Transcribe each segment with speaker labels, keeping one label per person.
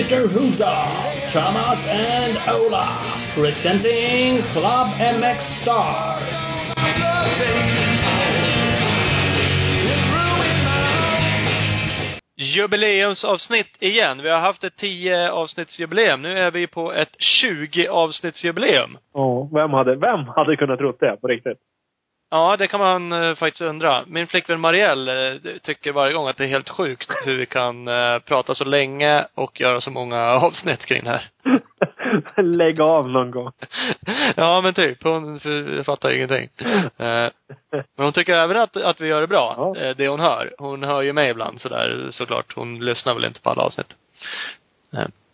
Speaker 1: And Ytterhuda, Thomas and Ola, presenting Club MX Star.
Speaker 2: Jubileumsavsnitt igen. Vi har haft ett 10 avsnittsjubileum. Nu är vi på ett 20 avsnittsjubileum.
Speaker 3: Ja, vem hade, vem hade kunnat tro det på riktigt?
Speaker 2: Ja, det kan man eh, faktiskt undra. Min flickvän Marielle eh, tycker varje gång att det är helt sjukt hur vi kan eh, prata så länge och göra så många avsnitt kring det här.
Speaker 3: Lägg av någon gång.
Speaker 2: ja, men typ. Hon fattar ingenting. Men hon tycker även att, att vi gör det bra,
Speaker 3: Ja.
Speaker 2: det hon hör. Hon hör ju mig ibland sådär, såklart. Hon lyssnar väl inte på alla avsnitt.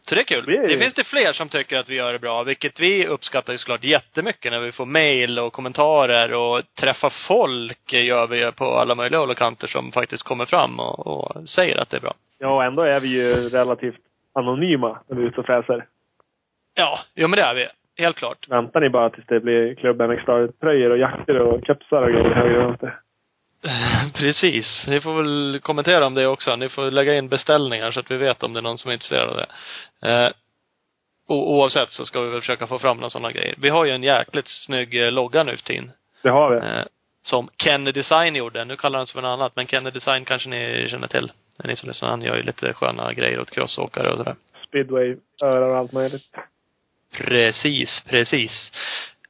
Speaker 2: Så det är kul.
Speaker 3: Det är-
Speaker 2: Det finns det fler som tycker att vi gör det bra, vilket vi uppskattar ju såklart jättemycket när vi får mail och kommentarer och träffa folk gör vi på alla möjliga håll och kanter som faktiskt kommer fram och, och säger att det är bra.
Speaker 3: Ja, och ändå är vi ju relativt anonyma när vi är ute och fräser.
Speaker 2: Ja, jo men det är vi. Helt klart.
Speaker 3: Väntar ni bara tills det blir Club MX Star-tröjor och jackor och kepsar och grejer höger och vänster?
Speaker 2: Precis. Ni får väl kommentera om det också. Ni får lägga in beställningar så att vi vet om det är någon som är intresserad av det. Eh, oavsett så ska vi väl försöka få fram några sådana grejer. Vi har ju en jäkligt snygg eh, logga nu för tiden.
Speaker 3: Det har vi.
Speaker 2: Eh, som Kenny Design gjorde. Nu kallar han sig för något annat, men Kenny Design kanske ni känner till. Ni som lyssnar. Han gör ju lite sköna grejer åt crossåkare och sådär.
Speaker 3: Speedway, örar och allt möjligt.
Speaker 2: Precis, precis.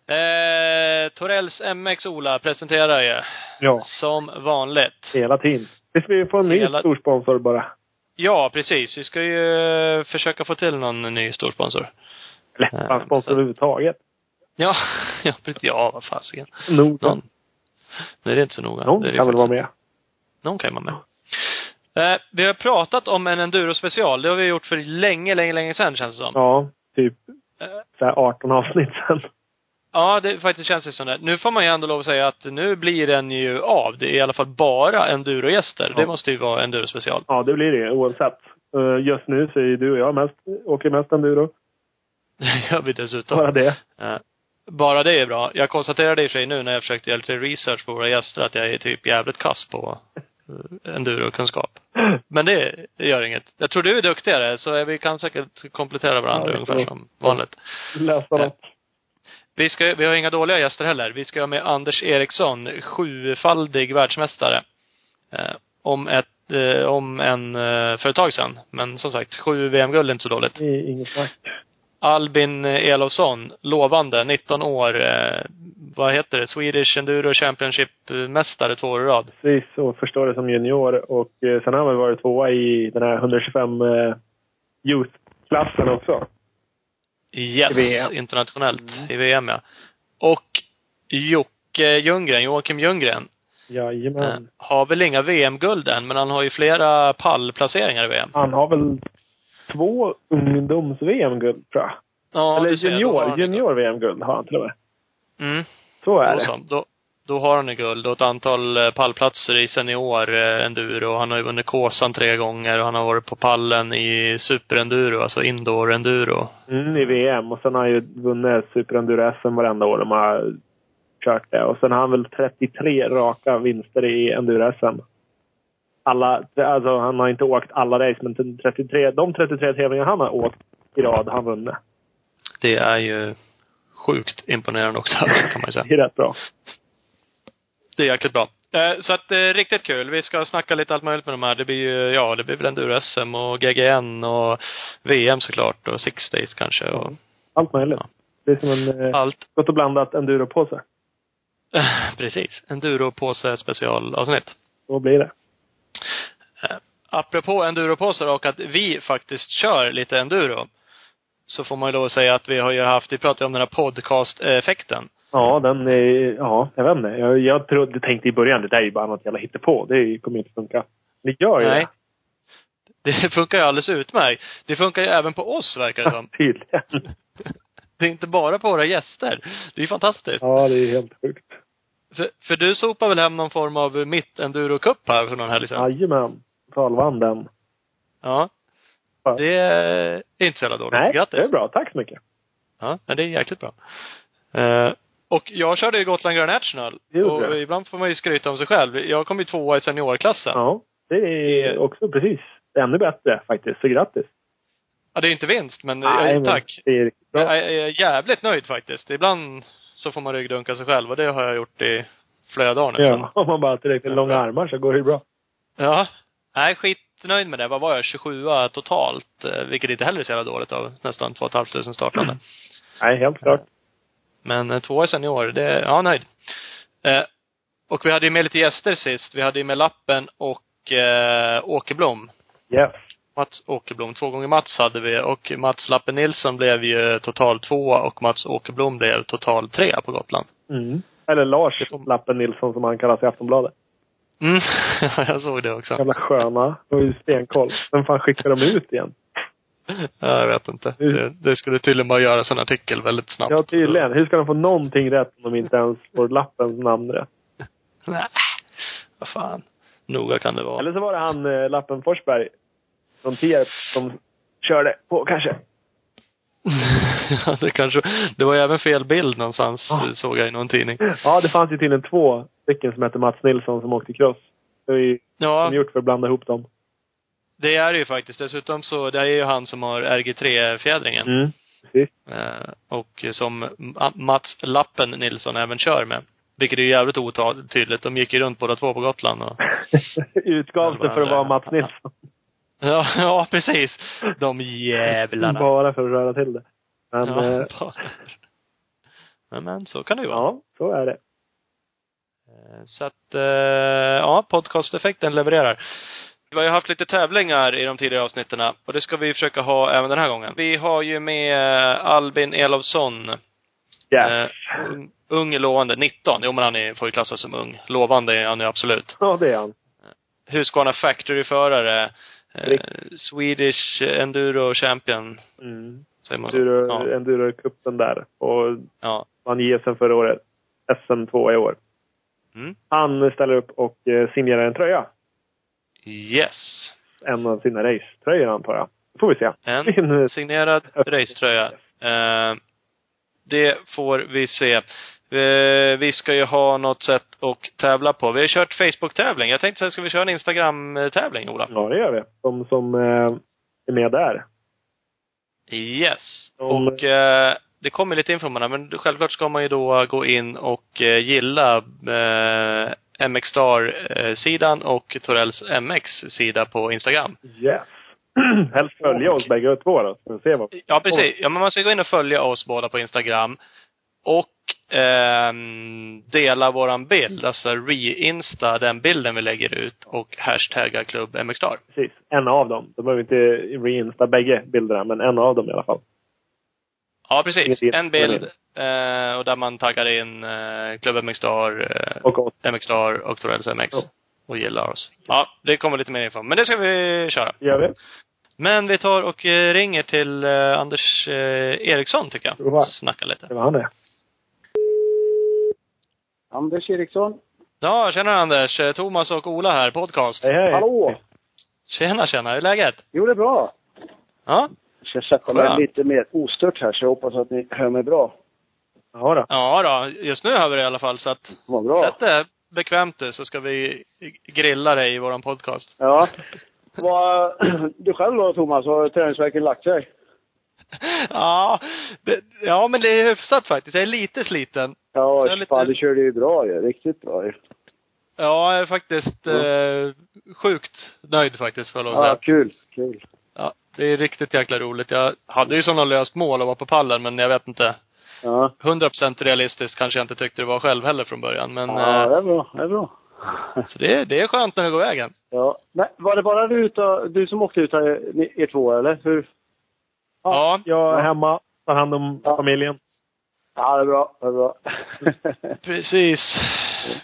Speaker 2: Eh, Torells MX Ola presenterar ju.
Speaker 3: Ja.
Speaker 2: Som vanligt.
Speaker 3: Hela tiden. Vi får en ny
Speaker 2: Hela-
Speaker 3: stor sponsor bara.
Speaker 2: Ja, precis. Vi ska ju eh, försöka få till någon ny storsponsor.
Speaker 3: Eller,
Speaker 2: Ja,
Speaker 3: fan sponsor överhuvudtaget.
Speaker 2: Ja, ja, precis. Ja, vad fasiken.
Speaker 3: Nog.
Speaker 2: Någon. Nej, det är inte så noga.
Speaker 3: Någon kan väl vara med.
Speaker 2: Någon kan ju vara med. Eh, vi har pratat om en enduro special. Det har vi gjort för länge, länge, länge sedan känns det som.
Speaker 3: Ja, typ
Speaker 2: Eh,
Speaker 3: så här 18 avsnitt sen.
Speaker 2: ja, det faktiskt känns det som det. Nu får man ju ändå lov att säga att nu blir den ju av. Det är i alla fall bara endurogäster.
Speaker 3: Ja.
Speaker 2: Det måste ju vara enduro special.
Speaker 3: Ja, det blir det oavsett. Eh, Just nu så är ju du och jag mest, åker mest enduro.
Speaker 2: Det gör vi dessutom.
Speaker 3: Bara det.
Speaker 2: Bara det är bra. Jag konstaterade i och för sig nu när jag försökte göra lite research på våra gäster att jag är typ jävligt kass på eh, endurokunskap. Men det, gör inget. Jag tror du är duktigare, så vi kan säkert komplettera varandra
Speaker 3: Ja,
Speaker 2: ungefär som vanligt.
Speaker 3: Läsa något.
Speaker 2: Vi, ska, vi har inga dåliga gäster heller. Vi ska ha med Anders Eriksson, sjufaldig världsmästare. Eh, om ett, eh, om en, eh, för ett tag sedan. Men som sagt, sju VM-guld är inte så dåligt.
Speaker 3: Det är inget snack.
Speaker 2: Albin Elofsson, lovande, 19 år, eh, vad heter det, Swedish Enduro Championship-mästare två år i rad.
Speaker 3: Precis, och förstår det som junior. Och eh, sen har han väl varit tvåa i den här 125 eh, youth-klassen också.
Speaker 2: Yes,
Speaker 3: I VM.
Speaker 2: internationellt i VM ja. Och Jocke Ljunggren, Joakim Ljunggren, eh,
Speaker 3: Jajamän.
Speaker 2: har väl inga VM-guld än, men han har ju flera pallplaceringar i VM.
Speaker 3: Han har väl två ungdoms-VM-guld, tror jag.
Speaker 2: Ja,
Speaker 3: Eller junior, junior-VM-guld har han till och med.
Speaker 2: Mm.
Speaker 3: Så är det.
Speaker 2: Då, då har han ju guld och ett antal eh, pallplatser i senior eh. Han har ju vunnit Kåsan tre gånger och han har varit på pallen i superenduro, alltså indoor enduro.
Speaker 3: Mm, i VM. Och sen har han ju vunnit superenduro-SM varenda år de har kört det. Och sen har han väl 33 raka vinster i enduro-SM. Alla, alltså han har inte åkt alla race, men 33, de 33 tävlingar han har åkt i rad har han vunnit.
Speaker 2: Det är ju sjukt imponerande också, kan man ju säga.
Speaker 3: Det är rätt bra.
Speaker 2: Det är jäkligt bra. Eh, Så att, eh, riktigt kul. Vi ska snacka lite allt möjligt med de här. Det blir ju, ja, det blir väl enduro-SM och GGN och VM såklart och Six Days kanske och
Speaker 3: Allt möjligt.
Speaker 2: Ja.
Speaker 3: Det är som en eh,
Speaker 2: allt.
Speaker 3: gott och blandat enduropåse.
Speaker 2: Precis. Enduro-påse specialavsnitt.
Speaker 3: Så blir det.
Speaker 2: Eh, Apropå enduropåsar och att vi faktiskt kör lite enduro. Så får man ju att säga att vi har ju haft, vi pratade om den här podcast-effekten.
Speaker 3: Ja, den är, ja, jag vet inte. Jag, jag trodde, tänkte i början, det där är ju bara något jävla hittepå. Det kommer inte funka. Det gör ju
Speaker 2: Nej. Det funkar ju alldeles utmärkt. Det funkar ju även på oss, verkar det som.
Speaker 3: det. Tydligen.
Speaker 2: Det är inte bara på våra gäster. Det är fantastiskt.
Speaker 3: Ja, det är helt sjukt.
Speaker 2: För, för du sopar väl hem någon form av mitt enduro cup här för någon helg sedan?
Speaker 3: Jajamän. Totalvann den.
Speaker 2: Ja. Det är inte så jävla dåligt.
Speaker 3: Nej,
Speaker 2: Grattis.
Speaker 3: det är bra. Tack så mycket.
Speaker 2: Ja, men det är jäkligt bra. Eh, och jag körde ju Gotland Grand National.
Speaker 3: Det
Speaker 2: och
Speaker 3: du.
Speaker 2: ibland får man ju skryta om sig själv. Jag kom ju tvåa i seniorklassen.
Speaker 3: Ja. Det är också precis ännu bättre faktiskt. Så grattis.
Speaker 2: Ja, det är inte vinst, men
Speaker 3: Nej,
Speaker 2: eh,
Speaker 3: men
Speaker 2: tack.
Speaker 3: Det är.
Speaker 2: Jag är jävligt nöjd faktiskt. Ibland så får man ryggdunka sig själv och det har jag gjort i flera dagar nu.
Speaker 3: Ja, om man bara har tillräckligt långa armar så går det ju bra.
Speaker 2: ja. Nej, skitnöjd med det. Vad var jag? 27 totalt. eh, Vilket inte heller är så jävla dåligt av nästan 2 500 startande.
Speaker 3: Nej, helt klart.
Speaker 2: Men eh, två i senior, det, ja nöjd. Eh, och vi hade ju med lite gäster sist. Vi hade ju med Lappen och eh, Åkerblom.
Speaker 3: Yes.
Speaker 2: Mats Åkerblom. Två gånger Mats hade vi och Mats Lappen Nilsson blev ju total tvåa och Mats Åkerblom blev total trea på Gotland.
Speaker 3: Mm. Eller Lars Lappen Nilsson som han kallas i Aftonbladet.
Speaker 2: Mm, jag såg det också.
Speaker 3: Jävla sköna. Det var ju stenkoll. Vem fan skickar de ut igen?
Speaker 2: Ja, jag vet inte. Det, det skulle tydligen bara göras en artikel väldigt snabbt.
Speaker 3: Ja, tydligen. Hur ska de få någonting rätt om de inte ens får Lappens namn rätt?
Speaker 2: Nej, vad fan. Noga kan det vara.
Speaker 3: Eller så var det han eh, Lappen Forsberg från Tierp som körde på kanske.
Speaker 2: ja, det kanske, det var ju även fel bild någonstans,
Speaker 3: Ah.
Speaker 2: såg jag i någon tidning.
Speaker 3: Ja, det fanns ju tydligen två stycken som hette Mats Nilsson som åkte cross. Det är ju
Speaker 2: Ja,
Speaker 3: gjort för att blanda ihop dem.
Speaker 2: Det är det ju faktiskt. Dessutom så, det är ju han som har RG3-fjädringen.
Speaker 3: Mm.
Speaker 2: Eh, och som Ma- Mats Lappen Nilsson även kör med. Vilket är ju jävligt otydligt. De gick ju runt båda två på Gotland och
Speaker 3: Utgav sig för att vara Mats Nilsson.
Speaker 2: Ja, ja precis. De jävlarna.
Speaker 3: Bara för att röra till det. Men,
Speaker 2: ja,
Speaker 3: eh,
Speaker 2: bara. Men, men så kan det ju vara.
Speaker 3: ja, så är det.
Speaker 2: Eh, Så att, eh, ja, podcasteffekten levererar. Vi har ju haft lite tävlingar i de tidigare avsnitten och det ska vi försöka ha även den här gången. Vi har ju med Albin Elofsson.
Speaker 3: Yes.
Speaker 2: Eh, ung, ung lovande, 19. Jo men han är, får ju klassas som ung. Lovande är han ju absolut.
Speaker 3: Ja, det är han.
Speaker 2: Husqvarna Factory-förare. Eh, Swedish Enduro Champion,
Speaker 3: Mm.
Speaker 2: säger man?
Speaker 3: Enduro,
Speaker 2: Ja.
Speaker 3: Enduro-cupen där. Och
Speaker 2: ja.
Speaker 3: vann JSM förra året. SM 2 i år.
Speaker 2: Mm.
Speaker 3: Han ställer upp och eh, signerar en tröja.
Speaker 2: Yes.
Speaker 3: En av sina racetröjor antar jag. Får vi se.
Speaker 2: En signerad racetröja. Eh, det får vi se. Eh, vi ska ju ha något sätt att tävla på. Vi har kört Facebook-tävling. Jag tänkte här, ska vi köra en Instagram-tävling, Ola?
Speaker 3: Ja, det gör vi. De som eh, är med där.
Speaker 2: Yes.
Speaker 3: De-
Speaker 2: Och eh, det kommer lite info om det här, men självklart ska man ju då gå in och eh, gilla eh, MX Star-sidan och Torells MX-sida på Instagram.
Speaker 3: Yes. Helst följa oss bägge två då, så ser vad
Speaker 2: Ja, precis. Ja, men man ska gå in och följa oss båda på Instagram. Och ehm, dela våran bild, alltså re-insta den bilden vi lägger ut och hashtagga klubb MXstar.
Speaker 3: Precis. En av dem. Då behöver vi inte reinsta bägge bilderna, men en av dem i alla fall.
Speaker 2: Ja, precis. En bild eh, och där man taggar in eh, klubb MXstar, eh,
Speaker 3: Och.
Speaker 2: MXstar och Torells MX.
Speaker 3: Ja.
Speaker 2: Och gillar oss. Ja, det kommer lite mer info. Men det ska vi köra.
Speaker 3: gör vi.
Speaker 2: Men vi tar och eh, ringer till eh, Anders eh, Eriksson, tycker jag.
Speaker 3: Bra.
Speaker 2: Snacka lite.
Speaker 3: Det var han det.
Speaker 4: Anders Eriksson.
Speaker 2: Ja, tjena Anders. Thomas och Ola här, podcast.
Speaker 3: Hej, hej.
Speaker 4: Hallå!
Speaker 2: Tjena, tjena. Hur är läget?
Speaker 4: Jo, det är bra.
Speaker 2: Ja?
Speaker 4: Jag ska sätta mig lite mer ostört här, så jag hoppas att ni hör mig bra.
Speaker 3: Ja, då.
Speaker 2: Ja då, just nu hör vi det i alla fall. Så att,
Speaker 4: Vad bra.
Speaker 2: sätt det bekvämt du, så ska vi grilla dig i våran podcast.
Speaker 4: Ja. Vad, du själv då, Thomas? Har träningsverken lagt sig?
Speaker 2: ja, det, ja, men det är hyfsat faktiskt. Jag är lite sliten. Så
Speaker 4: Ja,
Speaker 2: jag är lite-
Speaker 4: fan, du körde ju bra ju. Riktigt bra ju.
Speaker 2: Ja, jag är faktiskt eh, sjukt nöjd faktiskt, jag lov att
Speaker 4: Ja,
Speaker 2: säga.
Speaker 4: kul. Kul.
Speaker 2: Det är riktigt jäkla roligt. Jag hade ju sådana löst mål att vara på pallen, men jag vet inte.
Speaker 4: Ja.
Speaker 2: 100% realistiskt kanske jag inte tyckte det var själv heller från början. Men,
Speaker 4: Ja,
Speaker 2: eh,
Speaker 4: det är bra. Det är bra.
Speaker 2: så det, det är skönt när det går vägen.
Speaker 4: Ja. Men var det bara du, utav- du som åkte ut här, ni- er två, eller? Hur?
Speaker 2: Ja.
Speaker 3: Jag är hemma, tar hand om
Speaker 4: Ja.
Speaker 3: familjen.
Speaker 4: Ja, det är bra. Det är bra.
Speaker 2: Precis.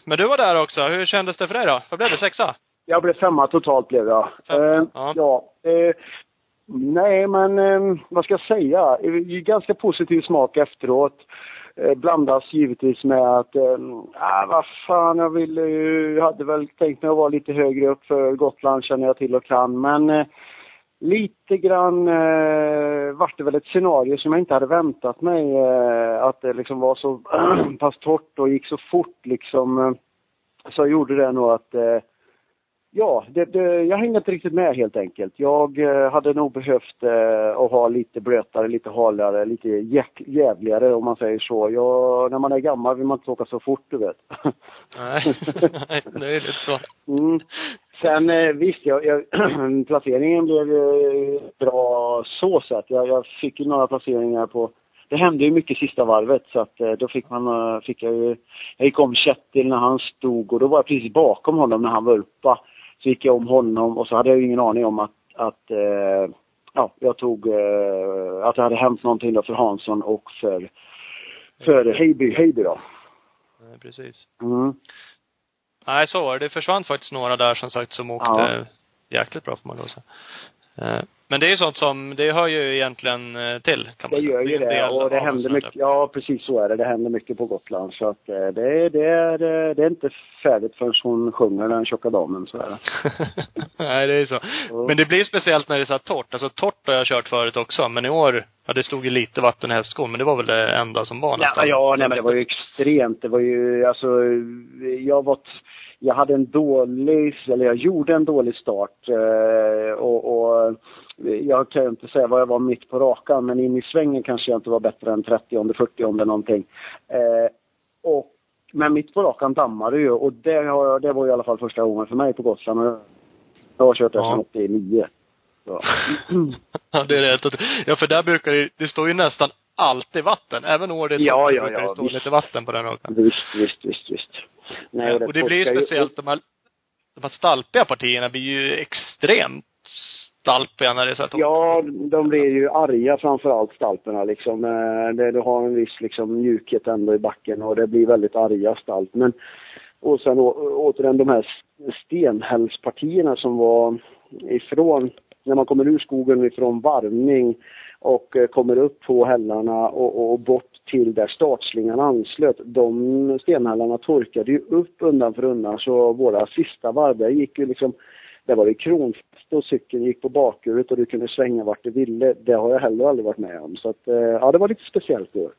Speaker 2: Men du var där också. Hur kändes det för dig då? Vad blev det? Sexa?
Speaker 4: Jag blev femma totalt blev jag.
Speaker 2: Femma,
Speaker 4: Eh,
Speaker 2: ja.
Speaker 4: ja. Eh, nej, men eh, vad ska jag säga? Ganska positiv smak efteråt. Eh, blandas givetvis med att, eh, ah, vad fan, jag ville ju, jag hade väl tänkt mig att vara lite högre upp för Gotland känner jag till och kan. Men eh, lite grann eh, vart det väl ett scenario som jag inte hade väntat mig. Eh, att det liksom var så pass torrt och gick så fort liksom. Eh, så gjorde det nog att eh, Ja, det, det, jag hängde inte riktigt med helt enkelt. Jag eh, hade nog behövt eh, att ha lite blötare, lite halare, lite jäk, jävligare om man säger så. Jag, när man är gammal vill man inte åka så fort, du vet.
Speaker 2: Nej, Nej det är lite så.
Speaker 4: Mm. Sen eh, visst, jag, jag, placeringen blev bra så sätt. Jag, jag fick ju några placeringar på det hände ju mycket sista varvet så att eh, då fick man, eh, fick jag ju, jag gick om Kjetil när han stod och då var jag precis bakom honom när han uppa. Så gick jag om honom och så hade jag ju ingen aning om att, att eh, ja, jag tog, eh, att det hade hänt någonting då för Hansson och för, för Heiby, Heiby då.
Speaker 2: Nej, precis.
Speaker 4: Mm.
Speaker 2: Nej, så var det. Det försvann faktiskt några där som sagt som åkte ja. jäkligt bra får man då säga. Eh, men det är ju sånt som, det hör ju egentligen eh, till kan man
Speaker 4: det
Speaker 2: säga.
Speaker 4: Det gör ju det och det händer mycket, ja precis så är det. Det händer mycket på Gotland så att det, det, det, är, det är inte färdigt förrän hon sjunger den tjocka damen, så är det.
Speaker 2: Nej, det är så. Men det blir speciellt när det är så här torrt. Alltså torrt har jag kört förut också, men i år, ja det stod ju lite vatten i hästskon, men det var väl det enda som var nästan.
Speaker 4: Ja, ja nej men det var ju extremt. Det var ju, alltså, jag var jag hade en dålig, eller jag gjorde en dålig start eh, och, och jag kan inte säga vad jag var mitt på rakan, men in i svängen kanske jag inte var bättre än 30 40 om det någonting. Eh, och, men mitt på rakan dammade ju och det, har, det var i alla fall första gången för mig på Gotland. Jag har kört sedan 89.
Speaker 2: Ja. ja, det är rätt. Ja, för där brukar det, det står ju nästan alltid vatten. Även år det är
Speaker 4: ja, ja,
Speaker 2: brukar
Speaker 4: ja,
Speaker 2: det stå
Speaker 4: visst.
Speaker 2: lite vatten på den rakan.
Speaker 4: Visst, visst, visst, visst.
Speaker 2: Nej, och det, och det blir ju speciellt, de här, de här stalpiga partierna blir ju extremt stalpiga när det är så här
Speaker 4: Ja, de blir ju arga framförallt stalperna liksom. Eh, det, du har en viss liksom mjukhet ändå i backen och det blir väldigt arga stalt. Men, och sen å, återigen de här stenhällspartierna som var ifrån, när man kommer ur skogen ifrån varvning och eh, kommer upp på hällarna och, och bort till där startslingan anslöt. De stenhällarna torkade ju upp undan för undan så våra sista varv där gick ju liksom där var det kronfäste och cykeln gick på bakhjulet och du kunde svänga vart du ville. Det har jag heller aldrig varit med om. Så att, eh, ja, det var lite speciellt då.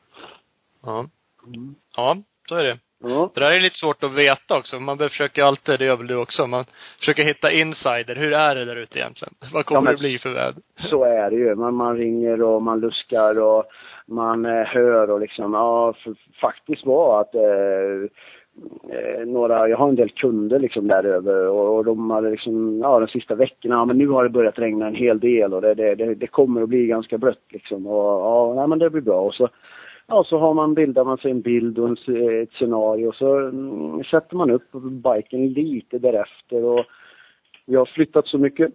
Speaker 2: Ja. Mm. Ja, så är det.
Speaker 4: Ja.
Speaker 2: Det där är lite svårt att veta också. Man försöker alltid, det gör väl du också, man försöker hitta insider. Hur är det där ute egentligen? Vad kommer ja, det bli för väder?
Speaker 4: Så är det ju. Man, man ringer och man luskar och man eh, hör och liksom, ja, faktiskt var att eh, eh, några, jag har en del kunder liksom där över och, och de hade liksom, ja de sista veckorna, ja men nu har det börjat regna en hel del och det, det, det, det kommer att bli ganska blött liksom och ja, nej men det blir bra. Och så Ja, så har man, bildar man sig en bild och en, ett scenario och så mm, sätter man upp biken lite därefter och vi har flyttat så mycket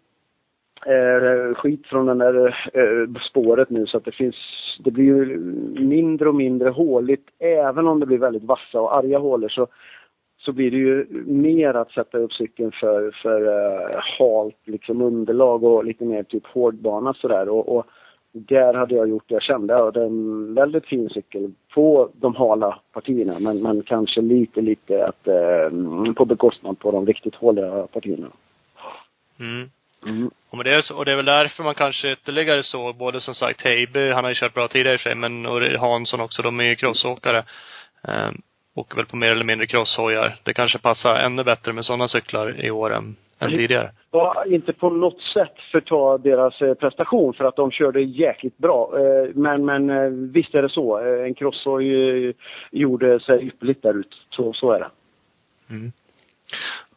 Speaker 4: eh, skit från det där eh, spåret nu så att det finns, det blir ju mindre och mindre håligt. Även om det blir väldigt vassa och arga hålor så, så blir det ju mer att sätta upp cykeln för, för eh, halt liksom underlag och lite mer typ hårdbana sådär. Och, och där hade jag gjort det jag kände. Jag hade en väldigt fin cykel på de hala partierna men, men kanske lite, lite att, eh, på bekostnad på de riktigt håliga partierna.
Speaker 2: Mm. Mm. Och, det är så, och det är väl därför man kanske ytterligare så, både som sagt Heiby, han har ju kört bra tidigare i sig, men och Hansson också, de är ju crossåkare. Eh, åker väl på mer eller mindre crosshojar. Det kanske passar ännu bättre med sådana cyklar i år än, än tidigare.
Speaker 4: Ja, inte på något sätt förta deras eh, prestation för att de körde jäkligt bra. Eh, men, men eh, visst är det så. En crosshoj gjorde sig ypperligt där ute. Så, så är det.
Speaker 2: Mm.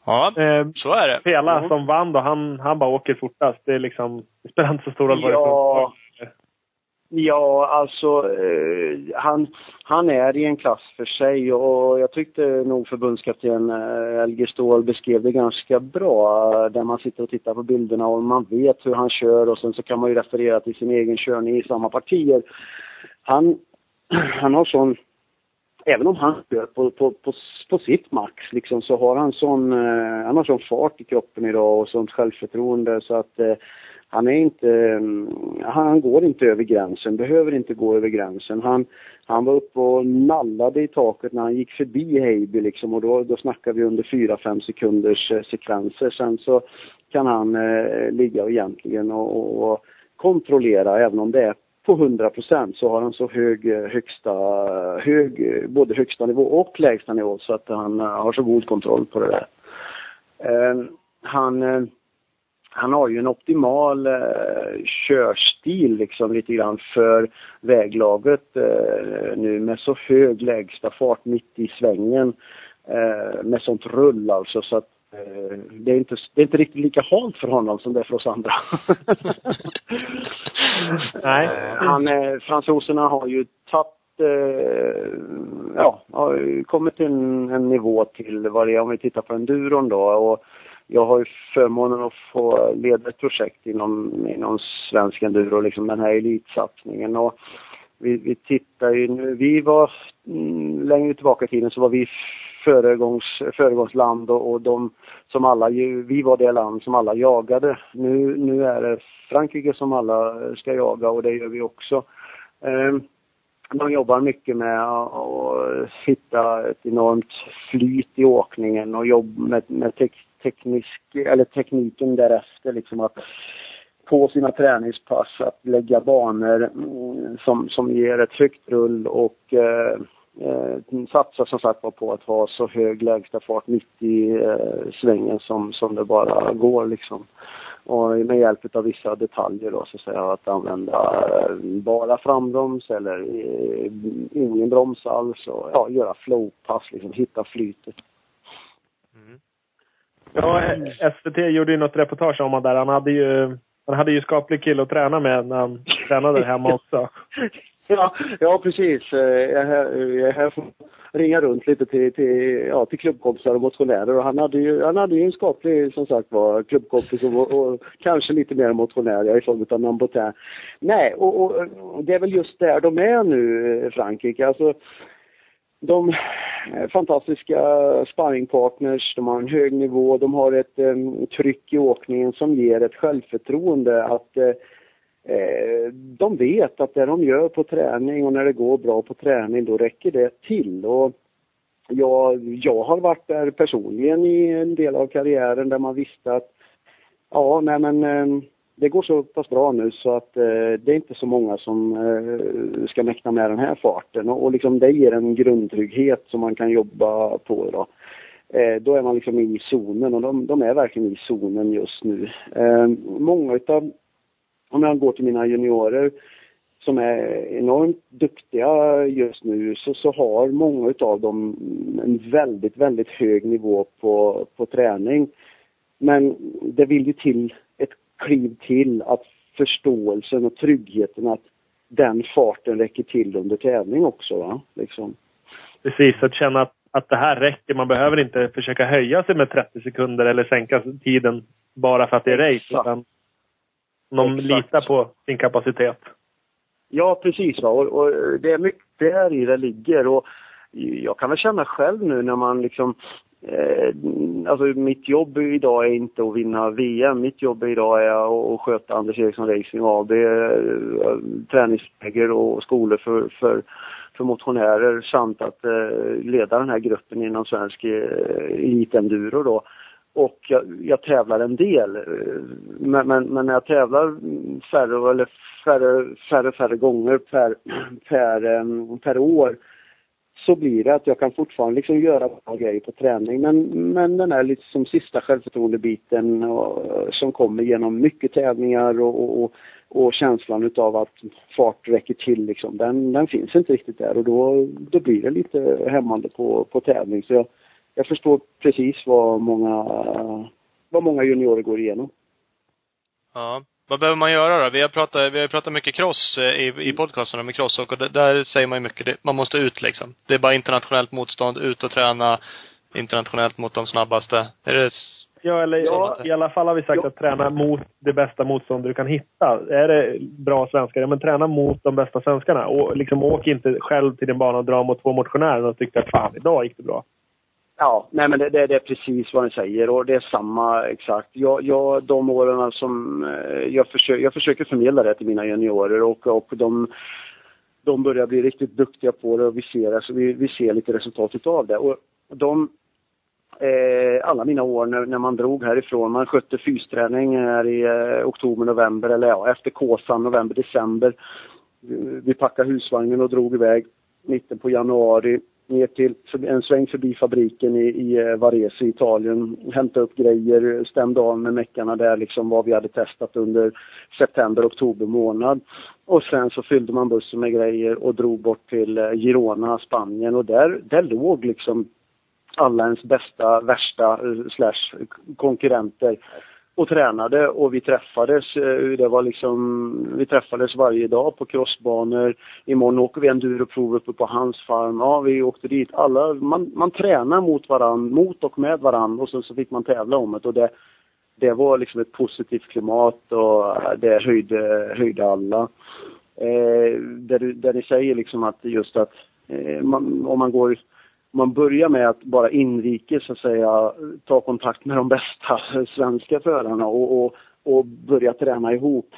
Speaker 2: Ja, eh, så är det.
Speaker 3: Pela mm. som vann då, han, han bara åker fortast. Det är liksom, det spelar inte så stor roll
Speaker 4: ja. Ja, alltså eh, han, han är i en klass för sig och jag tyckte nog förbundskapten eh, Elger Ståhl beskrev det ganska bra eh, där man sitter och tittar på bilderna och man vet hur han kör och sen så kan man ju referera till sin egen körning i samma partier. Han, han har sån även om han kör på, på, på, på sitt max liksom, så har han sån, eh, han har sån fart i kroppen idag och sånt självförtroende så att eh, han är inte, mm, han går inte över gränsen, behöver inte gå över gränsen. Han, han var uppe och nallade i taket när han gick förbi Heiby liksom och då, då snackar vi under 4-5 sekunders eh, sekvenser. Sen så kan han eh, ligga egentligen och, och kontrollera även om det är på 100 procent så har han så hög eh, högsta, hög, eh, både högsta nivå och lägsta nivå så att han eh, har så god kontroll på det där. Eh, han eh, han har ju en optimal eh, körstil liksom lite grann för väglaget nu med så hög lägsta fart mitt i svängen med sånt rull alltså så att det är, inte, det är inte riktigt lika halt för honom som det är för oss andra.
Speaker 3: Nej.
Speaker 4: Eh, han, eh, fransoserna har ju tagit ja, har kommit till en, en nivå till vad det är om vi tittar på enduron då och jag har ju förmånen att få leda ett projekt inom, inom svensk enduro, liksom den här elitsatsningen. Och vi, vi tittar ju nu, vi var mm, längre tillbaka i tiden så var vi föregångs, föregångsland och, och de som alla, vi var det land som alla jagade. Nu, nu är det Frankrike som alla ska jaga och det gör vi också. De man jobbar mycket med att hitta ett enormt flyt i åkningen och jobb med, med teknisk, eller tekniken därefter liksom att på sina träningspass att lägga banor mm, som, som ger ett högt rull och eh, eh, satsa som sagt på att ha så hög lägsta fart mitt i eh, svängen som, som det bara går liksom. Och med hjälp av vissa detaljer då så att säga att använda eh, bara frambroms eller eh, ingen broms alls och ja, göra flowpass liksom, hitta flytet.
Speaker 3: Ja, SVT gjorde ju något reportage om honom där. Han hade ju, han hade ju skaplig kille att träna med när han tränade hemma också.
Speaker 4: Ja, ja precis. Eh, jag är här, eh, jag är här för att ringa runt lite till, till, ja, till klubbkompisar och motionärer och han hade ju, han hade ju en skaplig, som sagt var, klubbkompis och, och kanske lite mer motionär, jag är form av Nambotin. Nej, och, och, det är väl just där de är nu, eh, Frankrike. Alltså, de är fantastiska sparringpartners, de har en hög nivå, de har ett um, tryck i åkningen som ger ett självförtroende att uh, Eh, de vet att det de gör på träning och när det går bra på träning, då räcker det till. Och jag, jag har varit där personligen i en del av karriären där man visste att ja, nej men eh, det går så pass bra nu så att eh, det är inte så många som eh, ska mäkta med den här farten och, och liksom det ger en grundtrygghet som man kan jobba på då. Eh, då är man liksom i zonen och de, de är verkligen i zonen just nu. Eh, många utav, om jag går till mina juniorer som är enormt duktiga just nu så, så har många utav dem en väldigt, väldigt hög nivå på, på träning. Men det vill ju till kliv till att förståelsen och tryggheten att den farten räcker till under tävling också. Va? Liksom.
Speaker 3: Precis, att känna att, att det här räcker. Man behöver inte försöka höja sig med 30 sekunder eller sänka tiden bara för att det är race. De Exakt. litar på sin kapacitet.
Speaker 4: Ja, precis. Va? Och, och det är mycket där i det ligger. Och jag kan väl känna själv nu när man liksom Eh, alltså mitt jobb idag är inte att vinna VM. Mitt jobb idag är att sköta Anders Eriksson Racing AB, eh, träningsläger och skolor för, för, för motionärer samt att eh, leda den här gruppen inom svensk elitenduro då. Och jag, jag, tävlar en del. Eh, men, men, men, när jag tävlar färre eller färre, färre, färre gånger per, per, per år så blir det att jag kan fortfarande liksom göra bra grejer på träning. Men, men den här liksom sista självförtroendebiten och, som kommer genom mycket tävlingar och, och, och känslan utav att fart räcker till liksom, den, den finns inte riktigt där och då, då blir det lite hämmande på, på tävling. Så jag, jag förstår precis vad många, vad många juniorer går igenom.
Speaker 2: Ja. Vad behöver man göra då? Vi har pratat, vi har pratat mycket cross eh, i, i podcasterna med cross och där säger man ju mycket, det, man måste ut liksom. Det är bara internationellt motstånd, ut och träna internationellt mot de snabbaste. Är det
Speaker 3: Ja, eller ja, i alla fall har vi sagt ja. att träna mot det bästa motstånd du kan hitta. Är det bra svenskar, ja men träna mot de bästa svenskarna. Och liksom åk inte själv till din bana och dra mot två motionärer och tyckte att fan, idag gick det bra.
Speaker 4: Ja, nej men det, det, det, är precis vad ni säger och det är samma exakt. Jag, jag, de åren som eh, jag, försöker, jag försöker förmedla det till mina juniorer och, och de, de börjar bli riktigt duktiga på det och vi ser, alltså vi, vi ser lite resultat av det. Och de, eh, alla mina år när, när, man drog härifrån, man skötte fysträning här i eh, oktober, november eller ja, efter Kåsan, november, december. Vi packade husvagnen och drog iväg mitten på januari ner till en sväng förbi fabriken i, i eh, Varese i Italien, hämtade upp grejer, stämde av med meckarna där liksom vad vi hade testat under september, oktober månad. Och sen så fyllde man bussen med grejer och drog bort till eh, Girona, Spanien och där, där låg liksom alla ens bästa, värsta eh, slash konkurrenter och tränade och vi träffades. Eh, det var liksom, vi träffades varje dag på crossbanor. Imorgon åker vi enduroprov uppe på hans farm. Ja, vi åkte dit. Alla, man, man tränar mot varann, mot och med varann och sen så fick man tävla om det. Och det, det var liksom ett positivt klimat och eh, det höjde, höjde alla. Eh, där, där ni säger liksom att just att eh, man, om man går man börjar med att bara inrikes så att säga ta kontakt med de bästa svenska förarna och, och, och börja träna ihop.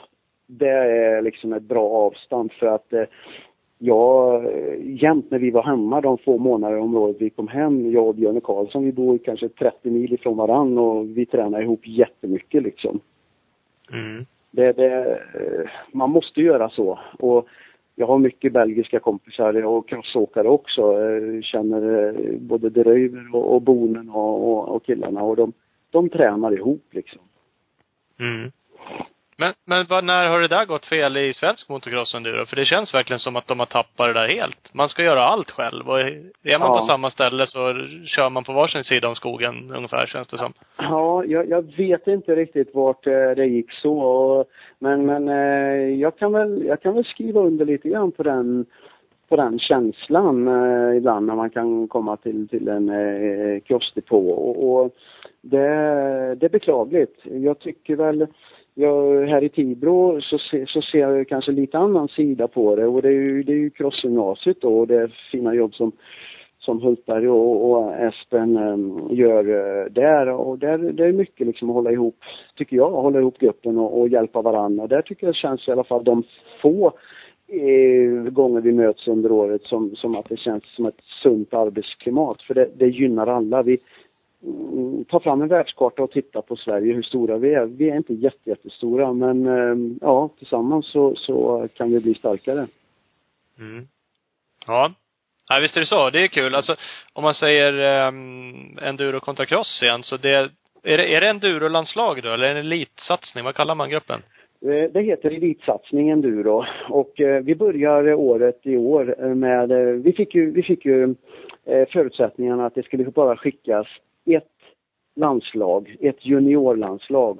Speaker 4: Det är liksom ett bra avstånd för att eh, Ja, jämt när vi var hemma de få månader om året vi kom hem, jag och Björne Karlsson, vi bor kanske 30 mil ifrån varann och vi tränar ihop jättemycket liksom. Mm. Det, det, eh, man måste göra så. Och jag har mycket belgiska kompisar och crossåkare också. Jag känner eh, både Deröver och, och Bonen och, och, och, killarna och de, de tränar ihop liksom.
Speaker 2: Mm. Men, men vad, när har det där gått fel i svensk motocross enduro? För det känns verkligen som att de har tappat det där helt. Man ska göra allt själv och är man ja. på samma ställe så kör man på varsin sida om skogen ungefär, känns det som.
Speaker 4: Ja, jag, jag vet inte riktigt vart eh, det gick så. Och, men men eh, jag, kan väl, jag kan väl skriva under lite grann på den på den känslan eh, ibland när man kan komma till, till en eh, crossdepå. Och, och det, det är beklagligt. Jag tycker väl jag, här i Tibro så, se, så ser jag kanske lite annan sida på det och det är ju, det är ju crossgymnasiet då och det är fina jobb som som Hultberg och, och Espen um, gör uh, där och där, det är mycket liksom att hålla ihop, tycker jag, hålla ihop gruppen och, och hjälpa varandra. Där tycker jag känns i alla fall de få eh, gånger vi möts under året som, som att det känns som ett sunt arbetsklimat för det, det gynnar alla. Vi, Mm, tar fram en världskarta och tittar på Sverige, hur stora vi är. Vi är inte jätte, jättestora men eh, ja, tillsammans så, så kan vi bli starkare.
Speaker 2: Mm. Ja. Ja, visst är det så. Det är kul. Alltså, om man säger um, enduro kontra cross igen, så det, är det, är det enduro-landslag då, eller är det en elitsatsning? Vad kallar man gruppen?
Speaker 4: Eh, det heter Elitsatsning Enduro och eh, vi börjar året i år eh, med, eh, vi fick ju, vi fick ju förutsättningarna att det skulle bara skickas ett landslag, ett juniorlandslag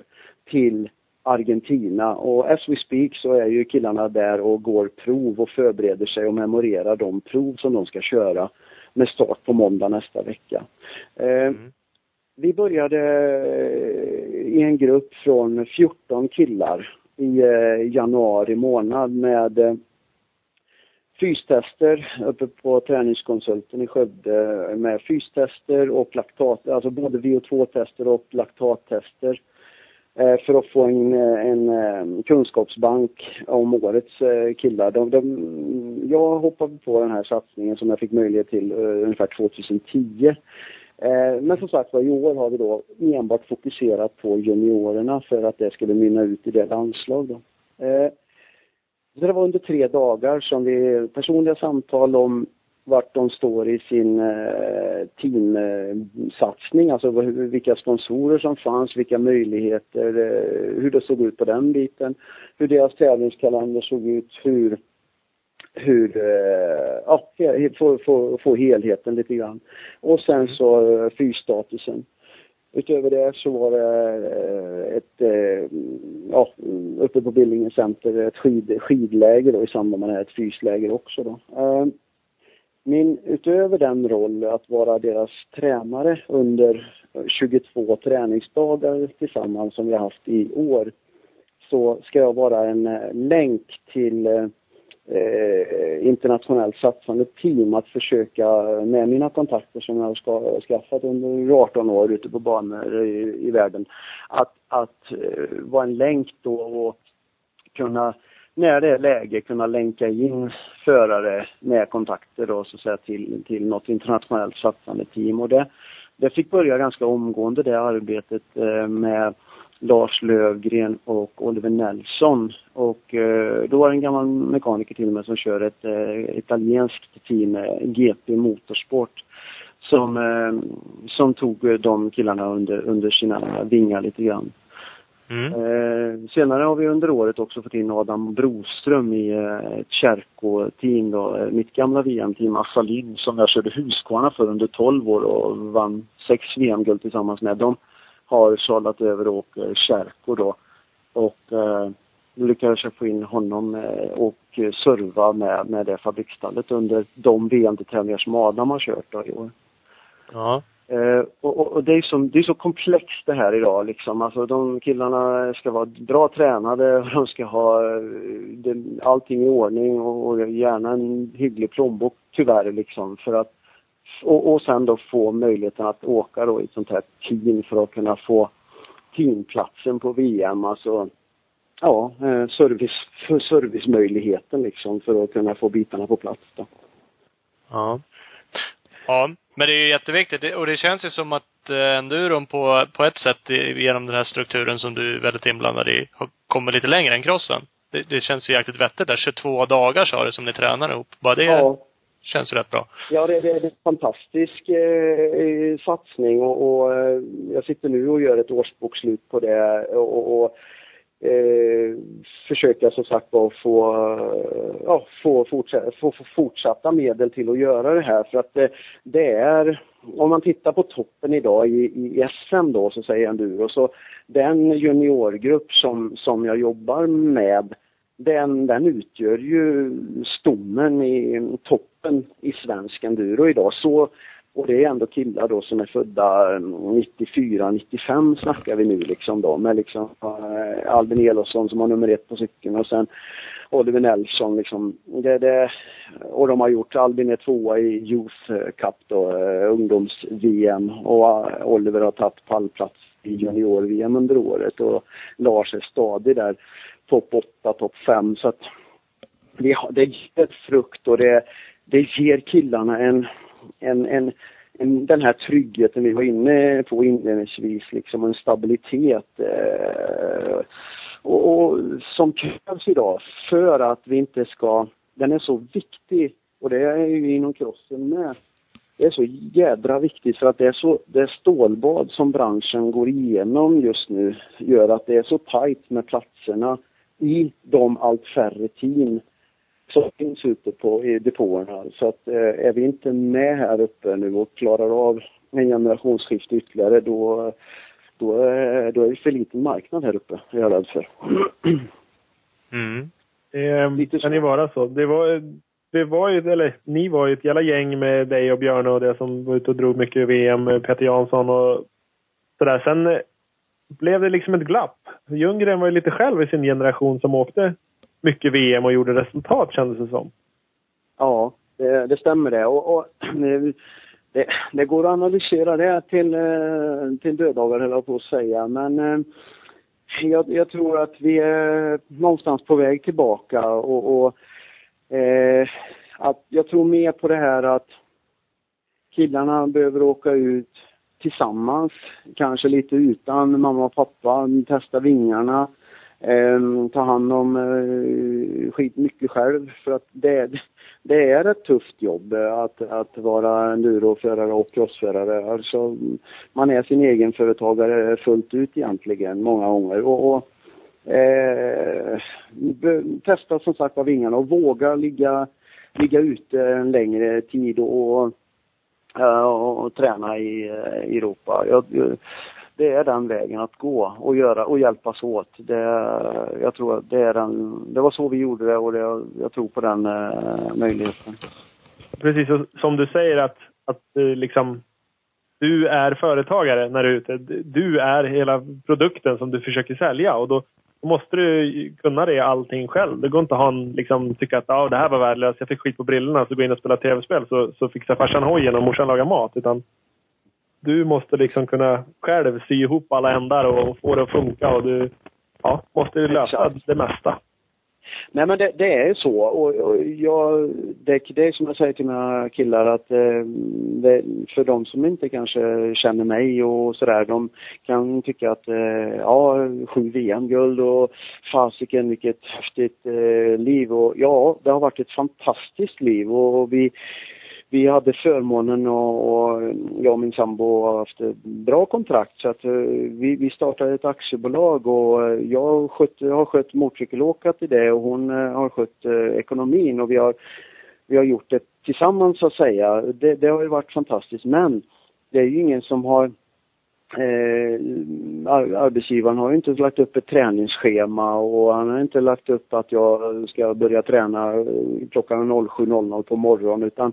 Speaker 4: till Argentina och as we speak så är ju killarna där och går prov och förbereder sig och memorerar de prov som de ska köra med start på måndag nästa vecka. Eh, mm. Vi började i en grupp från 14 killar i eh, januari månad med fystester uppe på träningskonsulten i Skövde med fystester och laktat, alltså både VO2-tester och laktattester eh, Eh, för att få en, eh, en, eh, kunskapsbank om årets eh, killar. De, de, jag hoppade på den här satsningen som jag fick möjlighet till ungefär 2010. Men som sagt var, i år har vi då enbart fokuserat på juniorerna för att det skulle mynna ut i det landslag. Då. Så det var under tre dagar som vi personliga samtal om vart de står i sin eh, teamsatsning, alltså vilka sponsorer som fanns, vilka möjligheter, eh, hur det såg ut på den biten, hur deras tävlingskalender såg ut, hur hur, eh, ja, få, få, få helheten lite grann. Och sen så eh, fysstatusen. Utöver det så var det eh, ett, eh, ja, uppe på Billingen Center, ett skid, skidläger då, i samband med det här, ett fysläger också då. Eh, min, utöver den roll att vara deras tränare under 22 träningsdagar tillsammans som vi har haft i år, så ska jag vara en eh, länk till eh, internationellt satsande team att försöka med mina kontakter som jag har skaffat under 18 år ute på banor i, i världen. Att, att eh, vara en länk då och kunna när det är läge kunna länka in förare med kontakter då, så att säga, till, till något internationellt satsande team. Och det, det fick börja ganska omgående det arbetet eh, med Lars Lövgren och Oliver Nelson. Och eh, då var det en gammal mekaniker till och med som kör ett eh, italienskt team, eh, GP Motorsport, som, eh, som tog de killarna under, under sina vingar lite grann. Mm. Eh, senare har vi under året också fått in Adam Broström i eh, ett Kärko-team då. Eh, mitt gamla VM-team Assalin som jag körde Husqvarna för under 12 år och vann sex VM-guld tillsammans med. dem har sållat över och åker Kärko då. Och eh, nu lyckades jag få in honom eh, och serva med, med det fabriksstallet under de VM-tävlingar som Adam har kört då i år.
Speaker 2: Ja.
Speaker 4: Eh, och, och, det, är så, det är så komplext det här idag liksom. Alltså de killarna ska vara bra tränade och de ska ha eh, det, allting i ordning och, och gärna en hygglig plånbok tyvärr liksom för att och, och sen då få möjligheten att åka då i ett sånt här team för att kunna få teamplatsen på VM, alltså ja, eh, service, servicemöjligheten liksom för att kunna få bitarna på plats då.
Speaker 2: Ja. Ja, men det är ju jätteviktigt och det känns ju som att eh, enduron på, på ett sätt genom den här strukturen som du är väldigt inblandad i kommit lite längre än crossen. Det, det känns ju jäkligt vettigt där. 22 dagar sa du som ni tränar ihop. Bara det ja. känns rätt bra.
Speaker 4: Ja, det, det är en fantastisk eh, satsning och, och eh, jag sitter nu och gör ett årsbokslut på det och, och eh, försöka som sagt var få, eh, ja, få, fortsätta, få, få fortsatta medel till att göra det här för att det, det är, om man tittar på toppen idag i, i SM då så säger enduro så den juniorgrupp som, som jag jobbar med den, den utgör ju stommen i toppen i svensk enduro idag. Så och det är ändå killar då som är födda eh, 94, 95 snackar vi nu liksom då med liksom eh, Albin Elofsson som har nummer ett på cykeln och sen Oliver Nelson liksom. Det, det, och de har gjort, Albin är tvåa i Youth eh, Cup då, ungdoms-VM och Oliver har tagit pallplats i junior-VM under året och Lars är stadig där topp 8, topp 5 så att det, det ger frukt och det, det ger killarna en en, en, en, den här tryggheten vi var inne på inledningsvis, liksom en stabilitet. Eh, och, och, som krävs idag för att vi inte ska, den är så viktig och det är ju inom crossen med. Det är så jädra viktigt för att det är så, det stålbad som branschen går igenom just nu gör att det är så tajt med platserna i de allt färre team som finns ute på, i depåerna. Så att eh, är vi inte med här uppe nu och klarar av en generationsskifte ytterligare då, då, är, då är det för liten marknad här uppe, är jag rädd för.
Speaker 2: Mm.
Speaker 3: Eh, Lite kan ju vara så. Det var, det var ju, eller ni var ju ett jävla gäng med dig och Björn och det som var ute och drog mycket VM, Peter Jansson och sådär. Sen blev det liksom ett glapp. Ljunggren var ju lite själv i sin generation som åkte mycket VM och gjorde resultat kändes det som.
Speaker 4: Ja, det, det stämmer det. Och, och det, det, går att analysera det till, eh, till döddagar höll jag på att säga. Men eh, jag, jag, tror att vi är någonstans på väg tillbaka och, och eh, att jag tror mer på det här att killarna behöver åka ut tillsammans, kanske lite utan mamma och pappa, testa vingarna eh, ta hand om eh, skit mycket själv för att det, det är ett tufft jobb eh, att, att vara enduroförare och crossförare. Alltså, man är sin egen företagare fullt ut egentligen många gånger. Och, och eh, testa som sagt var vingarna och våga ligga, ligga ute en längre tid och, eh, och, och, träna i eh, Europa. Jag, det är den vägen att gå och göra och hjälpas åt. Det, jag tror att det är den, det var så vi gjorde det och det, jag tror på den eh, möjligheten.
Speaker 3: Precis som du säger att, att eh, liksom du är företagare när du är ute. Du är hela produkten som du försöker sälja och då, då måste du kunna det allting själv. Det går inte att ha en, liksom, tycka att ah, det här var värdelöst, jag fick skit på brillorna, så gå in och spelar tv-spel så, så fixar farsan hojen och morsan lagar mat. Utan du måste liksom kunna själv sy ihop alla ändar och få det att funka och du ja, måste lösa det mesta.
Speaker 4: Nej men det, det är så. Och, och jag, det, det är som jag säger till mina killar att eh, det, för de som inte kanske känner mig och sådär, de kan tycka att eh, ja, sju VM-guld och fasiken vilket häftigt eh, liv. Och ja, det har varit ett fantastiskt liv och vi vi hade förmånen och, och jag och min sambo har haft bra kontrakt så att eh, vi, vi startade ett aktiebolag och eh, jag, skött, har skött motorcykelåkat i det och hon eh, har skött ekonomin och vi har, vi har gjort det tillsammans så att säga. Det, det har ju varit fantastiskt men det är ju ingen som har Eh, arbetsgivaren har ju inte lagt upp ett träningsschema och han har inte lagt upp att jag ska börja träna eh, klockan 07.00 på morgonen utan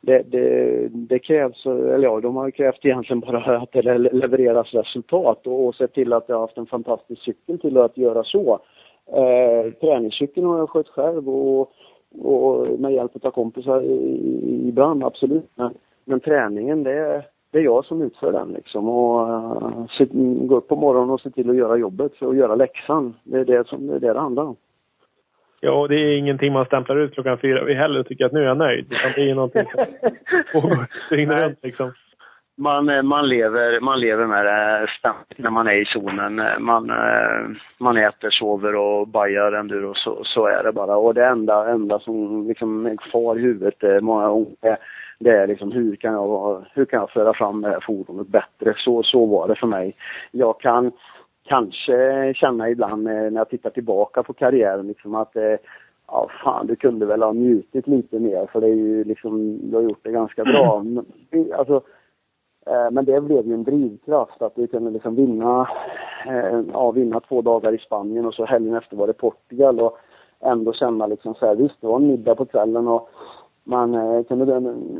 Speaker 4: det, det, det, krävs, eller ja, de har krävt egentligen bara att det levereras resultat och, och sett till att jag har haft en fantastisk cykel till att göra så. Eh, träningscykeln har jag skött själv och, och med hjälp av kompisar ibland, absolut. Men, men träningen, det, det är jag som utför den liksom och uh, gå upp på morgonen och se till att göra jobbet att göra läxan. Det är det som det, är det, det handlar om.
Speaker 3: Ja, det är ingenting man stämplar ut klockan fyra vi heller och tycker att nu är jag nöjd. Utan det är någonting som pågår dygnet runt liksom.
Speaker 4: Man, eh, man, lever, man lever med det ständigt när man är i zonen. Man, eh, man äter, sover och bajar enduro, så, så är det bara. Och det enda, enda som liksom är kvar i huvudet många gånger, det är liksom hur kan jag, hur kan jag föra fram det här fordonet bättre? Så, så var det för mig. Jag kan kanske känna ibland när jag tittar tillbaka på karriären liksom att eh, ja fan du kunde väl ha njutit lite mer för det är ju liksom, du har gjort det ganska bra. Men, alltså, eh, men det blev ju en drivkraft att vi kunde liksom vinna, eh, ja vinna två dagar i Spanien och så helgen efter var det Portugal och ändå känna liksom så här, visst det var en middag på kvällen och man eh, kunde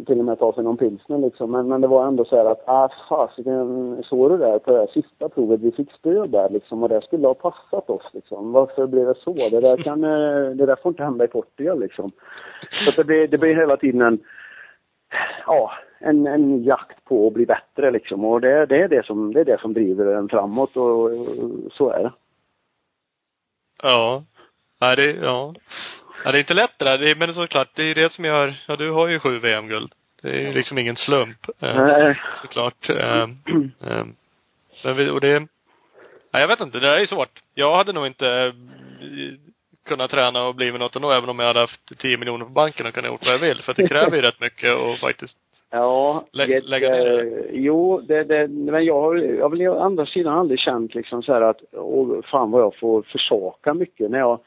Speaker 4: till och med ta sig någon pilsner liksom. Men, men det var ändå så här att, ah fasiken, såg du där på det här sista provet, vi fick stöd där liksom och det skulle ha passat oss liksom. Varför blev det så? Det där kan, eh, det där får inte hända i Portugal liksom. Så att det blir, det blir hela tiden en, ja, en, en jakt på att bli bättre liksom. Och det, det, är det, som, det är det som driver en framåt och, och så är det.
Speaker 2: Ja. Nej, det, ja. Ja, det är inte lätt det där. Det är, men såklart, det är det som gör, ja du har ju sju VM-guld. Det är ju liksom ingen slump. Eh, Nej. Såklart. Eh, eh, men vi, och det, ja, jag vet inte, det där är svårt. Jag hade nog inte kunnat träna och blivit något ändå, även om jag hade haft tio miljoner på banken och kunnat gjort vad jag vill. För att det kräver ju rätt mycket och faktiskt
Speaker 4: Ja, lä det, lägga ner det. Jo, det, det, men jag har, jag har väl å andra sidan aldrig känt liksom så här att, åh, fan vad jag får försaka mycket när jag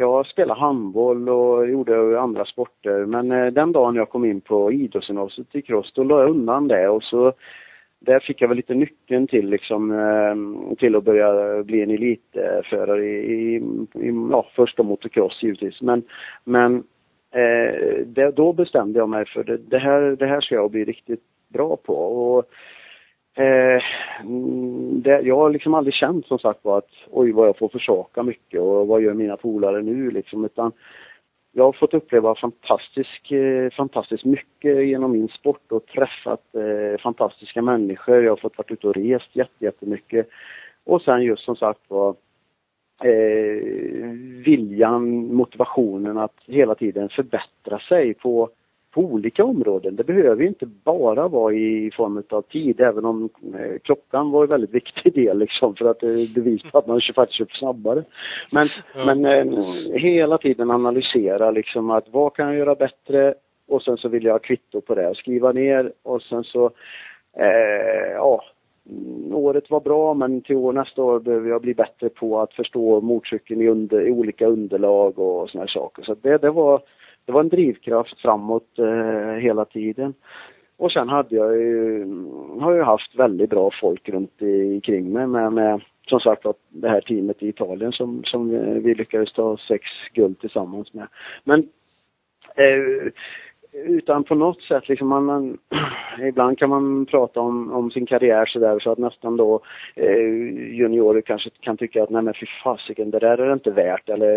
Speaker 4: jag spelade handboll och gjorde andra sporter men eh, den dagen jag kom in på idrottsgymnasiet i cross då la jag undan det och så där fick jag väl lite nyckeln till liksom eh, till att börja bli en elitförare i, i, i ja, först då motocross givetvis. Men men eh, det, då bestämde jag mig för det, det, här, det här ska jag bli riktigt bra på. Och Eh, mm, det, jag har liksom aldrig känt som sagt var att oj vad jag får försaka mycket och vad gör mina polare nu liksom utan jag har fått uppleva fantastisk, eh, fantastiskt mycket genom min sport och träffat eh, fantastiska människor. Jag har fått varit ute och rest jättemycket. Och sen just som sagt var eh, viljan, motivationen att hela tiden förbättra sig på på olika områden. Det behöver ju inte bara vara i form av tid, även om eh, klockan var en väldigt viktig del liksom för att det bevisar att man faktiskt kör snabbare. Men, ja. men eh, hela tiden analysera liksom att vad kan jag göra bättre och sen så vill jag ha kvitto på det. Skriva ner och sen så, eh, ja, året var bra men till år, nästa år behöver jag bli bättre på att förstå motorcykeln i, under, i olika underlag och såna här saker. Så det, det var det var en drivkraft framåt eh, hela tiden. Och sen hade jag ju, har jag haft väldigt bra folk runt omkring mig med, med eh, som sagt det här teamet i Italien som, som vi lyckades ta sex guld tillsammans med. Men eh, utan på något sätt liksom man, man ibland kan man prata om, om sin karriär sådär så att nästan då eh, juniorer kanske kan tycka att nej men fy fasiken det där är det inte värt eller,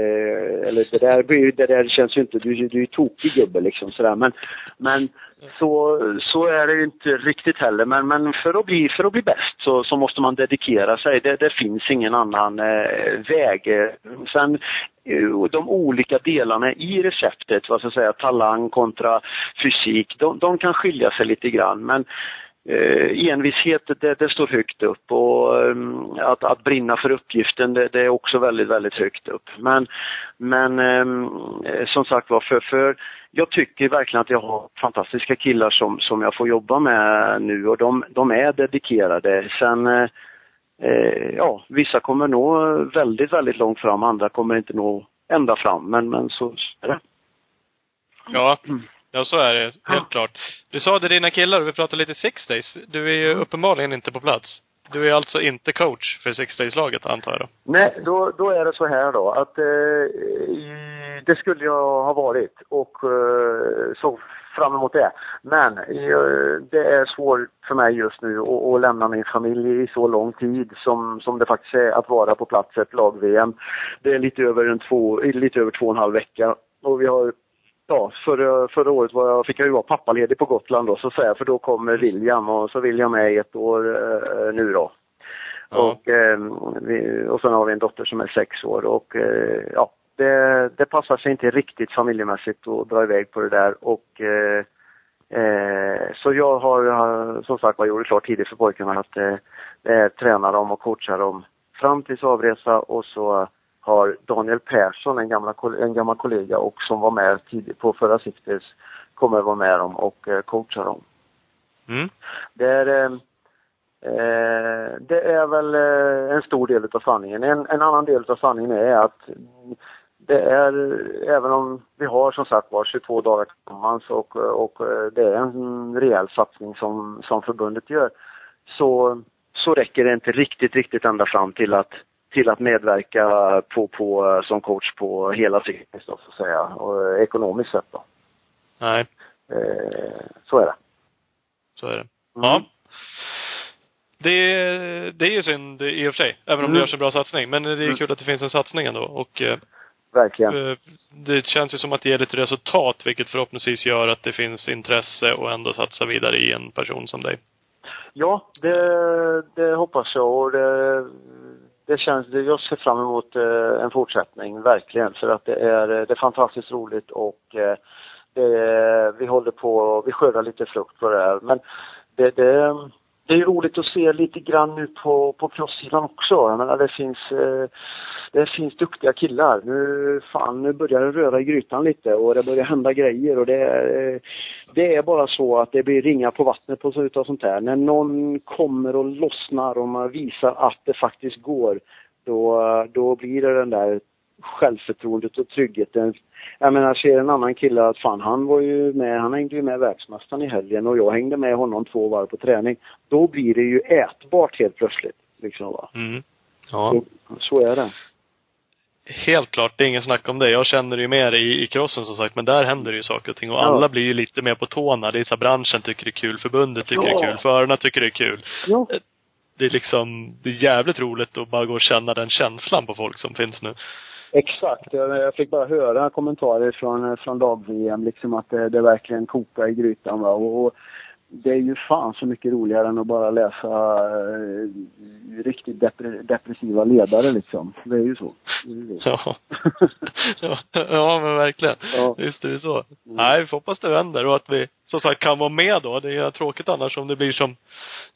Speaker 4: eller det där blir det där känns ju inte, du, du är ju tokig gubbe liksom sådär. Men, men så, så är det inte riktigt heller. Men, men för, att bli, för att bli bäst så, så måste man dedikera sig. Det, det finns ingen annan eh, väg. Sen eh, de olika delarna i receptet, vad ska jag säga, talang kontra fysik, de, de kan skilja sig lite grann. Men eh, envishet, det, det, står högt upp och um, att, att brinna för uppgiften, det, det, är också väldigt, väldigt högt upp. Men, men um, som sagt var, för, för jag tycker verkligen att jag har fantastiska killar som, som jag får jobba med nu och de, de är dedikerade. Sen, eh, ja, vissa kommer nå väldigt, väldigt långt fram, andra kommer inte nå ända fram, men, men så är det.
Speaker 2: Ja, ja så är det, helt ja. klart. Du sa det dina killar, vi pratade lite six days. Du är ju uppenbarligen inte på plats. Du är alltså inte coach för Six Days-laget, antar jag?
Speaker 4: Nej, då, då är det så här då att eh, det skulle jag ha varit och eh, så fram emot det. Men eh, det är svårt för mig just nu att, att, lämna min familj i så lång tid som, som det faktiskt är att vara på plats ett lag-VM. Det är lite över, en två, lite över två och en halv vecka och vi har ja, förra, förra året var jag, fick jag ju vara pappaledig på Gotland då så att säga, för då kommer William och så William är ett år eh, nu då. Ja. Och, eh, vi, och sen har vi en dotter som är sex år och eh, ja, det, det passar sig inte riktigt familjemässigt att dra iväg på det där och eh, eh, så jag har som sagt var gjort det klart tidigt för pojkarna att eh, eh, träna dem och coacha dem fram tills avresa och så har Daniel Persson, en, gamla, en gammal kollega och som var med tidigt på förra Sixters, kommer vara med dem och eh, coacha dem.
Speaker 2: Mm.
Speaker 4: Det, är, eh, eh, det är väl eh, en stor del av sanningen. En, en annan del av sanningen är att det är, även om vi har som sagt var 22 dagar tillsammans och, och det är en rejäl satsning som, som förbundet gör, så, så räcker det inte riktigt, riktigt ända fram till att till att medverka på, på, som coach på hela cykeln, så att säga, och ekonomiskt sett då.
Speaker 2: Nej.
Speaker 4: Eh, så är det.
Speaker 2: Så är det. Mm. Ja. Det, det är ju synd i och för sig, även om mm. det görs en bra satsning. Men det är mm. kul att det finns en satsning ändå och eh,
Speaker 4: Verkligen. Eh,
Speaker 2: det känns ju som att det ger lite resultat, vilket förhoppningsvis gör att det finns intresse och ändå satsa vidare i en person som dig.
Speaker 4: Ja, det, det hoppas jag och det det känns, jag ser fram emot eh, en fortsättning, verkligen. För att det är, eh, det är fantastiskt roligt och eh, det, vi håller på, vi skördar lite frukt på det här. Men det, det, det är roligt att se lite grann nu på, på crosssidan också. Jag menar, det finns, eh, det finns duktiga killar. Nu, fan, nu börjar det röra i grytan lite och det börjar hända grejer och det är, det är bara så att det blir ringar på vattnet på utav sånt här. När någon kommer och lossnar och man visar att det faktiskt går, då, då blir det den där självförtroendet och tryggheten. Jag menar, ser en annan kille att fan han var ju med, han hängde ju med världsmästaren i helgen och jag hängde med honom två varv på träning. Då blir det ju ätbart helt plötsligt. Liksom va.
Speaker 2: Mm. Ja.
Speaker 4: Så, så är det.
Speaker 2: Helt klart, det är ingen snack om det. Jag känner ju mer i, i crossen som sagt, men där händer det ju saker och ting. Och ja. alla blir ju lite mer på tårna. Det är så här, branschen tycker det är kul, förbundet tycker ja. det är kul, förarna tycker det är kul.
Speaker 4: Ja.
Speaker 2: Det är liksom, det är jävligt roligt att bara gå och känna den känslan på folk som finns nu.
Speaker 4: Exakt. Jag fick bara höra kommentarer från, från lag-VM, liksom att det, det verkligen kokar i grytan. Va? Och, och, det är ju fan så mycket roligare än att bara läsa eh, riktigt depre, depressiva ledare liksom. Det är ju så.
Speaker 2: Det är ja. ja. ja, men verkligen. Ja. Visst är det så. Mm. Nej, vi får hoppas det vänder och att vi, som sagt, kan vara med då. Det är tråkigt annars om det blir som,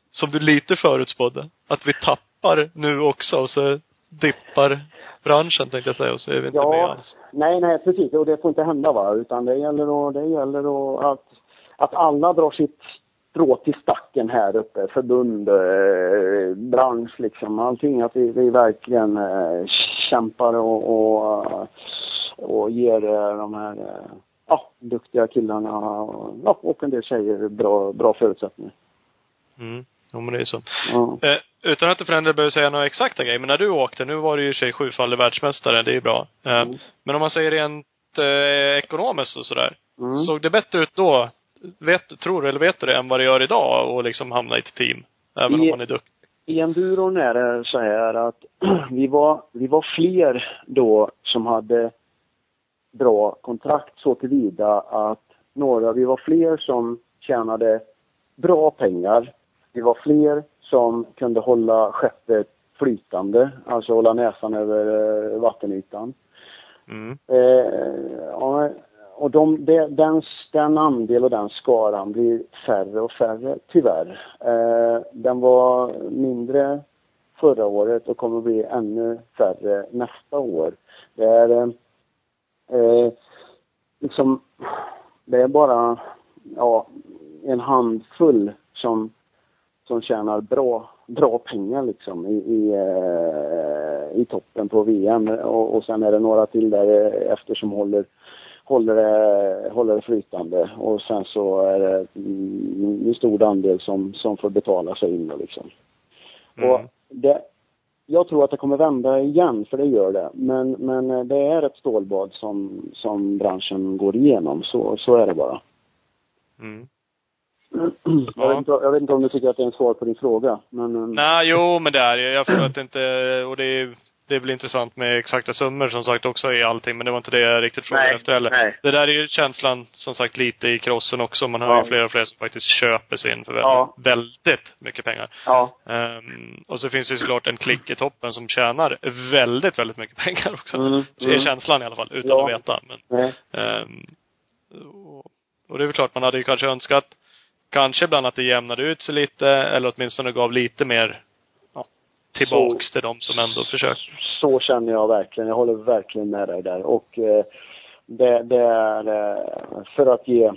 Speaker 2: som du lite förutspådde. Att vi tappar nu också och så dippar branschen tänkte jag säga och så är vi inte
Speaker 4: ja,
Speaker 2: med alls.
Speaker 4: Nej, nej precis. Och det får inte hända va. Utan det gäller att, det gäller att, att alla drar sitt strå till stacken här uppe. Förbund, eh, bransch liksom. Allting. Att vi, vi verkligen eh, kämpar och, och, och ger eh, de här eh, ja, duktiga killarna ja, och en del tjejer bra, bra förutsättningar.
Speaker 2: Mm. Jo, men det är så. Ja. Eh, utan att du för den behöver säga några exakta grejer, men när du åkte, nu var du ju i sig sjufaldig världsmästare, det är bra. Eh, mm. Men om man säger rent eh, ekonomiskt och sådär.
Speaker 4: Mm.
Speaker 2: Såg det bättre ut då, vet, tror du eller vet du det, än vad det gör idag och liksom hamna i ett team? Även
Speaker 4: I-
Speaker 2: om man är duktig.
Speaker 4: I enduron är det så här att vi var, vi var fler då som hade bra kontrakt så tillvida att några, vi var fler som tjänade bra pengar. Vi var fler som kunde hålla skeppet flytande, alltså hålla näsan över eh, vattenytan.
Speaker 2: Mm.
Speaker 4: Eh, och de, det, den, den andel och den skaran blir färre och färre, tyvärr. Eh, den var mindre förra året och kommer att bli ännu färre nästa år. Det är eh, liksom, det är bara ja, en handfull som, som tjänar bra, bra pengar liksom i, i, eh, i toppen på VM och, och sen är det några till där efter som håller håller det, håller det flytande och sen så är det en stor andel som, som får betala sig in liksom.
Speaker 2: Mm.
Speaker 4: Och det, jag tror att det kommer vända igen, för det gör det. Men, men eh, det är ett stålbad som, som branschen går igenom. Så, så är det bara.
Speaker 2: Mm.
Speaker 4: Jag, vet inte, jag vet inte om du tycker att det är en svar på din fråga. Men, eh,
Speaker 2: Nej, jo, men det är. Jag förstår att det inte, och det är, det är väl intressant med exakta summor som sagt också i allting, men det var inte det jag riktigt frågade
Speaker 4: Nej,
Speaker 2: efter heller.
Speaker 4: nej.
Speaker 2: Det där är ju känslan, som sagt, lite i krossen också. Man hör
Speaker 4: Ja.
Speaker 2: ju fler och fler som faktiskt köper sig in för väldigt,
Speaker 4: Ja.
Speaker 2: väldigt mycket pengar.
Speaker 4: Ja,
Speaker 2: Ehm, och så finns det ju såklart en klick i toppen som tjänar väldigt, väldigt mycket pengar också.
Speaker 4: Mm,
Speaker 2: Det är
Speaker 4: mm.
Speaker 2: känslan i alla fall, utan
Speaker 4: Ja.
Speaker 2: att veta. Men, ehm, och, och det är väl klart, man hade ju kanske önskat kanske ibland att det jämnade ut sig lite, eller åtminstone gav lite mer ja, tillbaks
Speaker 4: Så-
Speaker 2: till de som ändå försöker.
Speaker 4: Så känner jag verkligen. Jag håller verkligen med dig där. Och eh, det, det är eh, för att ge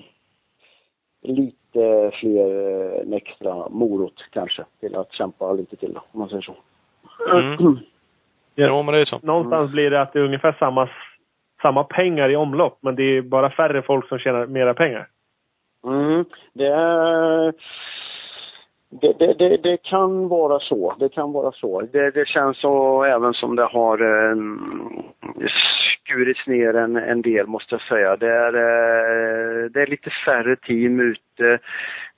Speaker 4: lite fler, eh, en extra morot kanske till att kämpa lite till då, om man säger så.
Speaker 2: Mm. Jo, men det är så.
Speaker 3: Någonstans blir det att det är ungefär samma, samma pengar i omlopp, men det är bara färre folk som tjänar mera pengar.
Speaker 4: Mm, det, är, det, det, det, det kan vara så. Det kan vara så. Det, det känns så även som det har eh, skurits ner en, en del måste jag säga. Det är, eh, det är lite färre team ute.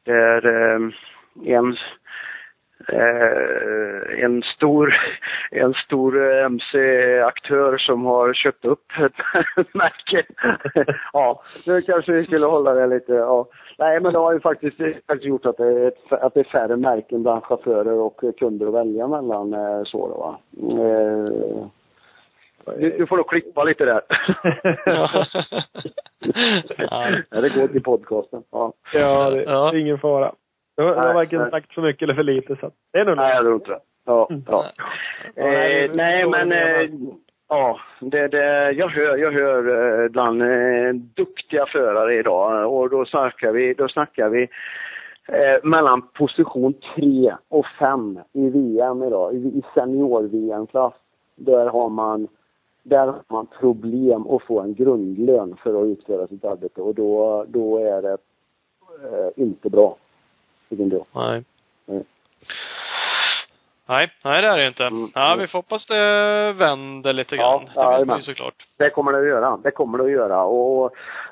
Speaker 4: Det är eh, en eh, en stor, en stor eh, MC-aktör som har köpt upp ett märke. ja, nu kanske vi skulle hålla det lite, ja. Nej, men det har ju faktiskt, faktiskt gjort att det, är, ett- att det är färre märken bland chaufförer och kunder att välja mellan. eh, Så då, va. Eh, du, du får nog klippa lite där.
Speaker 2: Ja.
Speaker 4: det går till podcasten. Ja.
Speaker 3: Ja, det,
Speaker 2: Ja.
Speaker 3: det är ingen fara. Var
Speaker 4: Nej,
Speaker 3: varken
Speaker 4: nej.
Speaker 3: sagt för mycket eller för lite, så det är nog
Speaker 4: Nej, jag tror inte det. Ja, ja.
Speaker 3: nej,
Speaker 4: Eh, nej, men eh, ja, det, det, jag hör, jag hör eh, bland eh, duktiga förare idag och då snackar vi, då snackar vi eh, mellan position 3 och 5 i VM idag, i, i senior-VM-klass. Där har man där har man problem att få en grundlön för att utföra sitt arbete och då, då är det eh, inte bra. Inte jag.
Speaker 2: Nej.
Speaker 4: Nej.
Speaker 2: Nej, nej det är det inte.
Speaker 4: Mm.
Speaker 2: Ja, vi får hoppas det vänder lite
Speaker 4: Ja,
Speaker 2: grann.
Speaker 4: ja,
Speaker 2: det ju såklart.
Speaker 4: Det kommer det att göra. Det kommer det att göra och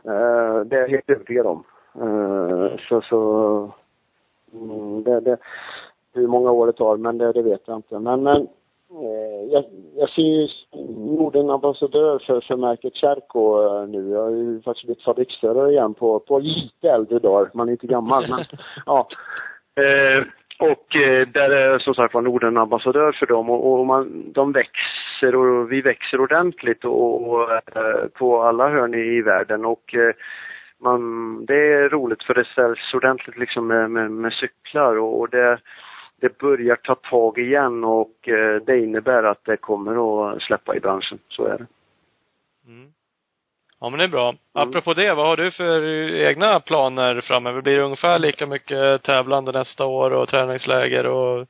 Speaker 4: eh, det är jag helt övertygad om. Eh, så så mm, det, det, hur många år det tar, men det, det vet jag inte. Men, men jag, jag ser ju Norden ambassadör för, för märket Cherko eh, nu. Jag har ju faktiskt blivit fabriksförare igen på, på lite äldre dagar. Man är inte gammal, men ja. Eh, och eh, där är som sagt var Norden ambassadör för dem och, och man, de växer och vi växer ordentligt och, och eh, på alla hörn i, i världen och eh, man, det är roligt för det säljs ordentligt liksom med, med, med cyklar och, och det, det börjar ta tag igen och eh, det innebär att det kommer att släppa i branschen. Så är det.
Speaker 2: Mm. Ja, men det är bra. Apropå det, vad har du för egna planer framöver? Blir det ungefär lika mycket tävlande nästa år och träningsläger och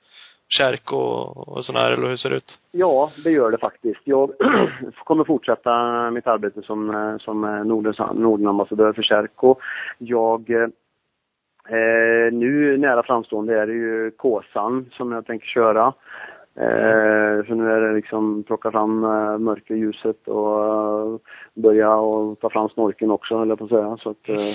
Speaker 2: kärk och, och sådär, eller hur ser det ut?
Speaker 4: Ja, det gör det faktiskt. Jag kommer fortsätta mitt arbete som, eh, som eh, Nordens, Nordenambassadör för Kärko. Jag eh, nu nära framstående är det ju Kåsan som jag tänker köra. Eh, så nu är det liksom plocka fram eh, mörkerljuset och eh, börja och ta fram snorken också, höll jag på att säga. Så att, eh,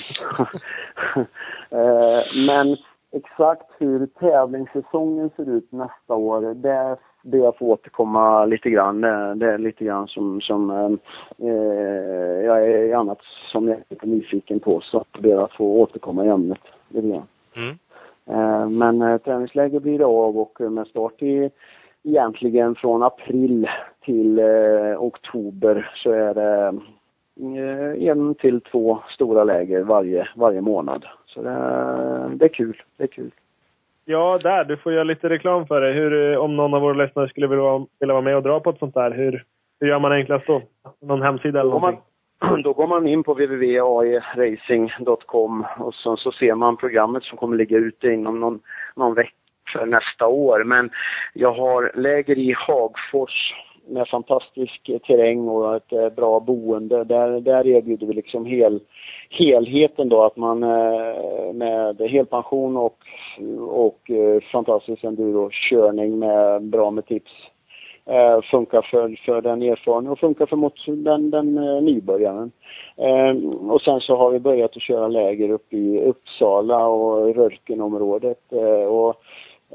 Speaker 4: eh, men exakt hur tävlingssäsongen ser ut nästa år, det ber jag få återkomma lite grann. Det, det är lite grann som, som eh, eh jag är annat som jag är lite nyfiken på. Så ber att få återkomma i ämnet grann.
Speaker 2: Mm.
Speaker 4: Eh, men eh, träningsläger blir det av och med start i egentligen från april till eh, oktober så är det eh, en till två stora läger varje, varje månad. Så det, det är kul. Det är kul.
Speaker 3: Ja, där. Du får göra lite reklam för det. Hur, om någon av våra lyssnare skulle vilja vara, vilja vara med och dra på ett sånt där, hur, hur gör man enklast då? Någon hemsida eller någonting?
Speaker 4: Då går man in på www.aeracing.com och så, så ser man programmet som kommer ligga ute inom någon, någon vecka för nästa år. Men jag har läger i Hagfors med fantastisk terräng och ett eh, bra boende. Där, där erbjuder vi liksom hel, helheten då att man eh, med helpension och, och eh, fantastisk endurokörning med bra med tips eh, funkar för, för den erfarna och funkar för mot den, den eh, nybörjaren. Eh, och sen så har vi börjat att köra läger uppe i Uppsala och Rörkenområdet. Eh, och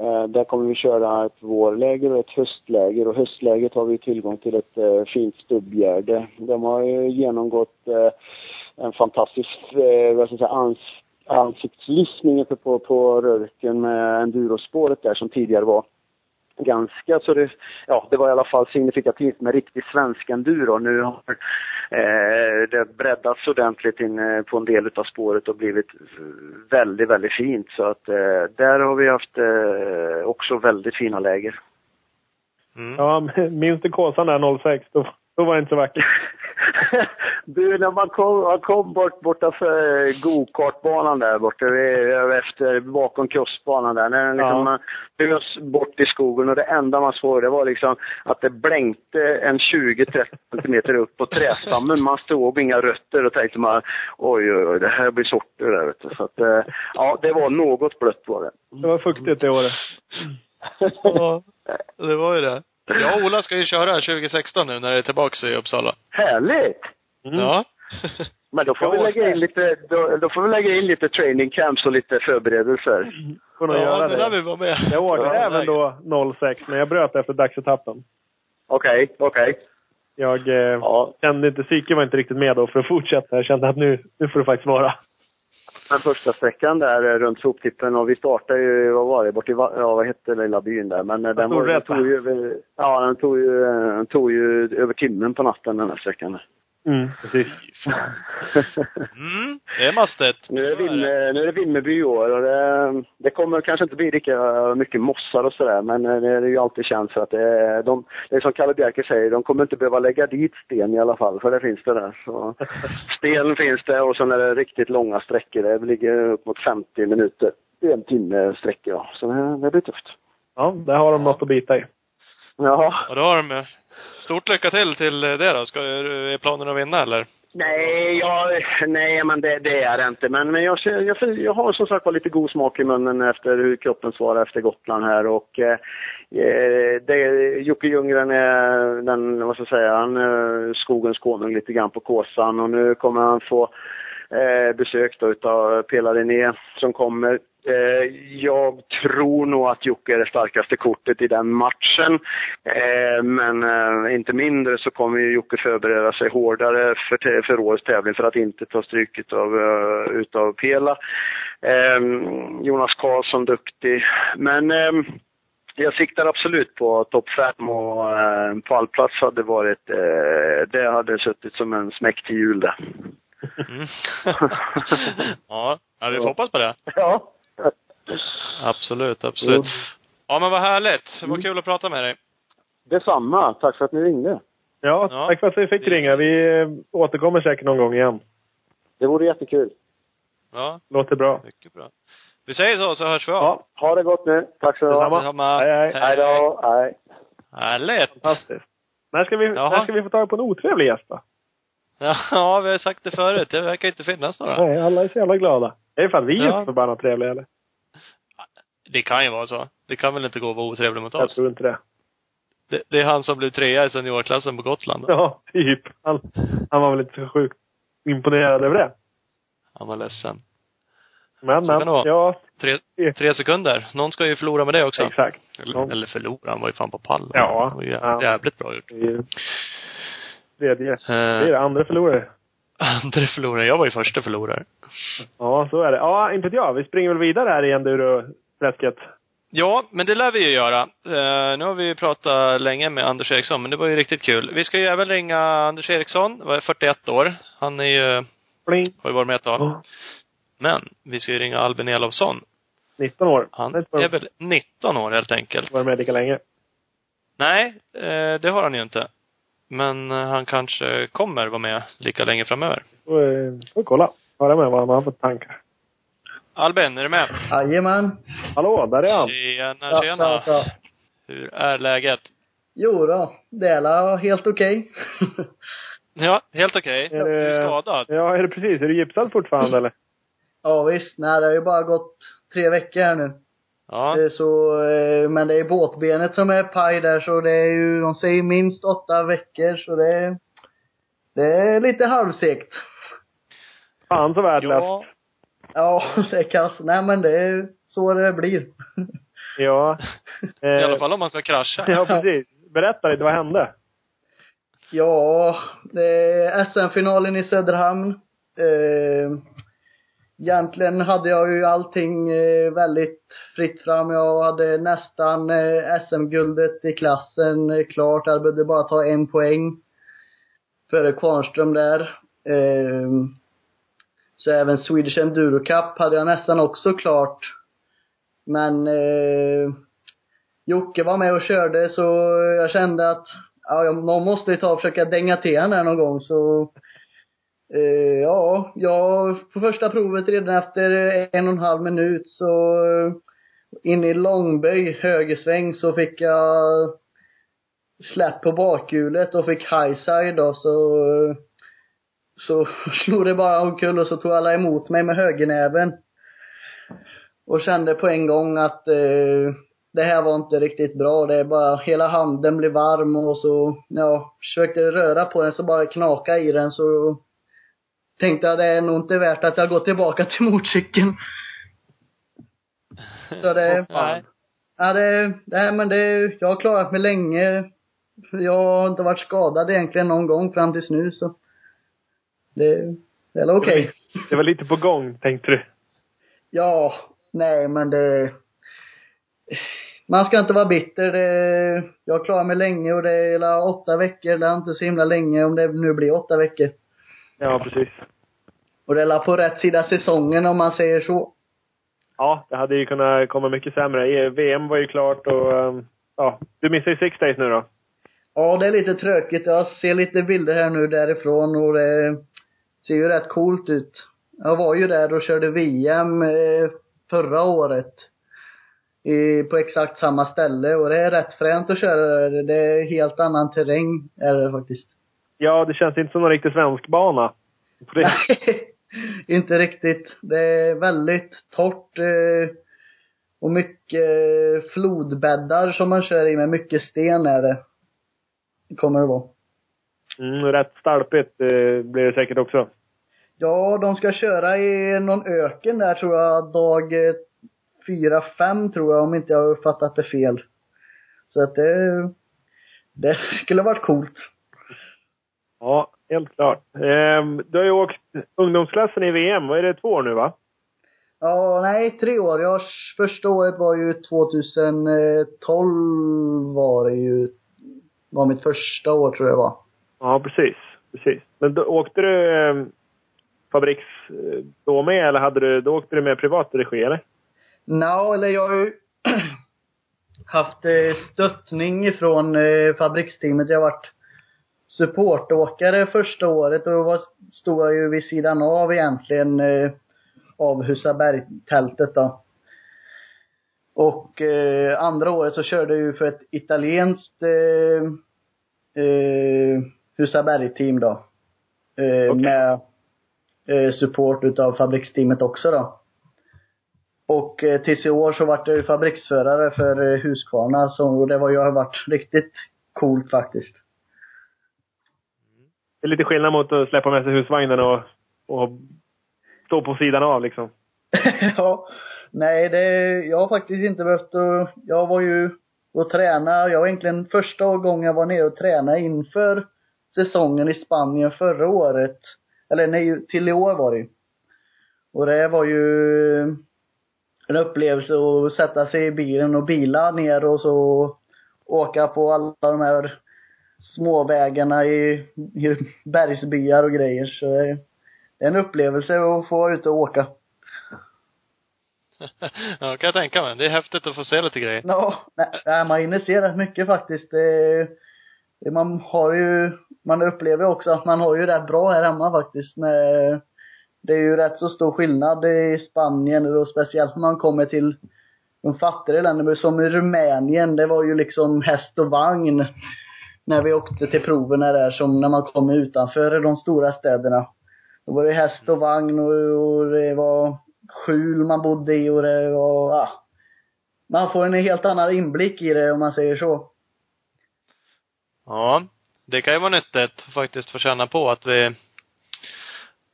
Speaker 4: Eh, där kommer vi köra ett vårläger och ett höstläger och höstläget har vi tillgång till ett eh, fint stubbgärde. De har ju genomgått eh, en fantastisk, eh, vad ska jag säga, ans ansiktslyftning uppe på, på Rörken med endurospåret där som tidigare var ganska så det, ja, det var i alla fall signifikativt med riktig svensk enduro. Nu har eh, det breddats ordentligt in eh, på en del av spåret och blivit väldigt, väldigt fint. Så att eh, där har vi haft eh, också väldigt fina läger.
Speaker 3: Mm. Ja, minns du Kåsan där 06? Då, då var det inte så vackert.
Speaker 4: du, när man kom, man kom bort bortanför eh, gokartbanan där borta, efter, bakom kustbanan där, när liksom ja. man ös bort i skogen och det enda man såg det var liksom att det blänkte en 20-30 centimeter upp på trästammen. Man såg inga rötter och tänkte man oj, oj, oj, det här blir sorter där vet du. Så att, eh, ja, det var något blött var det.
Speaker 3: Det var fuktigt det året.
Speaker 2: ja, det var ju det. Jag och Ola ska ju köra 2016 nu när det är tillbaka i Uppsala.
Speaker 4: Härligt!
Speaker 2: Mm. Ja.
Speaker 4: Men då får vi lägga in lite, då, då, får vi lägga in lite training camps och lite förberedelser.
Speaker 3: Nog
Speaker 2: ja,
Speaker 3: göra
Speaker 2: det.
Speaker 3: det.
Speaker 2: vi vara med.
Speaker 3: Jag åkte ja, även då 06, men jag bröt efter dagsetappen.
Speaker 4: Okej, okay, okej. Okay.
Speaker 3: Jag eh, ja. kände inte, psyket var inte riktigt med då för att fortsätta. Jag kände att nu, nu får det faktiskt vara.
Speaker 4: Den första sträckan där runt soptippen och vi startade ju, vad var det, bort i, ja vad hette lilla byn där? Men den, var, den tog ju, ja den tog ju, den tog ju över timmen på natten den här sträckan.
Speaker 3: Mm, precis.
Speaker 2: mm, det är mastet.
Speaker 4: Nu är, Vim, nu är det Vimmerby i år och det, det kommer kanske inte bli lika mycket mossar och sådär men det är ju alltid känt för att det är, de, det är som Kalle Bjerke säger, de kommer inte behöva lägga dit sten i alla fall för det finns det där. Så, sten finns det och sen är det riktigt långa sträckor. Det ligger upp mot 50 minuter. En timme sträckor. Så det, det blir tufft.
Speaker 3: Ja, där har de något att bita i.
Speaker 4: Ja.
Speaker 2: Och det har de Stort lycka till till det då. Ska, är planen att vinna eller?
Speaker 4: Nej, jag, nej men det, det är det inte. Men, men jag, jag, jag har som sagt var lite god smak i munnen efter hur kroppen svarar efter Gotland här. Och, eh, eh det, Jocke Ljunggren är den, vad ska jag säga, han är skogens konung lite grann på Kåsan. Och nu kommer han få eh, besök då utav Pela René som kommer Eh, jag tror nog att Jocke är det starkaste kortet i den matchen. Eh, men eh, inte mindre så kommer ju Jocke förbereda sig hårdare för, för årets tävling för att inte ta stryket av, eh, utav Pela. Eh, Jonas Karlsson duktig. Men eh, jag siktar absolut på topp fem och en pallplats hade varit, det hade suttit som en smäck till jul det.
Speaker 2: Mm. ja, vi får hoppas på det.
Speaker 4: Ja.
Speaker 2: Absolut, absolut. Ja men vad härligt. Det var mm. kul att prata med dig.
Speaker 4: Detsamma. Tack för att ni ringde.
Speaker 3: Ja, ja. tack för att vi fick ringa. Vi eh, återkommer säkert någon gång igen.
Speaker 4: Det vore jättekul.
Speaker 2: Ja.
Speaker 3: Låter bra.
Speaker 2: Mycket bra. Vi säger så, så hörs vi av.
Speaker 4: Ja, ha det gott nu. Tack så
Speaker 3: mycket. Detsamma.
Speaker 4: Hej, hej. Hej då. Hej.
Speaker 2: Härligt.
Speaker 3: Fantastiskt. När ska vi, när ska vi få tag på en otrevlig gäst då?
Speaker 2: Ja, vi har sagt det förut. Det verkar inte finnas några.
Speaker 3: Nej, alla är så jävla glada. Det är för att vi ja. är förbannat trevliga eller?
Speaker 2: Det kan ju vara så. Det kan väl inte gå att vara otrevlig mot oss?
Speaker 3: Jag tror inte det.
Speaker 2: Det, det är han som blev trea i seniorklassen på Gotland.
Speaker 3: Ja, typ. Han, han var väl inte så sjukt imponerad över det.
Speaker 2: Han var ledsen.
Speaker 3: Men,
Speaker 2: Så kan
Speaker 3: men.
Speaker 2: det vara.
Speaker 3: Ja,
Speaker 2: Tre, tre sekunder. Någon ska ju förlora med det också.
Speaker 3: exakt.
Speaker 2: Eller,
Speaker 3: Ja.
Speaker 2: eller förlora, han var ju fan på pallen.
Speaker 3: Ja.
Speaker 2: Det var
Speaker 3: Ja.
Speaker 2: jävligt bra gjort.
Speaker 3: Det är ju tredje. Det är det andra förlorare.
Speaker 2: andra förlorare. Jag var ju första förlorare.
Speaker 3: Ja, så är det. Ja, inte jag. Vi springer väl vidare här i enduro-träsket.
Speaker 2: Ja, men det lär vi ju göra. Eh, nu har vi ju pratat länge med Anders Eriksson, men det var ju riktigt kul. Vi ska ju även ringa Anders Eriksson, var 41 år. Han är ju,
Speaker 3: Pling.
Speaker 2: har ju varit med ett tag.
Speaker 3: Ja.
Speaker 2: Men, vi ska ju ringa Albin Elofsson.
Speaker 3: 19 år.
Speaker 2: Han är
Speaker 3: du
Speaker 2: väl 19 år helt enkelt.
Speaker 3: Varit med lika länge.
Speaker 2: Nej, eh, det har han ju inte. Men eh, han kanske kommer vara med lika länge framöver.
Speaker 3: Får eh, får vi kolla. Höra med vad han har för tankar.
Speaker 2: Albin, är du med?
Speaker 5: Jajamän.
Speaker 3: Hallå, där är han.
Speaker 2: Tjena,
Speaker 5: Ja,
Speaker 2: tjena.
Speaker 5: så.
Speaker 2: Hur är läget?
Speaker 5: Jo då, det är helt okej.
Speaker 2: Ja, helt okej.
Speaker 3: Är
Speaker 2: Du är
Speaker 3: det-
Speaker 2: skadad.
Speaker 3: Ja, är det precis? Är du gipsad fortfarande eller?
Speaker 5: ja visst, nej det har ju bara gått tre veckor här nu.
Speaker 2: Ja.
Speaker 5: Eh, Så, eh, men det är båtbenet som är paj där så det är ju, de säger minst åtta veckor så det är, det är lite halvsegt.
Speaker 3: Fan så värdelöst.
Speaker 2: Ja.
Speaker 5: Ja, det är kass. Nej men det är så det blir.
Speaker 3: Ja.
Speaker 2: I alla fall om man ska krascha.
Speaker 3: Ja, precis. Berätta lite, vad hände?
Speaker 5: Ja, det är SM-finalen i Söderhamn. Eh, egentligen hade jag ju allting eh, väldigt fritt fram. Jag hade nästan eh, SM-guldet i klassen eh, klart. Jag behövde bara ta en poäng före Kvarnström där. Ehm, så även Swedish Enduro Cup hade jag nästan också klart. Men Jocke var med och körde så jag kände att ja, någon måste ju ta och försöka dänga till honom här någon gång så Uh, ja, jag på första provet redan efter en och en halv minut så eh, in i långböj, högersväng, så fick jag släpp på bakhjulet och fick highside då så eh, så slog det bara omkull och så tog alla emot mig med högernäven. Och kände på en gång att eh, det här var inte riktigt bra. Det är bara, hela handen blev varm och så, ja, försökte röra på den så bara knaka i den så tänkte jag det är nog inte värt att jag går tillbaka till motorcykeln. Så det,
Speaker 2: Nej.
Speaker 5: ja det, nej men det, jag har klarat mig länge. Jag har inte varit skadad egentligen någon gång fram tills nu så. Det, det är okej.
Speaker 3: Det var lite på gång, tänkte du.
Speaker 5: Ja, nej men det... Man ska inte vara bitter. Det, jag klarar mig länge och det är åtta veckor. Det är inte så himla länge om det nu blir åtta veckor.
Speaker 3: Ja, precis.
Speaker 5: Och det är på rätt sida säsongen om man säger så.
Speaker 3: Ja, det hade ju kunnat komma mycket sämre. E- VM var ju klart och... ehm, Ja, du missar ju Six Days nu då.
Speaker 5: Ja, det är lite tråkigt. Jag ser lite bilder här nu därifrån och det ser ju rätt coolt ut. Jag var ju där och körde VM eh, förra året. I, på exakt samma ställe och det är rätt fränt att köra där. Det är helt annan terräng, är det faktiskt.
Speaker 3: Ja, det känns inte som någon riktig svensk bana.
Speaker 5: Inte riktigt. Det är väldigt torrt eh, och mycket flodbäddar som man kör i med mycket sten är det. Kommer det vara.
Speaker 3: Mm, rätt stalpigt eh, blir det säkert också.
Speaker 5: Ja, de ska köra i någon öken där tror jag, dag eh, fyra, fem tror jag, om inte jag har fattat det fel. Så att det, det skulle varit coolt.
Speaker 3: Ja, helt klart. Ehm, du har ju åkt ungdomsklassen i VM. Vad är det, två år nu va?
Speaker 5: Ja, nej, tre år. Jag, första året var ju 2012 var det ju. var mitt första år tror jag det var.
Speaker 3: Ja, precis. Precis. Men då åkte du eh, fabriks då med eller hade du, då åkte du med privat regi eller?
Speaker 5: Nå, eller jag har ju haft eh, stöttning ifrån eh, fabriksteamet. Jag har varit supportåkare första året och var, stod jag ju vid sidan av egentligen eh, av Husaberg-tältet då. Och eh, andra året så körde jag ju för ett italienskt eh, eh, Husaberg-team då. Eh,
Speaker 3: Okej.
Speaker 5: Med eh, support utav fabriksteamet också då. Och eh, tills i år så vart jag ju fabriksförare för eh, Husqvarna så och det var ju har varit riktigt coolt faktiskt.
Speaker 3: Det är lite skillnad mot att släppa med sig husvagnen och, och stå på sidan av liksom.
Speaker 5: ja. Nej, det, jag har faktiskt inte behövt att, jag var ju och tränade. jag var egentligen första gången jag var nere och tränade inför säsongen i Spanien förra året. Eller nej, till i år var det Och det var ju en upplevelse att sätta sig i bilen och bila ner och så åka på alla de här småvägarna i, i bergsbyar och grejer. Så det är en upplevelse att få vara ute och åka.
Speaker 2: ja, kan jag tänka mig. Det är häftigt att få se lite grejer.
Speaker 5: Ja, nej, man hinner se rätt mycket faktiskt. Det, det, man har ju, man upplever också att man har ju rätt bra här hemma faktiskt med det är ju rätt så stor skillnad i Spanien och speciellt när man kommer till de fattigare länderna, som i Rumänien, det var ju liksom häst och vagn när vi åkte till proverna där, som när man kom utanför de stora städerna. Då var det häst och vagn och, och det var skjul man bodde i och det var, ja. Man får en helt annan inblick i det om man säger så.
Speaker 2: Ja. Det kan ju vara nyttigt faktiskt få känna på att vi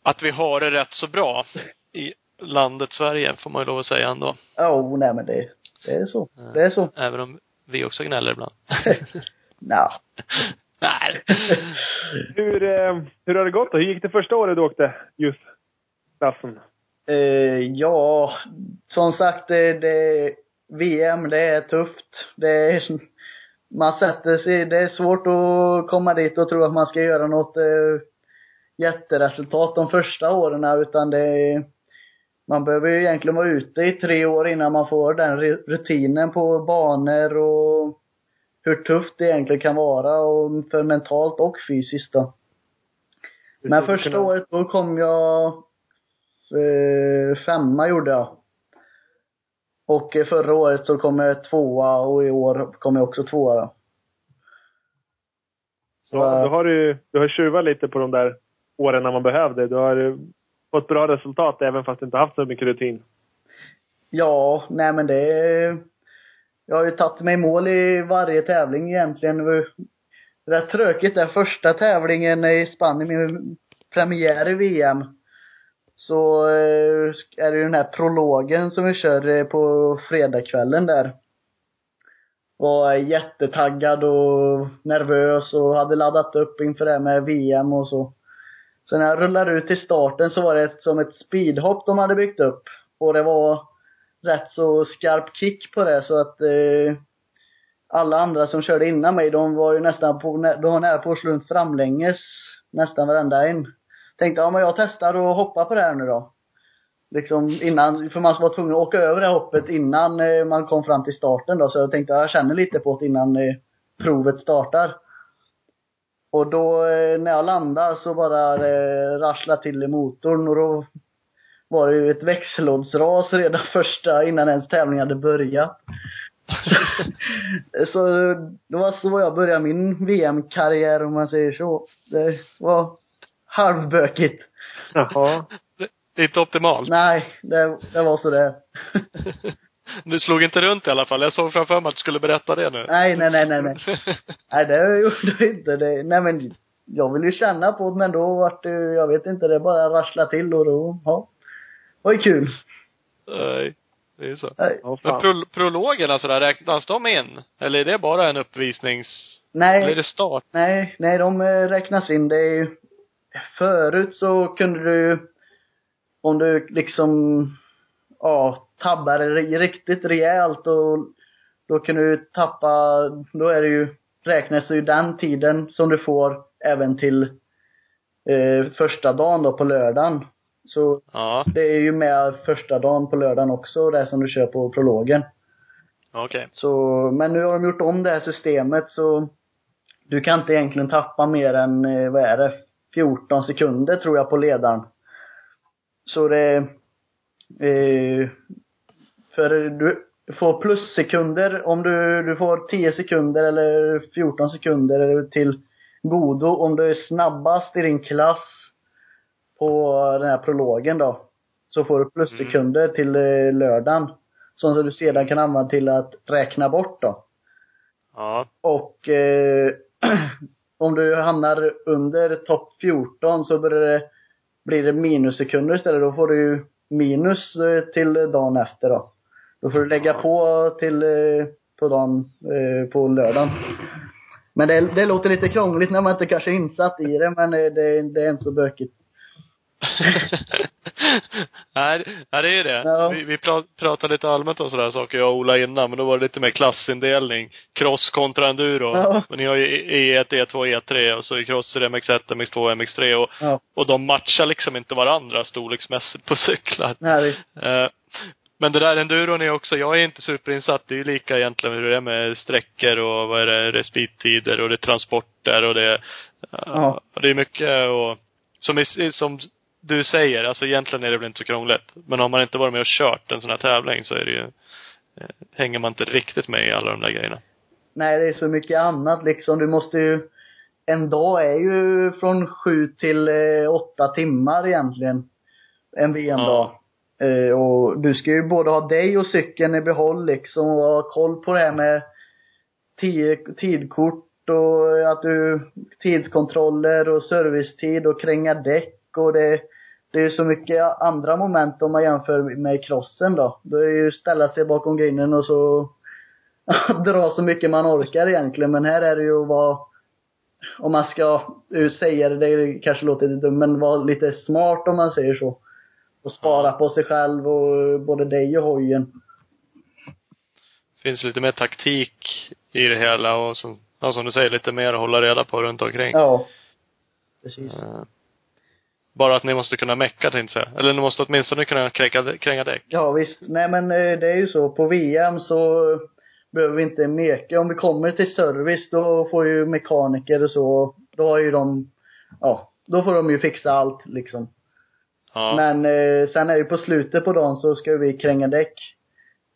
Speaker 2: att vi har det rätt så bra i landet Sverige, får man ju lov att säga ändå.
Speaker 5: Ja, oh, nej men det, det är så. Det är så.
Speaker 2: Även om vi också gnäller ibland.
Speaker 5: Nja.
Speaker 2: Nej.
Speaker 3: hur, eh, hur har det gått då? Hur gick det första året du åkte just klassen?
Speaker 5: Eh, ja, som sagt, det, det, VM, det är tufft. Det är, man sätter sig, det är svårt att komma dit och tro att man ska göra något eh, jätteresultat de första åren utan det är, man behöver ju egentligen vara ute i tre år innan man får den rutinen på banor och hur tufft det egentligen kan vara och för mentalt och fysiskt då. Men första året då kom jag eh, femma gjorde jag. Och förra året så kom jag tvåa och i år kom jag också tvåa då.
Speaker 3: Så, ja, då har du, du har tjuvat lite på de där åren när man behövde. Du har fått bra resultat även fast du inte haft så mycket rutin.
Speaker 5: Ja, nej men det... Jag har ju tagit mig mål i varje tävling egentligen. Det var Rätt tråkigt den första tävlingen i Spanien, min premiär i VM. Så eh, är det ju den här prologen som vi kör eh, på fredagskvällen där. Var jättetaggad och nervös och hade laddat upp inför det här med VM och så. Så när jag rullade ut till starten så var det som ett speedhopp de hade byggt upp. Och det var rätt så skarp kick på det så att eh, alla andra som körde innan mig, de var ju nästan på, de var nära på att slå runt framlänges nästan varenda en. Tänkte, ja men jag testar och hoppa på det här nu då. Liksom innan, för man var tvungen att åka över det här hoppet innan eh, man kom fram till starten då. Så jag tänkte, jag känner lite på det innan eh, provet startar. Och då eh, när jag landade så bara eh, det rasslade till i motorn och då var det ju ett växellådsras redan första, innan ens tävlingen hade börjat. så det var så jag började min VM-karriär om man säger så. Det var halvbökigt.
Speaker 3: Jaha.
Speaker 2: Det är inte optimalt.
Speaker 5: Nej, det, det var så det.
Speaker 2: Du slog inte runt i alla fall. Jag såg framför mig att du skulle berätta det nu.
Speaker 5: Nej, nej, nej, nej, nej. nej, det gjorde jag inte. Det, nej men, jag vill ju känna på det, men då vart det, jag vet inte, det bara rassla till och då, ja. Var ju kul.
Speaker 2: Nej. Det är så.
Speaker 5: Nej.
Speaker 2: men pro, prologerna sådär, räknas de in? Eller är det bara en uppvisnings...
Speaker 5: Nej.
Speaker 2: Eller är det start?
Speaker 5: Nej, nej, de eh, räknas in. Det är ju, förut så kunde du, om du liksom, ja, tabbade riktigt rejält och då kan du tappa, då är det ju, räknas det ju den tiden som du får även till eh, första dagen då på lördagen. Så
Speaker 2: ja.
Speaker 5: det är ju med första dagen på lördagen också, det som du kör på prologen.
Speaker 2: Okej. Okay.
Speaker 5: Så, men nu har de gjort om det här systemet så du kan inte egentligen tappa mer än, eh, vad är det, 14 sekunder tror jag på ledaren. Så det, eh, för du får plussekunder om du, du får 10 sekunder eller 14 sekunder till godo om du är snabbast i din klass på den här prologen då. Så får du plussekunder mm. till eh, lördagen. Som du sedan kan använda till att räkna bort då.
Speaker 2: Ja.
Speaker 5: Och eh, om du hamnar under topp 14 så börjar det, blir det minussekunder istället. Då får du minus eh, till dagen efter då. Då får du lägga på till, eh, på dagen, på lördagen. Men det, det låter lite krångligt när man inte kanske är insatt i det, men det, det är inte så bökigt.
Speaker 2: nej, det är ju det.
Speaker 5: Ja.
Speaker 2: Vi, vi pra- pratade lite allmänt om sådana saker, jag och Ola innan, men då var det lite mer klassindelning. Cross kontra enduro.
Speaker 5: Ja.
Speaker 2: Men ni har ju E1, E2, E3 och så är crosser MX1, MX2, MX3 och,
Speaker 5: Ja.
Speaker 2: och de matchar liksom inte varandra storleksmässigt på cyklar.
Speaker 5: Nej, visst.
Speaker 2: Eh, Men det där enduron är också, jag är inte superinsatt. Det är ju lika egentligen hur det är med sträckor och vad är det, respittider och det är transporter och det,
Speaker 5: Ja.
Speaker 2: och det är mycket och, som, som du säger, alltså egentligen är det väl inte så krångligt. Men har man inte varit med och kört en sån här tävling så är det ju, eh, hänger man inte riktigt med i alla de där grejerna.
Speaker 5: Nej, det är så mycket annat liksom. Du måste ju, en dag är ju från sju till eh, åtta timmar egentligen. En VM-dag. Eh, och du ska ju både ha dig och cykeln i behåll liksom och ha koll på det här med tio, tidkort och att du, tidskontroller och servicetid och kränga däck och det, det är ju så mycket andra moment om man jämför med crossen då. Då är det ju ställa sig bakom grinden och så dra så mycket man orkar egentligen. Men här är det ju att vara, om man ska uh, säga det, det kanske låter lite dumt, men vara lite smart om man säger så. Och spara på sig själv och både dig och hojen.
Speaker 2: finns lite mer taktik i det hela och som, ja, som du säger, lite mer att hålla reda på runt omkring.
Speaker 5: Ja. Precis.
Speaker 2: Eh, Bara att ni måste kunna mecka tänkte jag. Eller ni måste åtminstone kunna kränga, kränga däck.
Speaker 5: Ja visst. Nej men eh, det är ju så. På VM så behöver vi inte meka. Om vi kommer till service då får ju mekaniker och så, då har ju de, ja, då får de ju fixa allt liksom.
Speaker 2: Ja.
Speaker 5: Men eh, sen är det på slutet på dagen så ska vi kränga däck.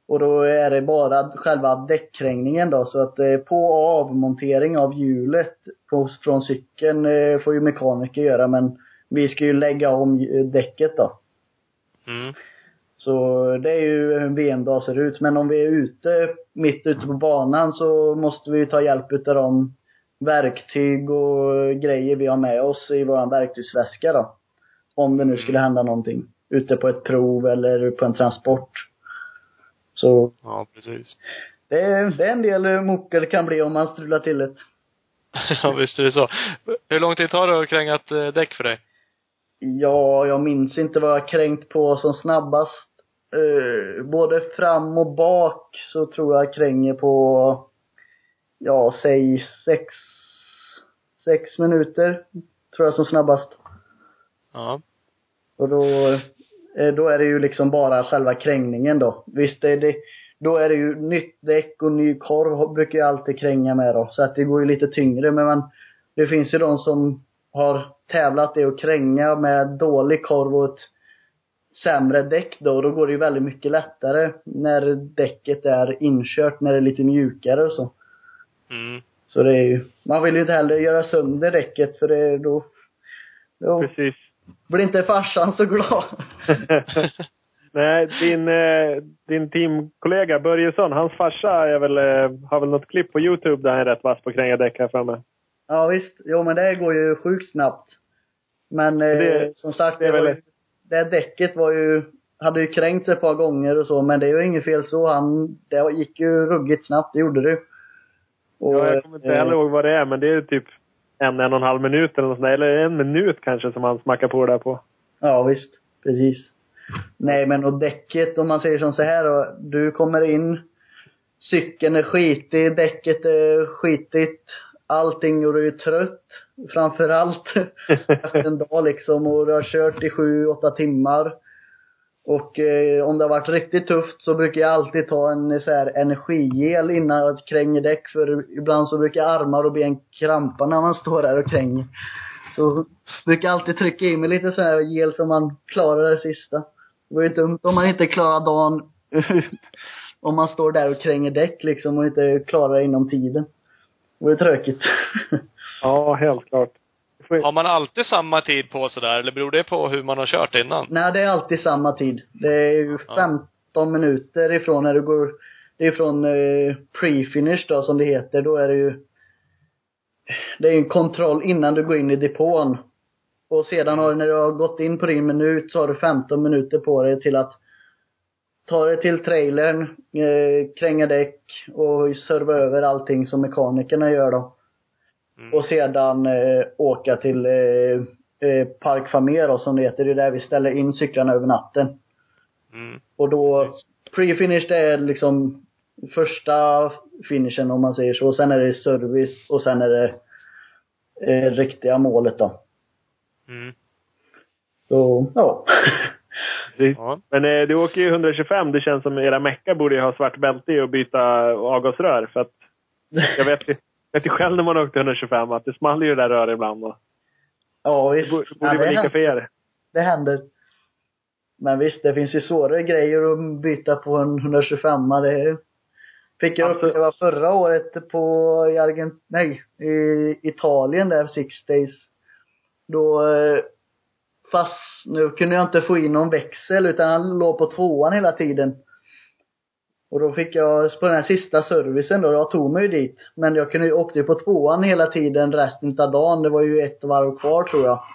Speaker 5: Och då är det bara själva däckkrängningen då. Så att eh, på och avmontering av hjulet på, från cykeln eh, får ju mekaniker göra. Men vi ska ju lägga om däcket då.
Speaker 2: Mm.
Speaker 5: Så det är ju hur en VM-dag ser ut. Men om vi är ute, mitt ute på banan så måste vi ta hjälp utav de verktyg och grejer vi har med oss i våran verktygsväska då. Om det nu skulle hända någonting. Ute på ett prov eller på en transport. Så
Speaker 2: Ja, precis.
Speaker 5: det är, det är en del muckel kan bli om man strular till det.
Speaker 2: ja, visst är det så. Hur lång tid tar det att kränga ett eh, däck för dig?
Speaker 5: Ja, jag minns inte vad jag kränkt på som snabbast. Eh, både fram och bak så tror jag kränger på, ja, säg sex, sex minuter. Tror jag som snabbast.
Speaker 2: Ja.
Speaker 5: Och då, eh, då är det ju liksom bara själva krängningen då. Visst är det, då är det ju nytt däck och ny korv brukar jag alltid kränga med då. Så att det går ju lite tyngre men man, det finns ju de som har tävlat i att kränga med dålig korv och ett sämre däck då. Och då går det ju väldigt mycket lättare när däcket är inkört, när det är lite mjukare och så.
Speaker 2: Mm.
Speaker 5: Så det är ju, man vill ju inte heller göra sönder däcket för det, då, då
Speaker 3: Precis.
Speaker 5: blir inte farsan så glad.
Speaker 3: Nej, din, eh, din teamkollega Börjesson, hans farsa är väl, eh, har väl något klipp på Youtube där han är rätt vass på att kränga däck här framme.
Speaker 5: Ja visst, jo men det går ju sjukt snabbt. Men eh,
Speaker 3: Det-
Speaker 5: som sagt,
Speaker 3: det
Speaker 5: det, var ju, det däcket var ju, hade ju kränkt ett par gånger och så, men det är ju inget fel så. Han, det gick ju ruggigt snabbt, det gjorde det. Och,
Speaker 3: Ja, jag kommer inte
Speaker 5: eh,
Speaker 3: heller ihåg vad det är, men det är typ en, en och en halv minut eller något sånt där. Eller en minut kanske som han smackar på det där på.
Speaker 5: Ja visst, precis. Nej men och däcket, om man säger som så här då, du kommer in, cykeln är skitig, däcket är skitigt, allting och du är trött. Framför allt efter en dag liksom och du har kört i sju, åtta timmar. Och eh, om det har varit riktigt tufft så brukar jag alltid ta en så här energigel innan jag kränger däck för ibland så brukar armar och ben krampa när man står där och kränger. Så brukar jag alltid trycka i mig lite så här gel så man klarar det sista. Det var ju dumt om man inte klarar dagen om man står där och kränger däck liksom och inte klarar det inom tiden. Det var ju tråkigt.
Speaker 3: Ja, helt klart.
Speaker 2: Har man alltid samma tid på sig där, eller beror det på hur man har kört innan?
Speaker 5: Nej, det är alltid samma tid. Det är ju
Speaker 2: Ja.
Speaker 5: 15 minuter ifrån när du går det är från eh, pre-finish då som det heter. Då är det ju, det är en kontroll innan du går in i depån. Och sedan har du, när du har gått in på din minut så har du 15 minuter på dig till att ta dig till trailern, eh, kränga däck och serva över allting som mekanikerna gör då.
Speaker 2: Mm.
Speaker 5: Och sedan eh, åka till eh, eh, Park Famer som det heter. Det är där vi ställer in cyklarna över natten.
Speaker 2: Mm.
Speaker 5: Och då, pre-finish det är liksom första finishen om man säger så. Sen är det service och sen är det eh, riktiga målet då.
Speaker 2: Mm.
Speaker 5: Så, ja.
Speaker 3: Precis.
Speaker 2: Ja.
Speaker 3: Men eh, du åker ju 125. Det känns som era mecka borde ju ha svart bälte i att byta avgasrör. För att jag vet ju, vet ju själv när man åkte 125 att det small ju det där röret ibland. Och
Speaker 5: ja
Speaker 3: det
Speaker 5: visst.
Speaker 3: borde,
Speaker 5: Ja,
Speaker 3: borde
Speaker 5: det
Speaker 3: vara lika för er.
Speaker 5: Det händer. Men visst, det finns ju svårare grejer att byta på en 125 Det fick jag
Speaker 3: Absolut.
Speaker 5: uppleva förra året på, i Argent, nej, i Italien där, Six Days. Då, eh, fast nu kunde jag inte få in någon växel utan han låg på tvåan hela tiden. Och då fick jag, på den här sista servicen då, jag tog mig ju dit. Men jag kunde ju, åkte ju på tvåan hela tiden resten av dagen. Det var ju ett varv kvar tror jag.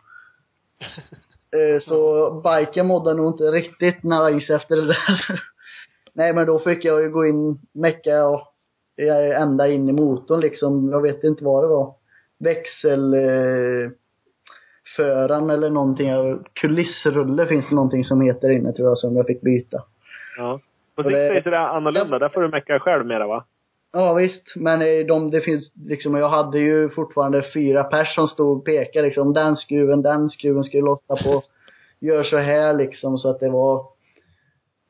Speaker 5: Eh, Så biken mådde nog inte riktigt nice efter det där. Nej men då fick jag ju gå in, mecka och eh, ända in i motorn liksom. Jag vet inte vad det var. Växel, eh, föran eller någonting. Kulissrulle finns det någonting som heter inne tror jag som jag fick byta.
Speaker 3: Ja. På
Speaker 5: Och det-
Speaker 3: Six Days är det annorlunda. Där får du mecka själv mera va?
Speaker 5: Ja visst, men eh, de, det finns liksom, jag hade ju fortfarande fyra pers som stod och pekade liksom, den skruven, den skruven ska du lossa på. Gör så här liksom, så att det var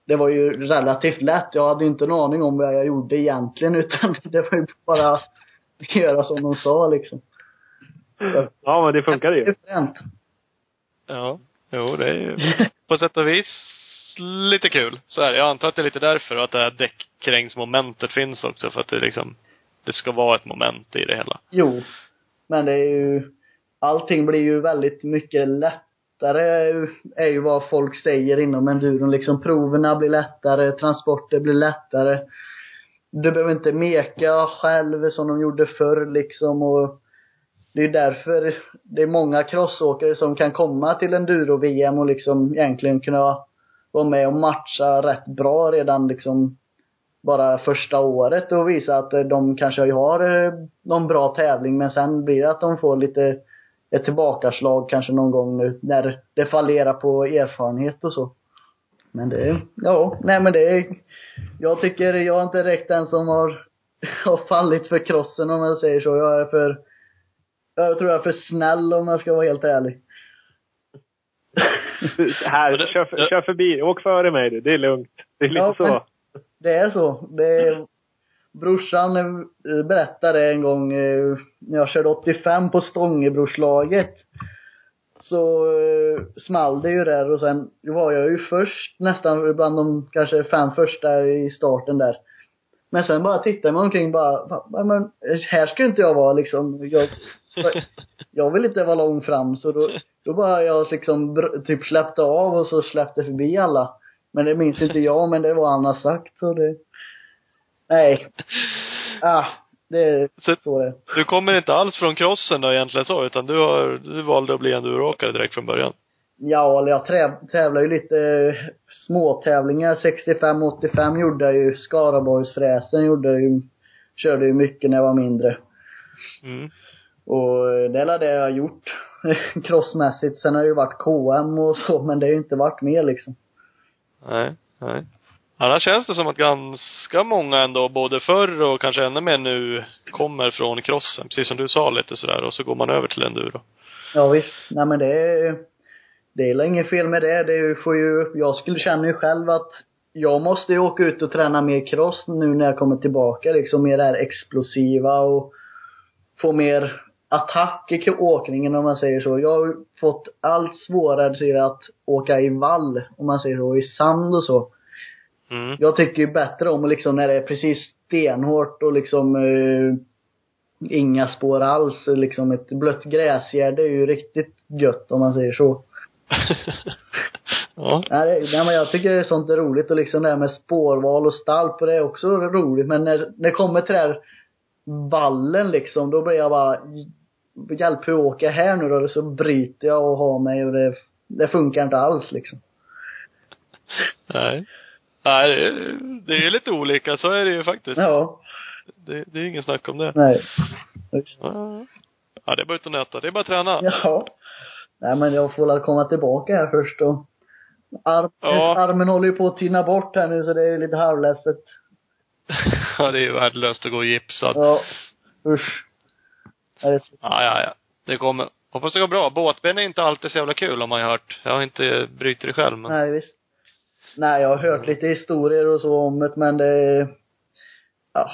Speaker 5: det var ju relativt lätt. Jag hade inte en aning om vad jag gjorde egentligen utan det var ju bara att göra som de sa liksom.
Speaker 3: Ja, men det funkade ju.
Speaker 5: Det är fränt.
Speaker 2: Ja. Jo, det är ju på sätt och vis lite kul. Så är det. Jag antar att det är lite därför och att det här däckkrängsmomentet finns också. För att det liksom, det ska vara ett moment i det hela.
Speaker 5: Jo. Men det är ju, allting blir ju väldigt mycket lättare, är ju vad folk säger inom enduron. Liksom proverna blir lättare, transporter blir lättare. Du behöver inte meka själv som de gjorde förr liksom och det är därför det är många crossåkare som kan komma till enduro-VM och liksom egentligen kunna vara med och matcha rätt bra redan liksom bara första året och visa att eh, de kanske har eh, någon bra tävling men sen blir det att de får lite ett tillbakaslag kanske någon gång nu när det fallerar på erfarenhet och så. Men det, ja, nej men det är, jag tycker jag är inte direkt den som har, har fallit för crossen om jag säger så. Jag är för, jag tror jag är för snäll om jag ska vara helt ärlig.
Speaker 3: Här, kör, för- kör förbi. Åk före mig du. Det är lugnt. Det är lite
Speaker 5: Ja,
Speaker 3: så.
Speaker 5: Det är så. Det är, brorsan eh, berättade en gång eh, när jag körde 85 på Stångebrorslaget. Så eh, small det ju där och sen var jag ju först nästan bland de kanske fem första i starten där. Men sen bara tittade man omkring bara, "Va- va- men här ska inte jag vara liksom. Jag, jag vill inte vara långt fram så då, då bara jag liksom typ släppte av och så släppte förbi alla. Men det minns inte jag, men det var han har sagt så det Nej. Ah, det är
Speaker 2: Så-
Speaker 5: så det.
Speaker 2: Du kommer inte alls från crossen då egentligen så, utan du har, du valde att bli enduroåkare direkt från början.
Speaker 5: Ja, eller jag träv, tävlar ju lite eh, småtävlingar. 65-85 gjorde jag ju. Skaraborgsfräsen gjorde jag ju. Körde ju mycket när jag var mindre.
Speaker 2: Mm.
Speaker 5: Och eh, det är det jag har gjort. Crossmässigt. Sen har det ju varit KM och så, men det har ju inte varit mer liksom.
Speaker 2: Nej, nej. Annars känns det som att ganska många ändå, både förr och kanske ännu mer nu, kommer från crossen. Precis som du sa lite sådär. Och så går man över till enduro.
Speaker 5: Ja visst. Nej men det är, det är inget fel med det. Det är får ju, jag skulle känna ju själv att jag måste ju åka ut och träna mer cross nu när jag kommer tillbaka. Liksom mer det här explosiva och få mer attack i åkningen om man säger så. Jag har fått allt svårare till att åka i vall, om man säger så, i sand och så.
Speaker 2: Mm.
Speaker 5: Jag tycker ju bättre om liksom när det är precis stenhårt och liksom eh, inga spår alls. Liksom ett blött gräsgärde är ju riktigt gött om man säger så.
Speaker 2: ja.
Speaker 5: Nej, men jag tycker sånt är roligt och liksom det här med spårval och stall på det är också roligt. Men när, när det kommer till det här vallen liksom, då blir jag bara Hjälp hur åker jag här nu då? Så bryter jag och har mig och det, det funkar inte alls liksom.
Speaker 2: Nej. Nej, det är, det är lite olika. Så är det ju faktiskt.
Speaker 5: Ja,
Speaker 2: Det, det är ingen snack om det.
Speaker 5: nej.
Speaker 2: Ja, det är bara ut och nöta. Det är bara att träna.
Speaker 5: Ja. Nej men jag får väl komma tillbaka här först då. Arm,
Speaker 2: Ja.
Speaker 5: Armen håller ju på att tina bort här nu så det är lite halvledset.
Speaker 2: Ja, det är ju värdelöst att gå gipsad.
Speaker 5: Ja. Usch.
Speaker 2: Ja, ja, ja. Det kommer. Hoppas det går bra. Båtben är inte alltid så jävla kul har man ju hört. Jag har inte brytt det själv men.
Speaker 5: Nej, visst. Nej, jag har hört lite historier och så om det, men det... Ja.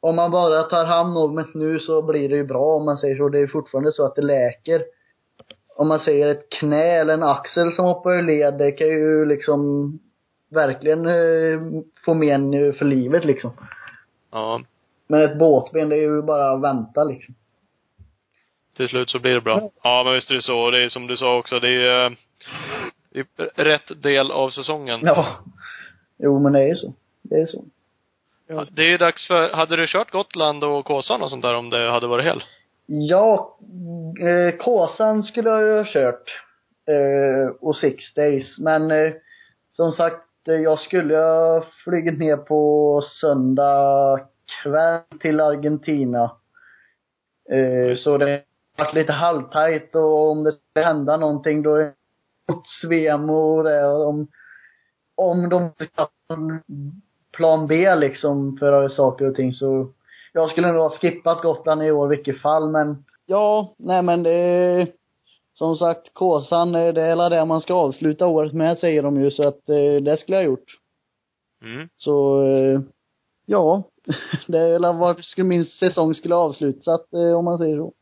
Speaker 5: Om man bara tar hand om det nu så blir det ju bra om man säger så. Det är fortfarande så att det läker. Om man säger ett knä eller en axel som hoppar ur led, det kan ju liksom verkligen eh, få men eh, för livet liksom.
Speaker 2: Ja.
Speaker 5: Men ett båtben, det är ju bara att vänta liksom.
Speaker 2: Till slut så blir det bra. Ja, men visst är det så. Det är som du sa också. Det är, eh, det är rätt del av säsongen.
Speaker 5: Ja. Jo, men det är ju så. Det är så.
Speaker 2: Ja, Det är ju dags för, hade du kört Gotland och Kåsan och sånt där om det hade varit hel?
Speaker 5: Ja, eh, Kåsan skulle jag ju ha kört. Eh, och Six Days. Men eh, som sagt, eh, jag skulle ha flugit ner på söndag kväll till Argentina. Eh, så det har varit lite halvtajt och om det skulle hända någonting då är det mot och det. och Om, om de plan B liksom för saker och ting så jag skulle nog ha skippat Gotland i år i vilket fall, men ja, nej men det är som sagt, Kåsan, eh, det är hela det man ska avsluta året med säger de ju, så att eh, det skulle jag ha gjort.
Speaker 2: Mm.
Speaker 5: Så, eh, ja, det är väl skulle min säsong skulle avslutas, eh, om man säger så.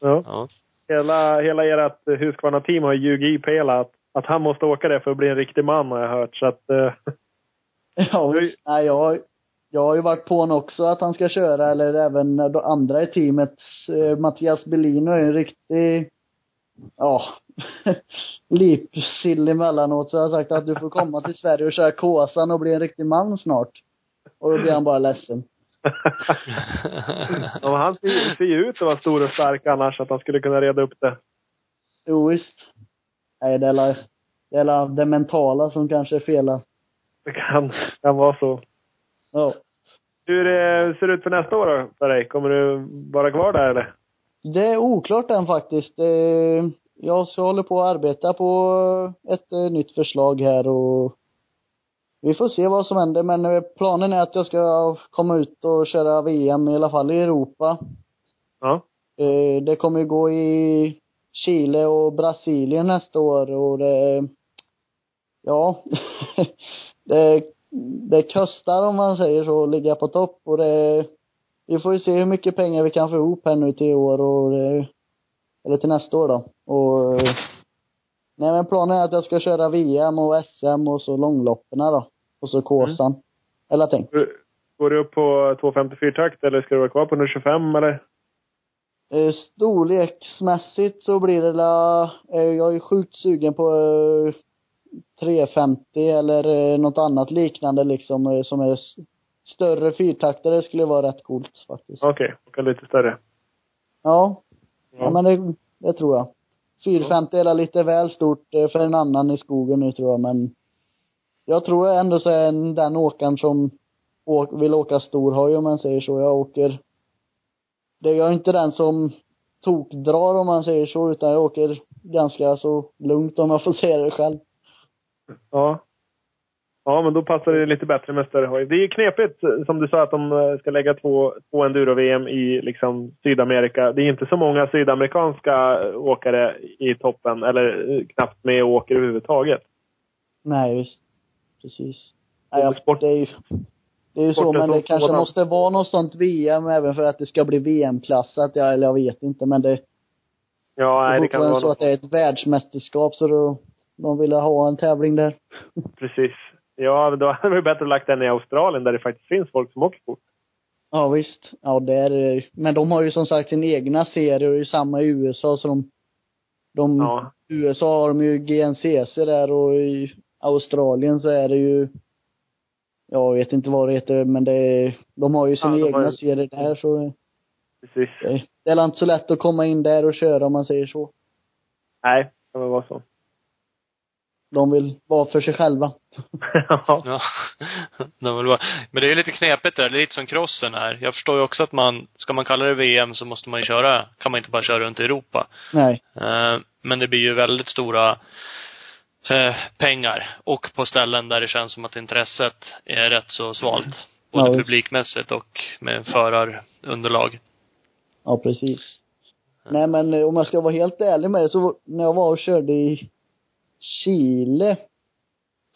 Speaker 3: Ja.
Speaker 2: Ja.
Speaker 3: Hela, hela ert Husqvarna-team har ljugit i Pela att, att han måste åka det för att bli en riktig man har jag hört. Så att,
Speaker 5: Ja, nej jag, jag har ju varit på honom också att han ska köra, eller även andra i teamet. Eh, Mattias Bellino är en riktig, ja, lipsill emellanåt. Så jag har sagt att du får komma till Sverige och köra Kåsan och bli en riktig man snart. Och då blir han bara ledsen.
Speaker 3: ja, han ser, ju ut att vara stor och stark annars, att han skulle kunna reda upp det.
Speaker 5: Jo, visst. Nej, det är det mentala som kanske är fel.
Speaker 3: Det kan, kan vara så.
Speaker 5: Ja.
Speaker 3: Hur eh, ser det ut för nästa år då, för dig? Kommer du vara kvar där eller?
Speaker 5: Det är oklart än faktiskt. Eh, Jag håller på att arbeta på ett eh, nytt förslag här och vi får se vad som händer men planen är att jag ska komma ut och köra VM i alla fall i Europa.
Speaker 3: Ja.
Speaker 5: Det kommer gå i Chile och Brasilien nästa år och det, ja, det, det kostar om man säger så att ligga på topp och det, vi får ju se hur mycket pengar vi kan få ihop här nu till i år och det, eller till nästa år då. Och nej men planen är att jag ska köra VM och SM och så långloppen då. Och så Kåsan. Eller tänkt.
Speaker 3: Går du upp på 254-takt eller ska du vara kvar på 125 eller?
Speaker 5: Eh, Storleksmässigt så blir det la, eh, jag är sjukt sugen på eh, 350 eller eh, något annat liknande liksom eh, som är större fyrtaktare skulle vara rätt coolt faktiskt.
Speaker 3: Okej, okay, lite större.
Speaker 5: Ja. Ja,
Speaker 3: Ja.
Speaker 5: men det, det tror jag. 450 är lite väl stort eh, för en annan i skogen nu tror jag men jag tror ändå så är en- den åkaren som åk, vill åka storhoj om man säger så. Jag åker det jag är inte den som tokdrar om man säger så utan jag åker ganska så lugnt om jag får säga det själv.
Speaker 3: Ja. Ja, men då passar det lite bättre med större hoj. Det är ju knepigt, som du sa, att de eh, ska lägga två, två enduro-VM i liksom Sydamerika. Det är inte så många sydamerikanska åkare i toppen, eller eh, knappt med och åker överhuvudtaget.
Speaker 5: Nej, visst. Precis. Nej, jag, det är ju, det är ju så, men det kanske måste vara något sånt VM även för att det ska bli VM-klassat. Ja, eller jag vet inte, men det,
Speaker 3: Ja, nej,
Speaker 5: det
Speaker 3: kan vara
Speaker 5: så
Speaker 3: något.
Speaker 5: att det är ett världsmästerskap så då, de ville ha en tävling där.
Speaker 3: Precis. Ja, då hade varit bättre lagt den i Australien där det faktiskt finns folk som åker fort.
Speaker 5: Ja, visst. Ja, där, är- men de har ju som sagt sin egna serie och det är ju samma i USA så de, de,
Speaker 3: Ja.
Speaker 5: USA har de ju GNCC där och i Australien så är det ju, jag vet inte vad det heter, men det är, de har ju sina
Speaker 3: Ja, har
Speaker 5: egna
Speaker 3: ju-
Speaker 5: serier där så
Speaker 3: Precis.
Speaker 5: det, det är inte så lätt att komma in där och köra om man säger så.
Speaker 3: Nej, det kan väl vara så.
Speaker 5: De vill vara för sig själva.
Speaker 3: ja.
Speaker 2: De vill bara- Men det är ju lite knepigt där. Det är lite som crossen här. Jag förstår ju också att man, ska man kalla det VM så måste man ju köra, kan man inte bara köra runt i Europa.
Speaker 5: Nej.
Speaker 2: Eh, Men det blir ju väldigt stora eh, pengar. Och på ställen där det känns som att intresset är rätt så svalt. Både
Speaker 5: Ja,
Speaker 2: publikmässigt och med förarunderlag.
Speaker 5: Ja, precis. Nej men eh, om jag ska vara helt ärlig med det, så när jag var och körde i Chile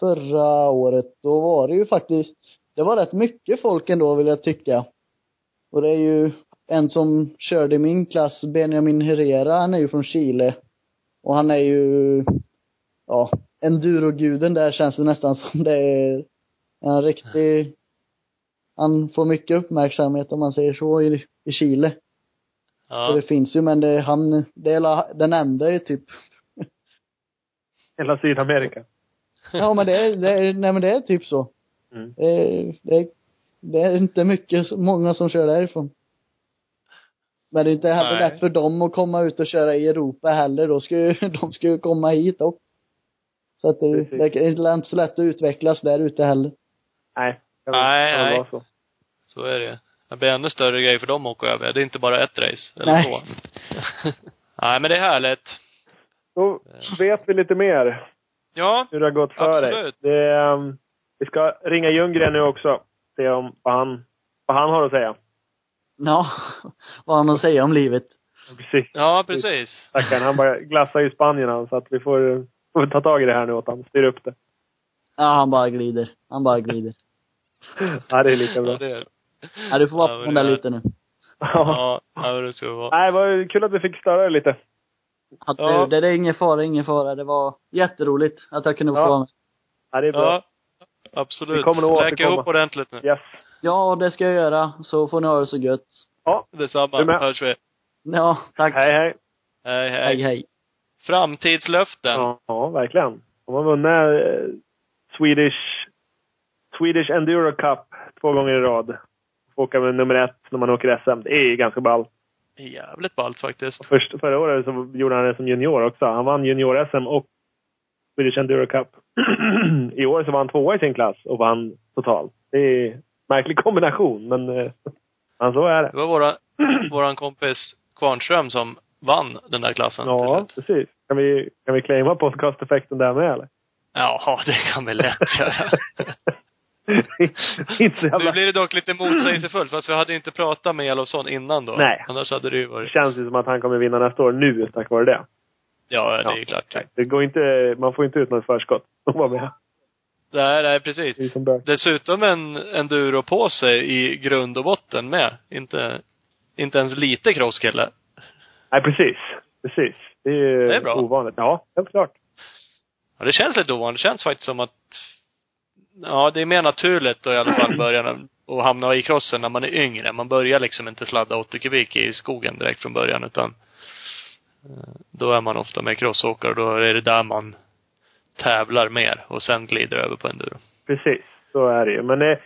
Speaker 5: förra året, då var det ju faktiskt, det var rätt mycket folk ändå vill jag tycka. Och det är ju en som körde i min klass, Benjamin Herrera, han är ju från Chile. Och han är ju, ja, enduroguden där känns det nästan som det är en riktig, han får mycket uppmärksamhet om man säger så i, i Chile.
Speaker 2: Ja.
Speaker 5: det finns ju, men det, han, det är la- den enda är typ,
Speaker 3: Hela Sydamerika.
Speaker 5: ja men det är, det är, nej men det är typ så.
Speaker 3: Mm.
Speaker 5: Det är, det är, det är inte mycket, många som kör därifrån. Men det är inte heller
Speaker 2: Nej.
Speaker 5: lätt för dem att komma ut och köra i Europa heller. Då ska ju, de ska ju komma hit också. Så att det,
Speaker 3: Precis.
Speaker 5: det är inte så lätt att utvecklas där ute heller.
Speaker 3: Nej.
Speaker 2: Nej, nej.
Speaker 3: så.
Speaker 2: Så är det Det blir ännu större grej för dem att åka över. Det är inte bara ett race, eller
Speaker 5: Nej.
Speaker 2: så. Nej, men det är härligt.
Speaker 3: Då vet vi lite mer
Speaker 2: Ja,
Speaker 3: hur det har gått för dig.
Speaker 2: Absolut.
Speaker 3: Det, ehm, vi ska ringa Ljunggren nu också. Se om vad han, vad han har att säga.
Speaker 5: Ja, vad har han att säga om livet?
Speaker 3: Precis.
Speaker 2: ja precis.
Speaker 3: Stackarn. Han bara glassar i Spanien han, så att vi får, får ta tag i det här nu åt honom. Styr upp det.
Speaker 5: Ja, han bara glider. Han bara glider.
Speaker 3: Ja, det är lika
Speaker 2: Ja,
Speaker 3: bra.
Speaker 2: det är
Speaker 5: Ja, du får vara
Speaker 2: Ja,
Speaker 5: på den där lite nu.
Speaker 3: Ja.
Speaker 2: Ja, ja det ska vara.
Speaker 3: Nej, vad kul att vi fick störa dig lite.
Speaker 5: Att,
Speaker 2: Ja.
Speaker 5: det, det är ingen fara, ingen fara. Det var jätteroligt att jag kunde få
Speaker 3: Ja.
Speaker 5: vara med.
Speaker 3: Ja, det är bra.
Speaker 2: Ja, absolut.
Speaker 3: Vi kommer nog
Speaker 2: Läka
Speaker 3: återkomma.
Speaker 2: ihop ordentligt nu.
Speaker 3: Yes.
Speaker 5: Ja, det ska jag göra. Så får ni ha det så gött.
Speaker 3: Ja,
Speaker 2: Detsamma.
Speaker 3: Du med.
Speaker 2: Hörs vi.
Speaker 5: Ja, tack.
Speaker 3: hej hej.
Speaker 2: Hej, hej.
Speaker 5: hej. hej.
Speaker 2: Framtidslöften.
Speaker 3: Ja, ja verkligen. De har vunnit eh, Swedish, Swedish Enduro Cup två gånger i rad. Får åka med nummer ett när man åker SM. Det är ganska ball.
Speaker 2: Jävligt ballt faktiskt.
Speaker 3: Först, förra året så gjorde han det som junior också. Han vann junior-SM och Swedish Enduro Cup. I år så var han tvåa i sin klass och vann totalt. Det är en märklig kombination, men, eh, men så är
Speaker 2: Det
Speaker 3: det.
Speaker 2: var våra, våran kompis Kvarnström som vann den där klassen.
Speaker 3: Ja, precis. Kan vi, kan vi claima podcasteffekten där med eller?
Speaker 2: Ja, det kan vi lätt göra.
Speaker 3: Så
Speaker 2: Nu
Speaker 3: jävla...
Speaker 2: blir det dock lite motsägelsefullt, fast vi hade inte pratat med Elofsson innan då.
Speaker 3: Nej.
Speaker 2: Annars hade det ju varit...
Speaker 3: känns ju som att han kommer vinna nästa år nu tack vare det.
Speaker 2: Ja, det är ju klart.
Speaker 3: Det går inte, man får inte ut något förskott att vara med.
Speaker 2: Nej, nej, precis. Dessutom en enduro på sig i grund och botten med. Inte, inte ens lite crosskille.
Speaker 3: Nej, precis. Precis. Det är,
Speaker 2: Det är bra.
Speaker 3: ovanligt. Ja, helt klart.
Speaker 2: Ja, det känns lite ovanligt. Det känns faktiskt som att Ja, det är mer naturligt då i alla fall börja att hamna i crossen när man är yngre. Man börjar liksom inte sladda 80 kubik i skogen direkt från början utan eh, då är man ofta med crossåkare och då är det där man tävlar mer och sen glider över på enduro.
Speaker 3: Precis. Så är det ju. Men eh,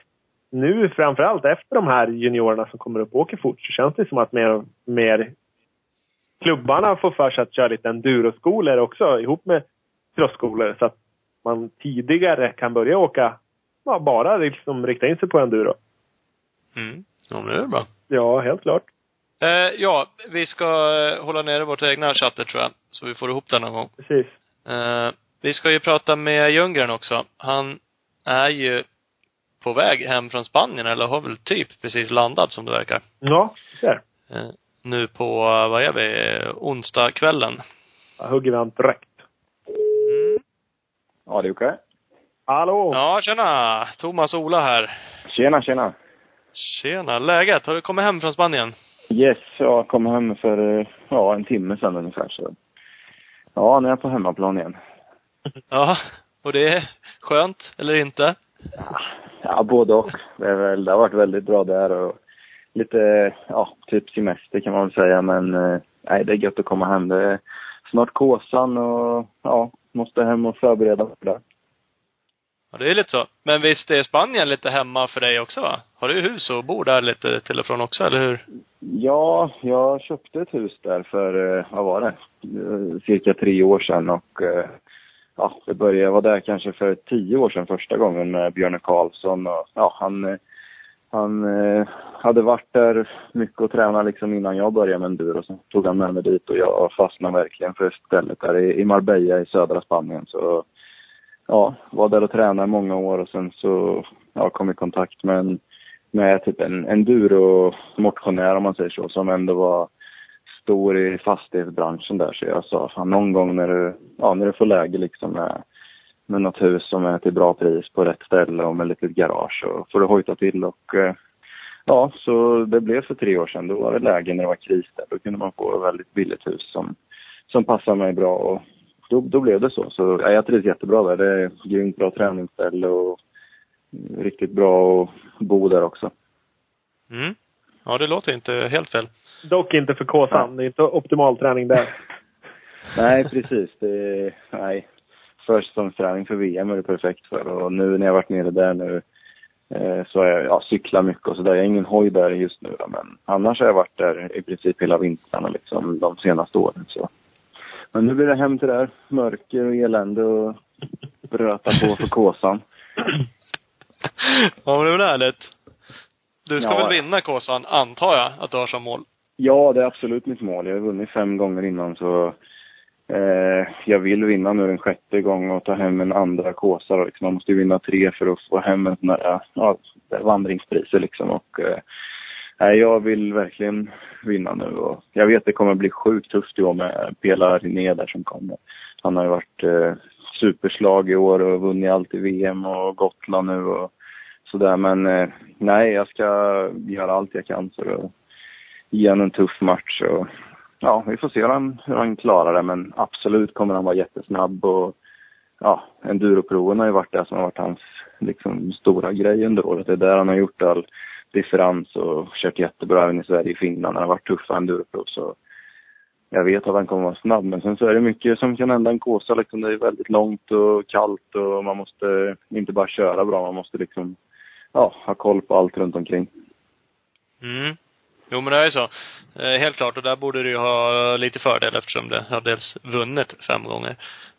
Speaker 3: nu framförallt efter de här juniorerna som kommer upp och åker fort så känns det som att mer och mer klubbarna får för sig att köra lite enduroskolor också ihop med crossskolor så att man tidigare kan börja åka, ja, bara liksom rikta in sig på enduro.
Speaker 2: Mm. Ja, men det är bra.
Speaker 3: Ja, helt klart.
Speaker 2: Eh, ja, vi ska eh, hålla nere vårt egna chatter tror jag. Så vi får ihop det någon gång.
Speaker 3: Precis.
Speaker 2: Eh, vi ska ju prata med Ljunggren också. Han är ju på väg hem från Spanien, eller har väl typ precis landat som det verkar.
Speaker 3: Ja, ser.
Speaker 2: Eh, nu på, eh, vad är vi, onsdagskvällen.
Speaker 3: Jag hugger vi han direkt.
Speaker 6: Ja, det är okej.
Speaker 3: Hallå!
Speaker 2: Ja, tjena! Thomas och Ola här.
Speaker 6: Tjena, tjena.
Speaker 2: Tjena, läget? Har du kommit hem från Spanien?
Speaker 6: Yes, jag kom hem för ja, en timme sedan ungefär. Så. Ja, nu är jag på hemmaplan igen.
Speaker 2: Ja, och det är skönt, eller inte?
Speaker 6: Ja, både och. Det, är väl, det har varit väldigt bra där och lite, ja, typ semester kan man väl säga. Men eh, nej, det är gött att komma hem. Det är snart Kåsan och ja, måste hem och förbereda för det.
Speaker 2: Ja, det är lite så. Men visst är Spanien lite hemma för dig också va? Har du hus och bor där lite till och från också, eller hur?
Speaker 6: Ja, jag köpte ett hus där för, eh, vad var det, Eh, cirka tre år sedan och eh, ja, det började, jag var där kanske för tio år sedan första gången med Björne Karlsson och ja, han, han eh, hade varit där mycket och tränat liksom innan jag började med enduro. Sen tog han med mig dit och jag fastnade verkligen för stället där i, i Marbella i södra Spanien. Så ja, var där och tränade i många år och sen så ja, kom i kontakt med en, med typ en enduro-motionär om man säger så, som ändå var stor i fastighetsbranschen där. Så jag sa, fan någon gång när du, ja, när du får läge liksom med, med något hus som är till bra pris på rätt ställe och med litet garage så får du hojta till och eh, ja, så det blev för tre år sedan. Då var det läge när det var kris där. Då kunde man få ett väldigt billigt hus som, som passar mig bra och då, då blev det så. Så ja, jag trivs jättebra där. Det är grymt bra träningsställe och riktigt bra att bo där också.
Speaker 2: Mm. Ja, det låter inte helt fel.
Speaker 3: Dock inte för Kåsan. Det är inte optimal träning där.
Speaker 6: Nej, precis. Det, nej. Försäsongsträning för VM är det perfekt för. Och nu när jag varit nere där nu eh, så har jag ja, cyklar mycket och sådär. Jag har ingen hoj där just nu då, men annars har jag varit där i princip hela vintrarna liksom de senaste åren. Så. Men nu blir det hem till det där. Mörker och elände och bröta på för Kåsan.
Speaker 2: ja, men det är väl härligt. Du ska
Speaker 6: Ja.
Speaker 2: väl vinna Kåsan, antar jag, att du har som mål?
Speaker 6: Ja, det är absolut mitt mål. Jag har vunnit fem gånger innan så eh, jag vill vinna nu en sjätte gång och ta hem en andra kåsa. Liksom. Man måste ju vinna tre för att få hem en sån där, eh, ja, vandringspriser liksom. Och, eh, nej, jag vill verkligen vinna nu och jag vet det kommer bli sjukt tufft i år med Pela René där som kommer. Han har ju varit eh, superslag i år och vunnit allt i VM och Gotland nu och sådär. Men eh, nej, jag ska göra allt jag kan för att ge honom en tuff match. Och, ja, vi får se hur han, hur han klarar det. Men absolut kommer han vara jättesnabb. Och, ja, enduroproven har ju varit det som har varit hans liksom, stora grej under året. Det är där han har gjort all differens och kört jättebra även i Sverige och Finland. Han har varit tuffa enduroprov. Så jag vet att han kommer vara snabb. Men sen så är det mycket som kan hända en Kåsa. Liksom, det är väldigt långt och kallt och man måste inte bara köra bra. Man måste liksom ja, ha koll på allt runt omkring.
Speaker 2: Mm. Jo, men det är så. Eh, helt klart. Och där borde du ju ha lite fördel eftersom du har dels vunnit fem gånger.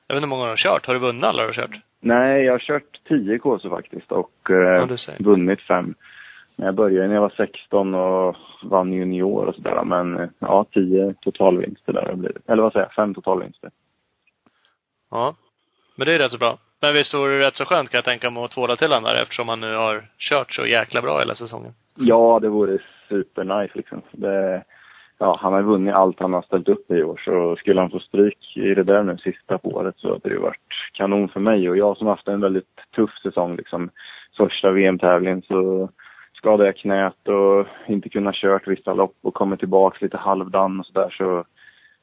Speaker 2: Jag vet inte hur många du har kört. Har du vunnit alla du har kört?
Speaker 6: Nej, jag har kört 10 kurser faktiskt och eh,
Speaker 2: Ja,
Speaker 6: vunnit fem. Men jag började när jag var 16 och vann junior och sådär. Men eh, ja, 10 totalvinster där har det blivit. Eller vad säger jag? Fem totalvinster.
Speaker 2: Ja. Men det är rätt så bra. Men visst vore det rätt så skönt kan jag tänka mig att tvåla till honom där eftersom han nu har kört så jäkla bra hela säsongen.
Speaker 6: Ja, det vore supernice liksom. Det, ja, han har vunnit allt han har ställt upp i år. Så skulle han få stryk i det där nu sista på året så hade det ju varit kanon för mig. Och jag som haft en väldigt tuff säsong liksom. Första VM-tävlingen så skadade jag knät och inte kunnat kört vissa lopp och kommit tillbaks lite halvdan och sådär. Så,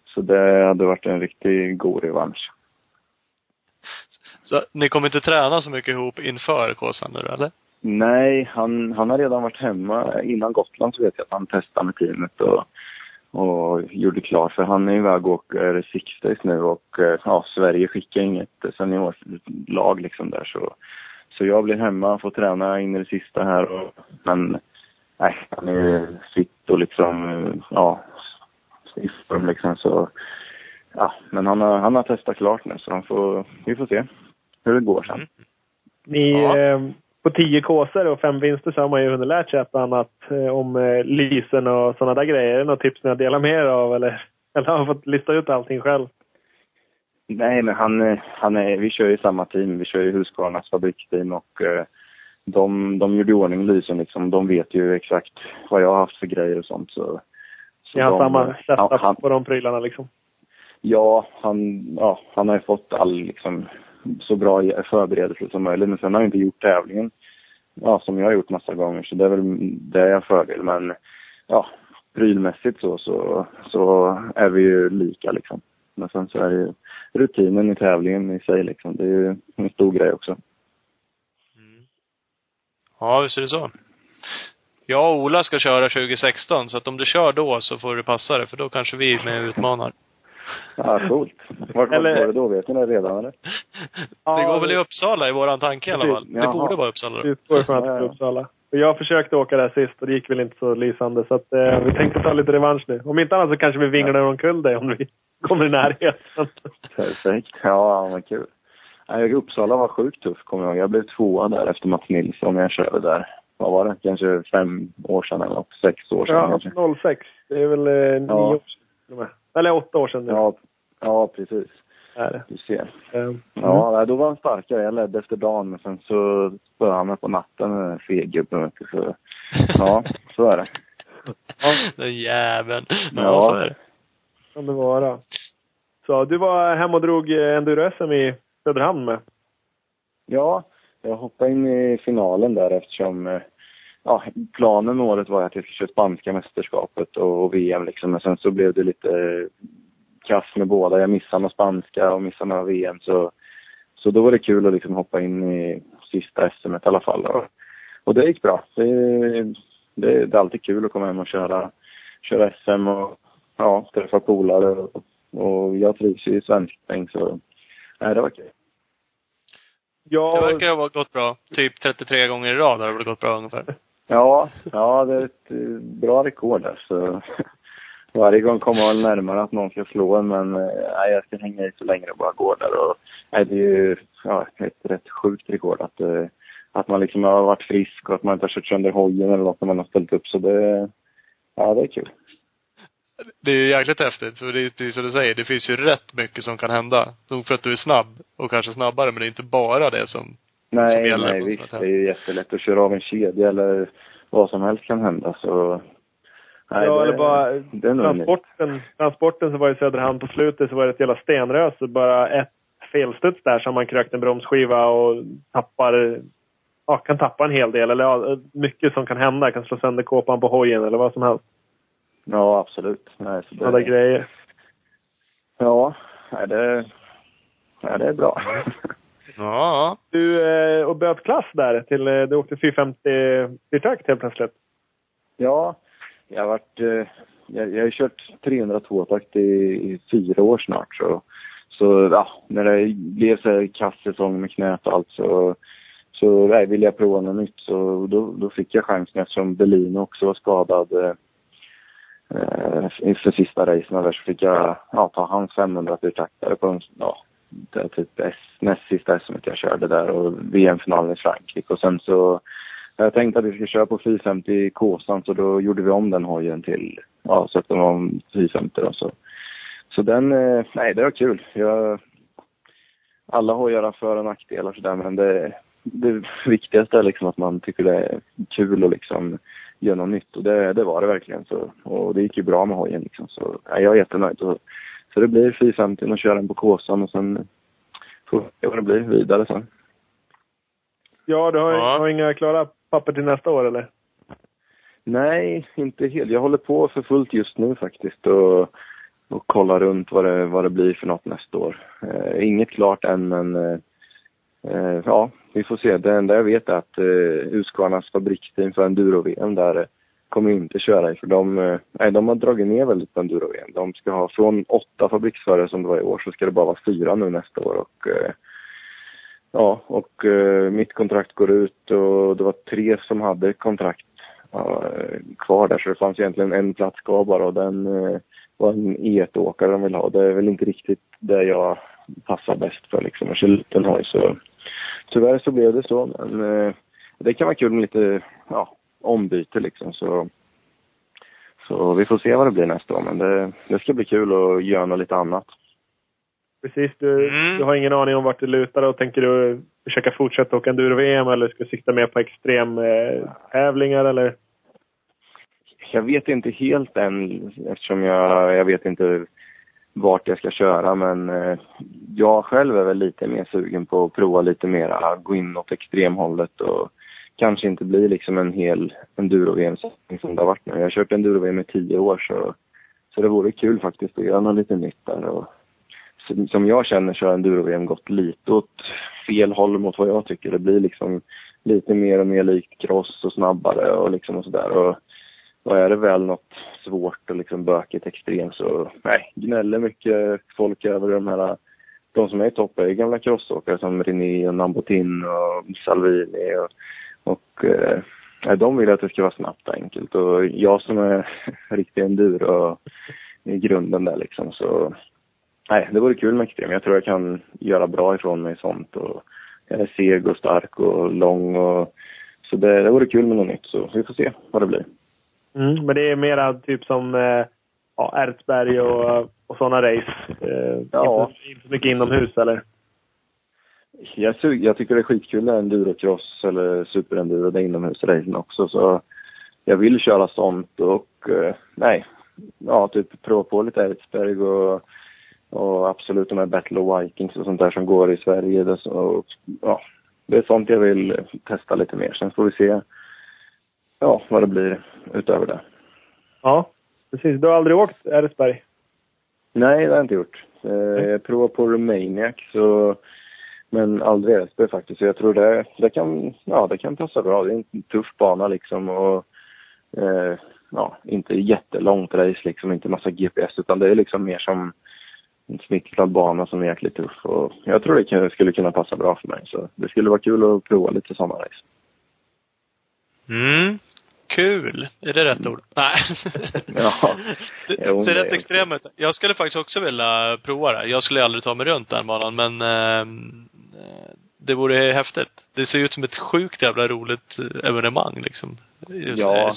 Speaker 6: så det hade varit en riktigt god revansch.
Speaker 2: Så ni kommer inte träna så mycket ihop inför Kåsan nu eller?
Speaker 6: Nej, han, han har redan varit hemma. Innan Gotland så vet jag att han testade med teamet och, och gjorde klart. För han är iväg och åker Six Days nu och eh, ja, Sverige skickar inget seniorlag liksom där. Så, så jag blir hemma, får träna in i det sista här. Och, men nej, han är fit och liksom, ja, i form liksom. Så, ja, men han har, han har testat klart nu så han får, vi får se hur det går sen.
Speaker 2: Mm.
Speaker 3: Ni,
Speaker 2: Ja.
Speaker 3: eh, på tio kåsor och fem vinster så har man ju hunnit lärt sig ett annat eh, om eh, lysen och sådana där grejer. Är det något tips ni har delat med er av eller? Eller har fått lista ut allting själv?
Speaker 6: Nej, men han, eh, han är, vi kör ju samma team. Vi kör ju Husqvarnas fabriksteam och de, de gjorde i ordning lysen liksom. De vet ju exakt vad jag har haft för grejer och sånt. Så, så
Speaker 3: har
Speaker 6: de-
Speaker 3: samma
Speaker 6: ja,
Speaker 3: setup
Speaker 6: han,
Speaker 3: på de prylarna liksom?
Speaker 6: ja, han, ja, han har ju fått all liksom, så bra förberedelse som möjligt. Men sen har jag inte gjort tävlingen ja, som jag har gjort massa gånger. Så det är väl det är en fördel. Men ja, prylmässigt så, så, så är vi ju lika liksom. Men sen så är det ju rutinen i tävlingen i sig liksom. Det är ju en stor grej också.
Speaker 2: Ja, visst är det så. Jag och Ola ska köra 2016, så att om du kör då så får du passa det, för då kanske vi är med och utmanar.
Speaker 6: Ja, coolt. Vart
Speaker 3: Eller-
Speaker 6: var det då? Vet ni det redan eller?
Speaker 2: Det går väl i Uppsala i våran tanke i alla fall. Det
Speaker 6: Jaha.
Speaker 2: borde vara Uppsala då.
Speaker 3: Utgår från att det
Speaker 6: Ja,
Speaker 3: är
Speaker 6: ja.
Speaker 3: Uppsala. Och jag försökte åka där sist och det gick väl inte så lysande. Så att, eh, vi tänkte ta lite revansch nu. Om inte annat så kanske vi vinglar omkull dig om vi kommer i närheten.
Speaker 6: Perfekt. Ja, vad kul. Nej, Uppsala var sjukt tuff, kommer jag ihåg. Jag blev tvåa där efter Mats Nilsson. Jag körde där, vad var det, kanske fem år sedan eller något. Sex år sedan
Speaker 3: Ja,
Speaker 6: kanske.
Speaker 3: 06. Det är väl eh, nio
Speaker 6: Ja.
Speaker 3: år sedan. Eller åtta år sedan nu.
Speaker 6: Ja, ja, precis.
Speaker 3: Är det.
Speaker 6: Du ser.
Speaker 3: Eh,
Speaker 6: Ja, nej, då var han starkare. Jag ledde efter dagen, men sen så spöade han mig på natten, den fegubben, vet du. Så, ja, så är det.
Speaker 2: Den jäveln. Ja,
Speaker 6: Ja.
Speaker 2: så är det.
Speaker 3: kan det vara. Så du var hem och drog eh, enduro-SM i Söderhamn med.
Speaker 6: Ja, jag hoppade in i finalen där eftersom eh, ja, planen med året var att jag skulle köra spanska mästerskapet och, och VM liksom. Men sen så blev det lite eh, kass med båda. Jag missade med spanska och missade med VM så, så då var det kul att liksom hoppa in i sista SM i alla fall. Och, och det gick bra. Det, det, det är alltid kul att komma hem och köra, köra SM och ja, träffa polare och, och jag trivs ju i svensk poäng så nej, det var kul.
Speaker 3: Ja,
Speaker 2: Det verkar ha gått bra. Typ 33 gånger i rad har det väl gått bra ungefär.
Speaker 6: Ja, ja det är ett eh, bra rekord där. Så alltså. varje gång kommer man närmare att någon ska slå en, men eh, nej, jag ska hänga i så länge det bara går där. Och, nej, det är ju ja, ett rätt sjukt rekord att, eh, att man liksom har varit frisk och att man inte har kört sönder hojen eller något när man har ställt upp. Så det, ja, det är kul.
Speaker 2: Det är ju jäkligt häftigt. För det är det är som du säger, det finns ju rätt mycket som kan hända. Nog för att du är snabb och kanske snabbare, men det är inte bara det som
Speaker 6: Nej, nej visst. Det är ju jättelätt att köra av en kedja eller vad som helst kan hända. Så, nej,
Speaker 3: ja
Speaker 6: det,
Speaker 3: eller bara
Speaker 6: det
Speaker 3: transporten, transporten som var i Söderhamn på slutet så var det ett jävla stenrös. Bara ett felstuds där så har man krökt en bromsskiva och tappar, ja, kan tappa en hel del. Eller ja, mycket som kan hända. Kan slå sönder kåpan på hojen eller vad som helst.
Speaker 6: Ja, absolut. Nej, så
Speaker 3: Sådana grejer.
Speaker 6: Ja, nej, det, nej, det är bra.
Speaker 2: Ja.
Speaker 3: Du, eh, och bytte klass där till, eh, du åkte 450 fyrtakt helt plötsligt.
Speaker 6: ja, jag har varit, eh, jag, jag har kört 302-takt i, i fyra år snart så, så ja, när det blev så här kasssäsong med knät och allt så, så nej, ville jag prova något nytt så då, då fick jag chansen eftersom Berlin också var skadad eh, inför sista racen där så fick jag ja, ta hans 500 fyrtaktare på en, ja, det är typ S, näst sista SM jag körde där och VM-finalen i Frankrike och sen så jag tänkte att vi skulle köra på 450 i Kåsan så då gjorde vi om den hojen till, ja så att den var 450 då så. Så den, eh, nej det var kul. Jag, alla hojar har för och nackdelar sådär men det, det viktigaste är liksom att man tycker det är kul och liksom göra något nytt och det, det var det verkligen så. Och det gick ju bra med hojen liksom så, nej, jag är jättenöjd. Och, så det blir 450 och köra den på Kåsan och sen får vi se vad det blir vidare sen.
Speaker 3: Ja, du har,
Speaker 2: Ja.
Speaker 3: har inga klara papper till nästa år eller?
Speaker 6: Nej, inte helt. Jag håller på för fullt just nu faktiskt och, och kollar runt vad det, vad det blir för något nästa år. Eh, inget klart än men eh, eh, ja, vi får se. Det enda jag vet är att eh, Husqvarnas fabriksteam för enduro-VM där eh, kommer inte köra i för de, eh, nej, de har dragit ner väldigt på enduro igen. De ska ha från åtta fabriksförare som det var i år så ska det bara vara fyra nu nästa år och eh, Ja, och eh, mitt kontrakt går ut och det var tre som hade kontrakt kvar där så det fanns egentligen en plats kvar bara och den var en E1-åkare de vill ha. Det är väl inte riktigt det jag passar bäst för liksom. att köra liten hoj så tyvärr så blev det så men det kan vara kul med lite ja, ombyte liksom så så vi får se vad det blir nästa år men det, det ska bli kul att göra något lite annat.
Speaker 3: Precis, du,
Speaker 2: Mm.
Speaker 3: du har ingen aning om vart du lutar och tänker du försöka fortsätta åka enduro-VM eller ska du sikta mer på extremtävlingar eh, tävlingar, eller?
Speaker 6: Jag vet inte helt än eftersom jag, jag vet inte vart jag ska köra men eh, jag själv är väl lite mer sugen på att prova lite mera, gå in åt extremhållet och kanske inte blir liksom en hel enduro-VM som det har varit nu. Jag har kört enduro-VM i tio år så, så det vore kul faktiskt att göra något lite nytt där och som- som jag känner så har enduro-VM gått lite åt fel håll mot vad jag tycker. Det blir liksom lite mer och mer likt cross och snabbare och liksom och sådär. Och och är det väl något svårt och liksom bökigt extremt så, nej, gnäller mycket folk över de här de som är i topp är gamla crossåkare som René och Nambotin och Salvini och, och eh, de vill att det ska vara snabbt och enkelt och jag som är riktig enduro i grunden där liksom så nej, det vore kul med extrem. Jag tror jag kan göra bra ifrån mig sånt och jag är seg och stark och lång och så det, det vore kul med något nytt så vi får se vad det blir.
Speaker 3: Mm, men det är mera typ som eh, ja, Ertsberg och, och sådana race? Eh,
Speaker 6: Ja.
Speaker 3: Inte, inte så mycket inomhus eller?
Speaker 6: Jag, jag tycker det är skitkul med endurocross eller superenduro, det inomhusracen också. Så jag vill köra sånt och eh, nej, ja typ prova på lite Ertsberg och, och absolut de här Battle of Vikings och sånt där som går i Sverige. Det, så, ja, det är sånt jag vill testa lite mer. Sen får vi se ja, vad det blir utöver det.
Speaker 3: Ja, precis. Du har aldrig åkt Ertsberg?
Speaker 6: Nej, det har jag inte gjort. Eh, Jag provade på Romaniac, så, men aldrig Älvsborg faktiskt. Så jag tror det, det, kan, ja, det kan passa bra. Det är en tuff bana liksom och eh, ja, inte jättelångt race liksom, inte massa GPS utan det är liksom mer som en snickrad bana som är jäkligt tuff. Och jag tror det kan, skulle kunna passa bra för mig. Så det skulle vara kul att prova lite sådana race.
Speaker 2: Mm. Kul. Är det rätt ord? Nej.
Speaker 6: Ja.
Speaker 2: Det ser rätt
Speaker 6: är
Speaker 2: extrem ut. Jag skulle faktiskt också vilja prova det. Jag skulle aldrig ta mig runt den banan, men ehm, eh, det vore häftigt. Det ser ut som ett sjukt jävla roligt eh, evenemang liksom.
Speaker 6: Ja.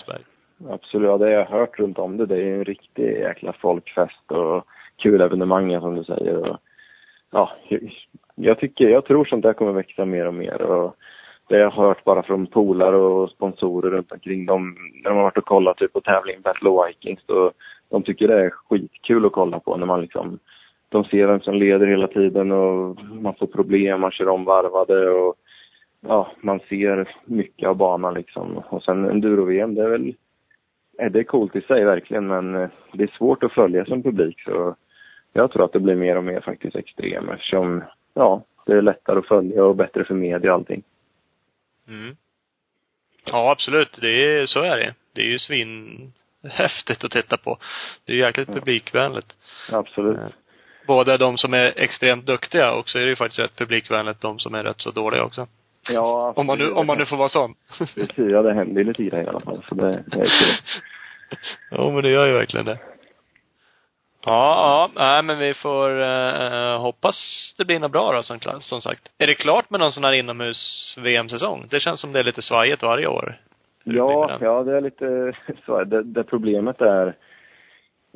Speaker 6: Absolut, ja, det har jag hört runt om det. Det är ju en riktig jäkla folkfest och kul evenemang som du säger. Och, ja, jag tycker, jag tror sånt där kommer växa mer och mer. Och det jag har hört bara från polare och sponsorer runt omkring dem, när de har varit och kollat typ på tävlingen Battle of Vikings, då, de tycker det är skitkul att kolla på när man liksom, de ser vem som leder hela tiden och man får problem, man kör omvarvade och ja, man ser mycket av banan liksom. Och sen enduro-VM, det är väl Eh, Det är coolt i sig verkligen men eh, det är svårt att följa som publik så jag tror att det blir mer och mer faktiskt extrem eftersom ja, det är lättare att följa och bättre för media och allting.
Speaker 2: Mm. Ja, absolut. Det är, så är det. Det är ju svinhäftigt att titta på. Det är jäkligt publikvänligt.
Speaker 6: Absolut.
Speaker 2: Både de som är extremt duktiga och så är det ju faktiskt rätt publikvänligt de som är rätt så dåliga också.
Speaker 6: Ja,
Speaker 2: Om man nu, om man nu får vara sån.
Speaker 6: Precis, ja det händer ju lite grejer i alla fall så det, det är kul.
Speaker 2: Ja, men det gör ju verkligen det. Ja, ja, nej men vi får eh, hoppas det blir något bra då som, som sagt. Är det klart med någon sån här inomhus-VM-säsong? Det känns som det är lite svajigt varje år. Det
Speaker 6: Ja, ja det är lite här, Det, det problemet är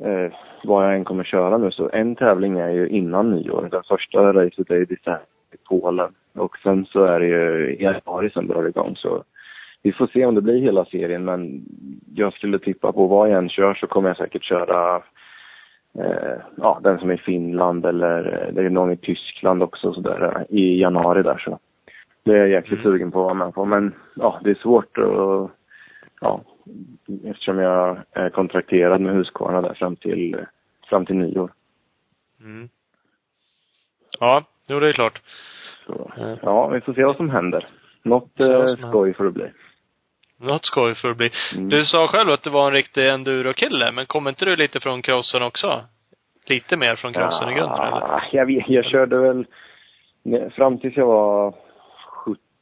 Speaker 6: eh, vad jag än kommer köra nu så en tävling är ju innan nyår. Den första racet är i december i Polen och sen så är det ju i januari som drar det igång så vi får se om det blir hela serien men jag skulle tippa på vad jag än kör så kommer jag säkert köra eh, ja, den som är i Finland eller eh, det är någon i Tyskland också så där, eh, i januari där så. Det är jag jäkligt
Speaker 2: Mm.
Speaker 6: sugen på att vara med på men ja, det är svårt att ja, eftersom jag är kontrakterad med Husqvarna där fram till, fram till nyår.
Speaker 2: Mm. Ja, jo det är klart.
Speaker 6: Så, ja, vi får se vad som händer. Något eh, skoj får det bli.
Speaker 2: Något skoj för att bli.
Speaker 6: Mm.
Speaker 2: Du sa själv att du var en riktig enduro-kille, men kommer inte du lite från crossen också? Lite mer från crossen i grunden eller?
Speaker 6: Jag, vet, jag körde väl, fram tills jag var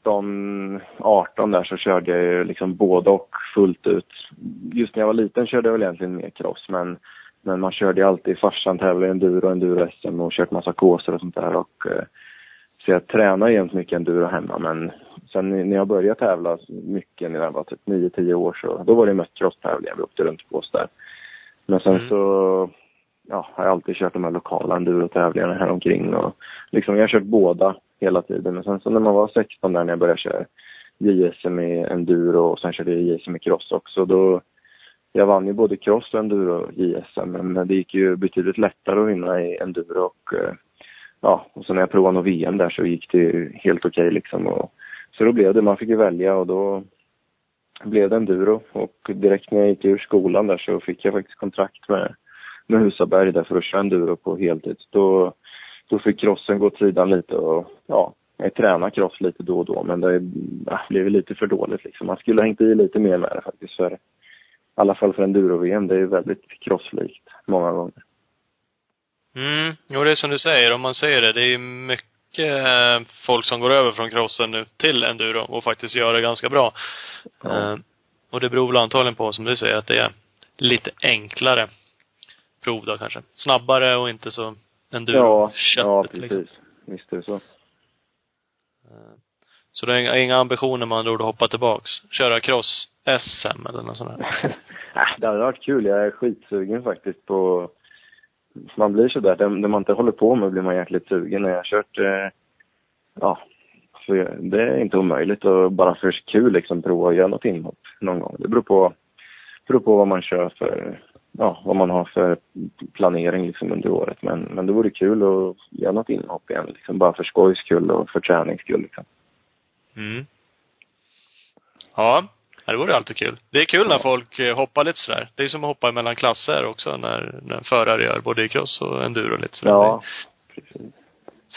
Speaker 6: 17, 18 där så körde jag ju liksom både och fullt ut. Just när jag var liten körde jag väl egentligen mer cross men, men man körde ju alltid, farsan tävlade enduro, enduro-SM och kört massa kurser och sånt där och eh, så jag tränar jämt mycket enduro hemma men sen när jag började tävla mycket när jag var typ 9-10 år så då var det mest crosstävlingar vi åkte runt på oss där. Men sen
Speaker 2: Mm.
Speaker 6: så ja, har jag alltid kört de här lokala endurotävlingarna här omkring och liksom jag har kört båda hela tiden. Men sen så när man var 16 där när jag började köra JSM i enduro och sen körde jag JSM i cross också då jag vann ju både cross och enduro JSM men det gick ju betydligt lättare att vinna i enduro och eh, ja, och sen när jag provade något VM där så gick det ju helt okej liksom och så då blev det, man fick ju välja och då blev det enduro och direkt när jag gick ur skolan där så fick jag faktiskt kontrakt med med Husaberg där för att köra enduro på heltid. Då, då fick crossen gå åt sidan lite och ja, jag tränar cross lite då och då men det ja, blev lite för dåligt liksom. Man skulle ha hängt i lite mer med det faktiskt för alla fall för enduro-VM, det är väldigt crosslikt många gånger.
Speaker 2: Mm, jo det är som du säger, om man säger det, det är mycket eh, folk som går över från crossen nu till enduro och faktiskt gör det ganska bra.
Speaker 6: Ja.
Speaker 2: Eh, och det beror väl antagligen på, som du säger, att det är lite enklare prov då kanske. Snabbare och inte så
Speaker 6: Ja,
Speaker 2: enduro-köttet
Speaker 6: ja precis.
Speaker 2: liksom.
Speaker 6: Visst är det så.
Speaker 2: Så det är inga, ambitioner med andra ord att hoppa tillbaks. Köra cross-SM eller något sånt där.
Speaker 6: Det hade varit kul. Jag är skitsugen faktiskt på... Man blir sådär, det, det man inte håller på med blir man jäkligt sugen. När jag har kört, eh, ja, så jag- det är inte omöjligt att bara för kul liksom prova att göra något inhopp någon gång. Det beror på, beror på vad man kör för, ja, vad man har för planering liksom under året. Men, men det vore kul att göra något inhopp igen liksom, bara för skojs skull och för träningss skull liksom.
Speaker 2: Mm. Ja, ja, det vore alltid kul. Det är kul när folk eh, hoppar lite sådär. Det är som att hoppa mellan klasser också när, när förare gör både i cross och enduro lite sådär.
Speaker 6: Ja, precis.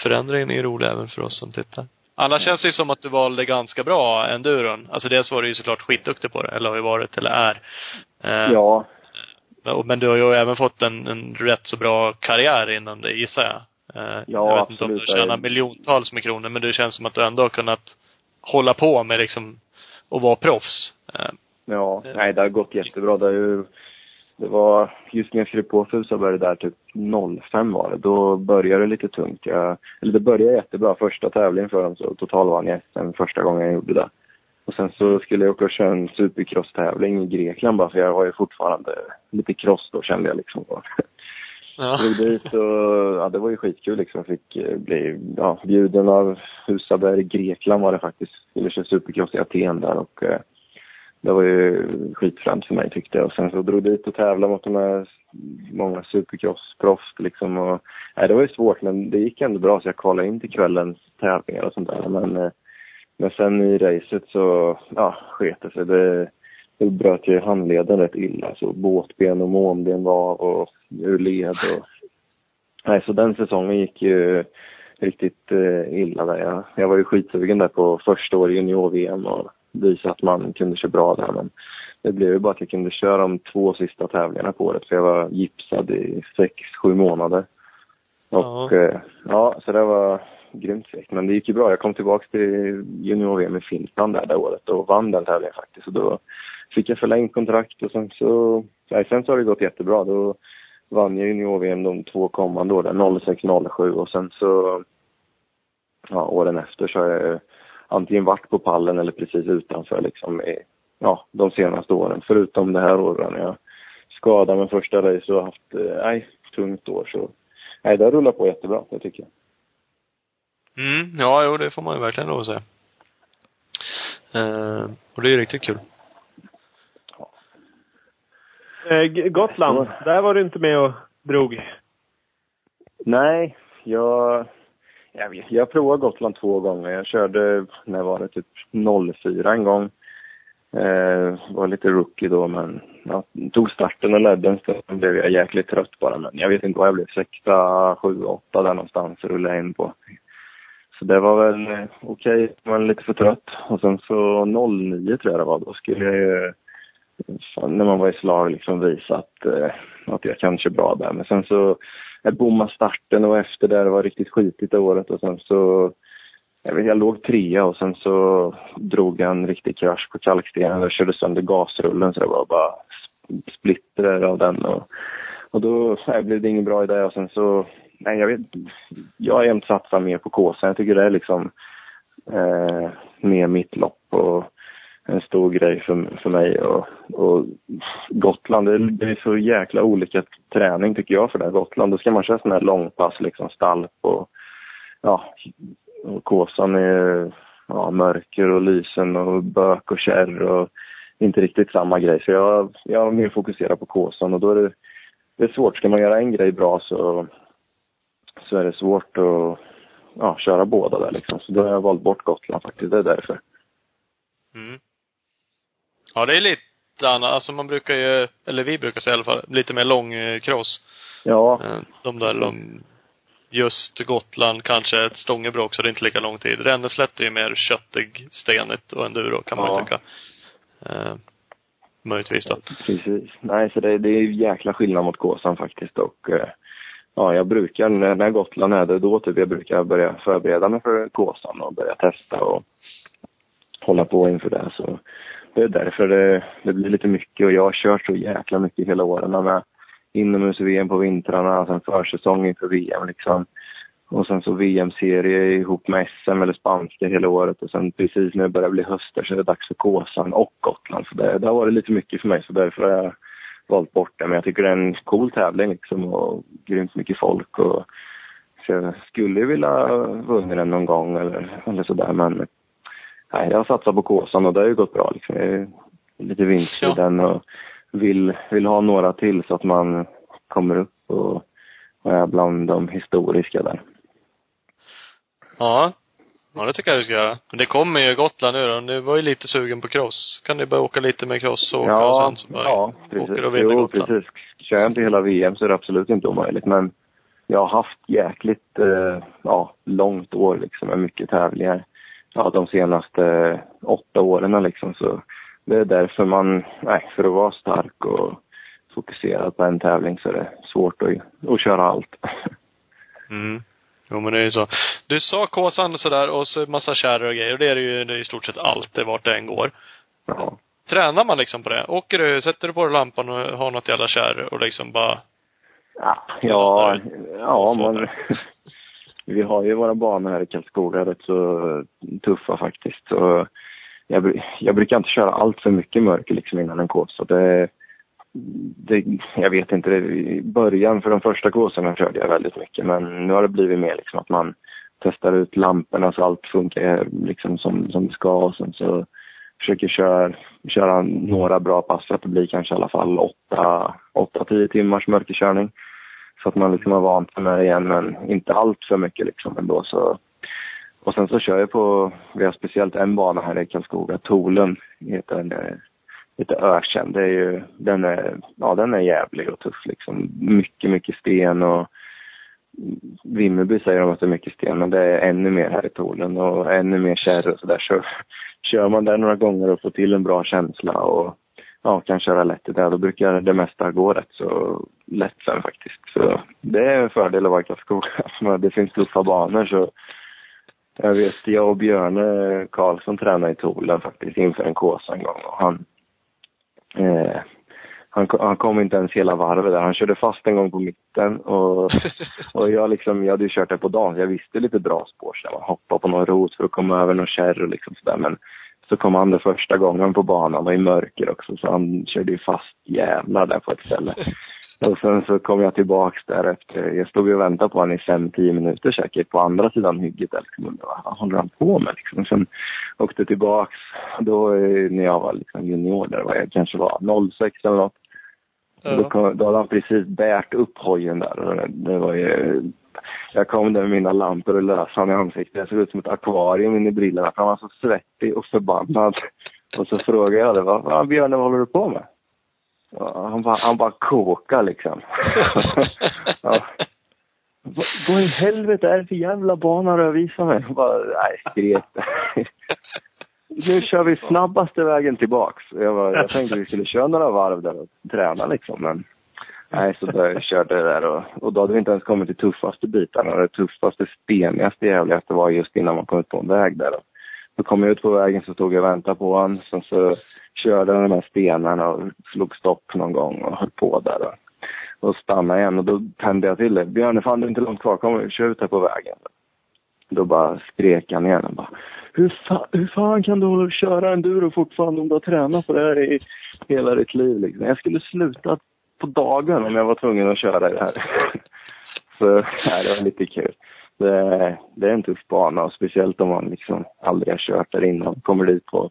Speaker 2: Förändringen är ju rolig även för oss som tittar. Annars känns det ju som att du valde ganska bra enduron. Alltså dels var du ju såklart skitduktig på det, eller har ju varit, eller är. Eh,
Speaker 6: Ja,
Speaker 2: men- du har ju även fått en, en rätt så bra karriär inom det, gissar jag. Eh,
Speaker 6: Ja,
Speaker 2: jag vet inte om du
Speaker 6: absolut.
Speaker 2: tjänar miljontals med kronor, men det känns som att du ändå har kunnat hålla på med liksom, och vara proffs. Eh,
Speaker 6: Ja, nej det har gått jättebra. Det, är ju, det var, just när jag skrev på Fusaberg där typ 05 var det, då började det lite tungt. Jag, eller det började jättebra. Första tävlingen för dem så totalvann jag SM första gången jag gjorde det. Och sen så skulle jag åka och köra en supercross-tävling i Grekland bara för jag var ju fortfarande lite cross då kände jag liksom.
Speaker 2: ja.
Speaker 6: Drog dit och, ja det var ju skitkul liksom. Jag fick eh, bli, ja, bjuden av Husaberg, Grekland var det faktiskt. Skulle köra supercross i Aten där och eh, det var ju skitfränt för mig tyckte jag. Och sen så drog dit och tävlade mot de här många supercrossproffs liksom och, nej det var ju svårt men det gick ändå bra så jag kvalade in till kvällens tävlingar och sånt där men, eh, men sen i racet så, ja, sket det sig. Det, det bröt ju handleden rätt illa så båtben och månben var och ur led och Nej, så den säsongen gick ju riktigt eh, illa där. Jag, jag var ju skitsugen där på första året i junior-VM och visa att man kunde köra bra där. Men det blev ju bara att jag kunde köra de två sista tävlingarna på året för jag var gipsad i sex, sju månader. Och
Speaker 2: Ja.
Speaker 6: eh, ja, så det var grymt segt. Men det gick ju bra. Jag kom tillbaka till junior-VM i Finland där det året och vann den tävlingen faktiskt. Och då fick jag förlängt kontrakt och sen så, nej, sen så har det gått jättebra. Då vann jag junior-VM de två kommande åren, 06, 07 och sen så, ja, åren efter så har jag antingen varit på pallen eller precis utanför liksom i, ja, de senaste åren. Förutom det här året när jag skadade mig första race och haft, eh, nej, tungt år så, nej, det har rullat på jättebra, det tycker jag.
Speaker 2: Mm, ja, jo, det får man ju verkligen lov att säga. Eh, och det är ju riktigt kul.
Speaker 3: Eh, Gotland, där var du inte med och drog.
Speaker 6: Nej, jag, jag, vet, jag provade Gotland två gånger. Jag körde, när var det, typ 04 en gång. Eh, var lite rookie då, men ja, tog starten och ledde en stund. Sen blev jag jäkligt trött bara, men jag vet inte vad jag blev. Sexa, sju, åtta där någonstans rullade jag in på. Så det var väl eh, okej, men lite för trött. Och sen så 09 tror jag det var, då skulle jag ju, när man var i slag, liksom visa att, eh, att jag kanske är bra där. Men sen så jag bommade starten och efter det, det var riktigt skitigt det året. Och sen så jag, vet, jag låg trea och sen så drog jag en riktig krasch på kalkstenen och körde sönder gasrullen. Så det var bara splitter av den. Och, och då nej, blev det ingen bra idé. Och sen så, nej jag vet jag är jämt mer på Kåsan. Jag tycker det är liksom eh, mer mitt lopp och en stor grej för, för mig och, och Gotland, det är, det är så jäkla olika träning tycker jag för det Gotland. Då ska man köra sådana här långpass, liksom stalp och ja, och Kåsan är ja, mörker och lysen och bök och kärr och inte riktigt samma grej. Så jag, jag är mer fokuserad på Kåsan och då är det, det är svårt. Ska man göra en grej bra så, så är det svårt att ja, köra båda där liksom. Så då har jag valt bort Gotland faktiskt. Det är därför.
Speaker 2: Mm. Ja, det är lite annat. Alltså man brukar ju, eller vi brukar säga i alla fall, lite mer långcross.
Speaker 6: Ja,
Speaker 2: Eh, De där lång, just Gotland, kanske ett Stångebro också, det är inte lika lång tid. Ränneslätt är ju mer köttig, stenigt och enduro kan man
Speaker 6: Ja.
Speaker 2: ju tycka. Eh, möjligtvis då.
Speaker 6: Precis. Nej, så det, det är ju jäkla skillnad mot Kåsan faktiskt och eh, ja, jag brukar, när, Gotland är det då typ jag brukar börja förbereda mig för Kåsan och börja testa och hålla på inför det. Så det är därför det, det blir lite mycket och jag har kört så jäkla mycket hela åren med inomhus-VM på vintrarna, sen försäsong inför VM liksom. Och sen så VM-serie ihop med SM eller spanska hela året och sen precis när det börjar bli höst så är det dags för Kåsan och Gotland. Så det, det har varit lite mycket för mig så därför har jag valt bort det. Men jag tycker det är en cool tävling liksom och grymt mycket folk och så jag skulle vilja vinna den någon gång eller, eller sådär men nej, jag har satsat på Kåsan och det har ju gått bra liksom. Jag är lite vinst i
Speaker 2: Ja.
Speaker 6: den och vill, vill ha några till så att man kommer upp och, och är bland de historiska där.
Speaker 2: Ja. Ja, det tycker jag du ska göra. Men det kommer ju Gotland nu då. Du var ju lite sugen på cross. Kan du bara åka lite med cross och åka och sen så bara
Speaker 6: ja, precis.
Speaker 2: åker och vinner
Speaker 6: Jo,
Speaker 2: Gotland.
Speaker 6: precis. Kör jag inte hela VM så är det absolut inte omöjligt. Men jag har haft jäkligt eh, ja, långt år liksom med mycket tävlingar. Ja, de senaste åtta åren liksom. Så det är därför man, nej, för att vara stark och fokuserad på en tävling så är det svårt att, att köra allt.
Speaker 2: Mm. Jo men det är ju så. Du sa Kåsan och sådär och så massa kärror och grejer. Och det är det ju det är i stort sett alltid vart det än går.
Speaker 6: Ja.
Speaker 2: Tränar man liksom på det? Åker du, sätter du på dig lampan och har något jävla kärr och liksom bara
Speaker 6: Ja, ja, ja man, vi har ju våra banor här i Karlskoga rätt så tuffa faktiskt. Så jag, jag brukar inte köra allt för mycket mörker liksom innan en kås. Så det, det, jag vet inte, det, i början för de första kåsorna körde jag väldigt mycket men nu har det blivit mer liksom att man testar ut lamporna så allt funkar liksom som, som det ska och sen så försöker köra, köra några bra pass så att det blir kanske i alla fall 8-10 timmars mörkerkörning. Så att man liksom har vant sig med det igen men inte allt för mycket liksom ändå så. Och sen så kör jag på, vi har speciellt en bana här i Karlskoga, Tolen heter den. Lite ökänd. Det är ju, den är, ja den är jävlig och tuff liksom. Mycket, mycket sten och Vimmerby säger de att det är mycket sten, men det är ännu mer här i Tolen och ännu mer kärr och sådär. Så kör man där några gånger och får till en bra känsla och ja, kan köra lätt i det, då brukar det mesta gå rätt så lätt sen faktiskt. Så det är en fördel att vara i Karlskoga. Det finns tuffa banor så jag vet, jag och Björne Karlsson tränade i Tolen faktiskt inför en kåsa en gång och han eh, han, han kom inte ens hela varvet där. Han körde fast en gång på mitten och, och jag liksom, jag hade ju kört det på dagen så jag visste lite bra spår så man hoppade på någon rot för att komma över någon kärr och liksom sådär men så kom han det första gången på banan och i mörker också så han körde ju fast jävlar där på ett ställe. Och sen så kom jag tillbaks där efter, jag stod och väntade på honom i fem, tio minuter säkert på andra sidan hygget där liksom. Och Vad håller han på med liksom? Sen åkte tillbaks, då eh, när jag var liksom junior där, var jag kanske var 06 eller något. Och Då, då hade han precis bärt upp hojen där det, var ju... Jag kom där med mina lampor och lös han i ansiktet. Jag såg ut som ett akvarium inne i brillorna han var så svettig och förbannad. Och så frågade jag det, vad fan Björne, vad håller du på med? Han bara, han bara kokar liksom. ja. Vad i helvete är det för jävla bana du har visat mig? Jag bara, nej, skrek Nu kör vi snabbaste vägen tillbaks. Jag, bara, jag tänkte vi skulle köra några varv där och träna liksom, men nej, så då körde jag där och, och då hade vi inte ens kommit till tuffaste bitarna. Det tuffaste, stenigaste, jävligaste var just innan man kom ut på en väg där. Och så kom jag ut på vägen så stod jag och väntade på honom. Sen så körde han de här stenarna och slog stopp någon gång och höll på där. Och, och stannade igen och då tände jag till det. Björn, fan det är inte långt kvar. Kom, kör ut här på vägen. Då bara skrek han igen och bara hur, fa hur fan kan du hålla och köra enduro fortfarande om du har tränat på det här i hela ditt liv liksom? Jag skulle sluta på dagen om jag var tvungen att köra det här. Så nej, det var lite kul. Det, det är en tuff bana och speciellt om man liksom aldrig har kört där innan. Kommer dit på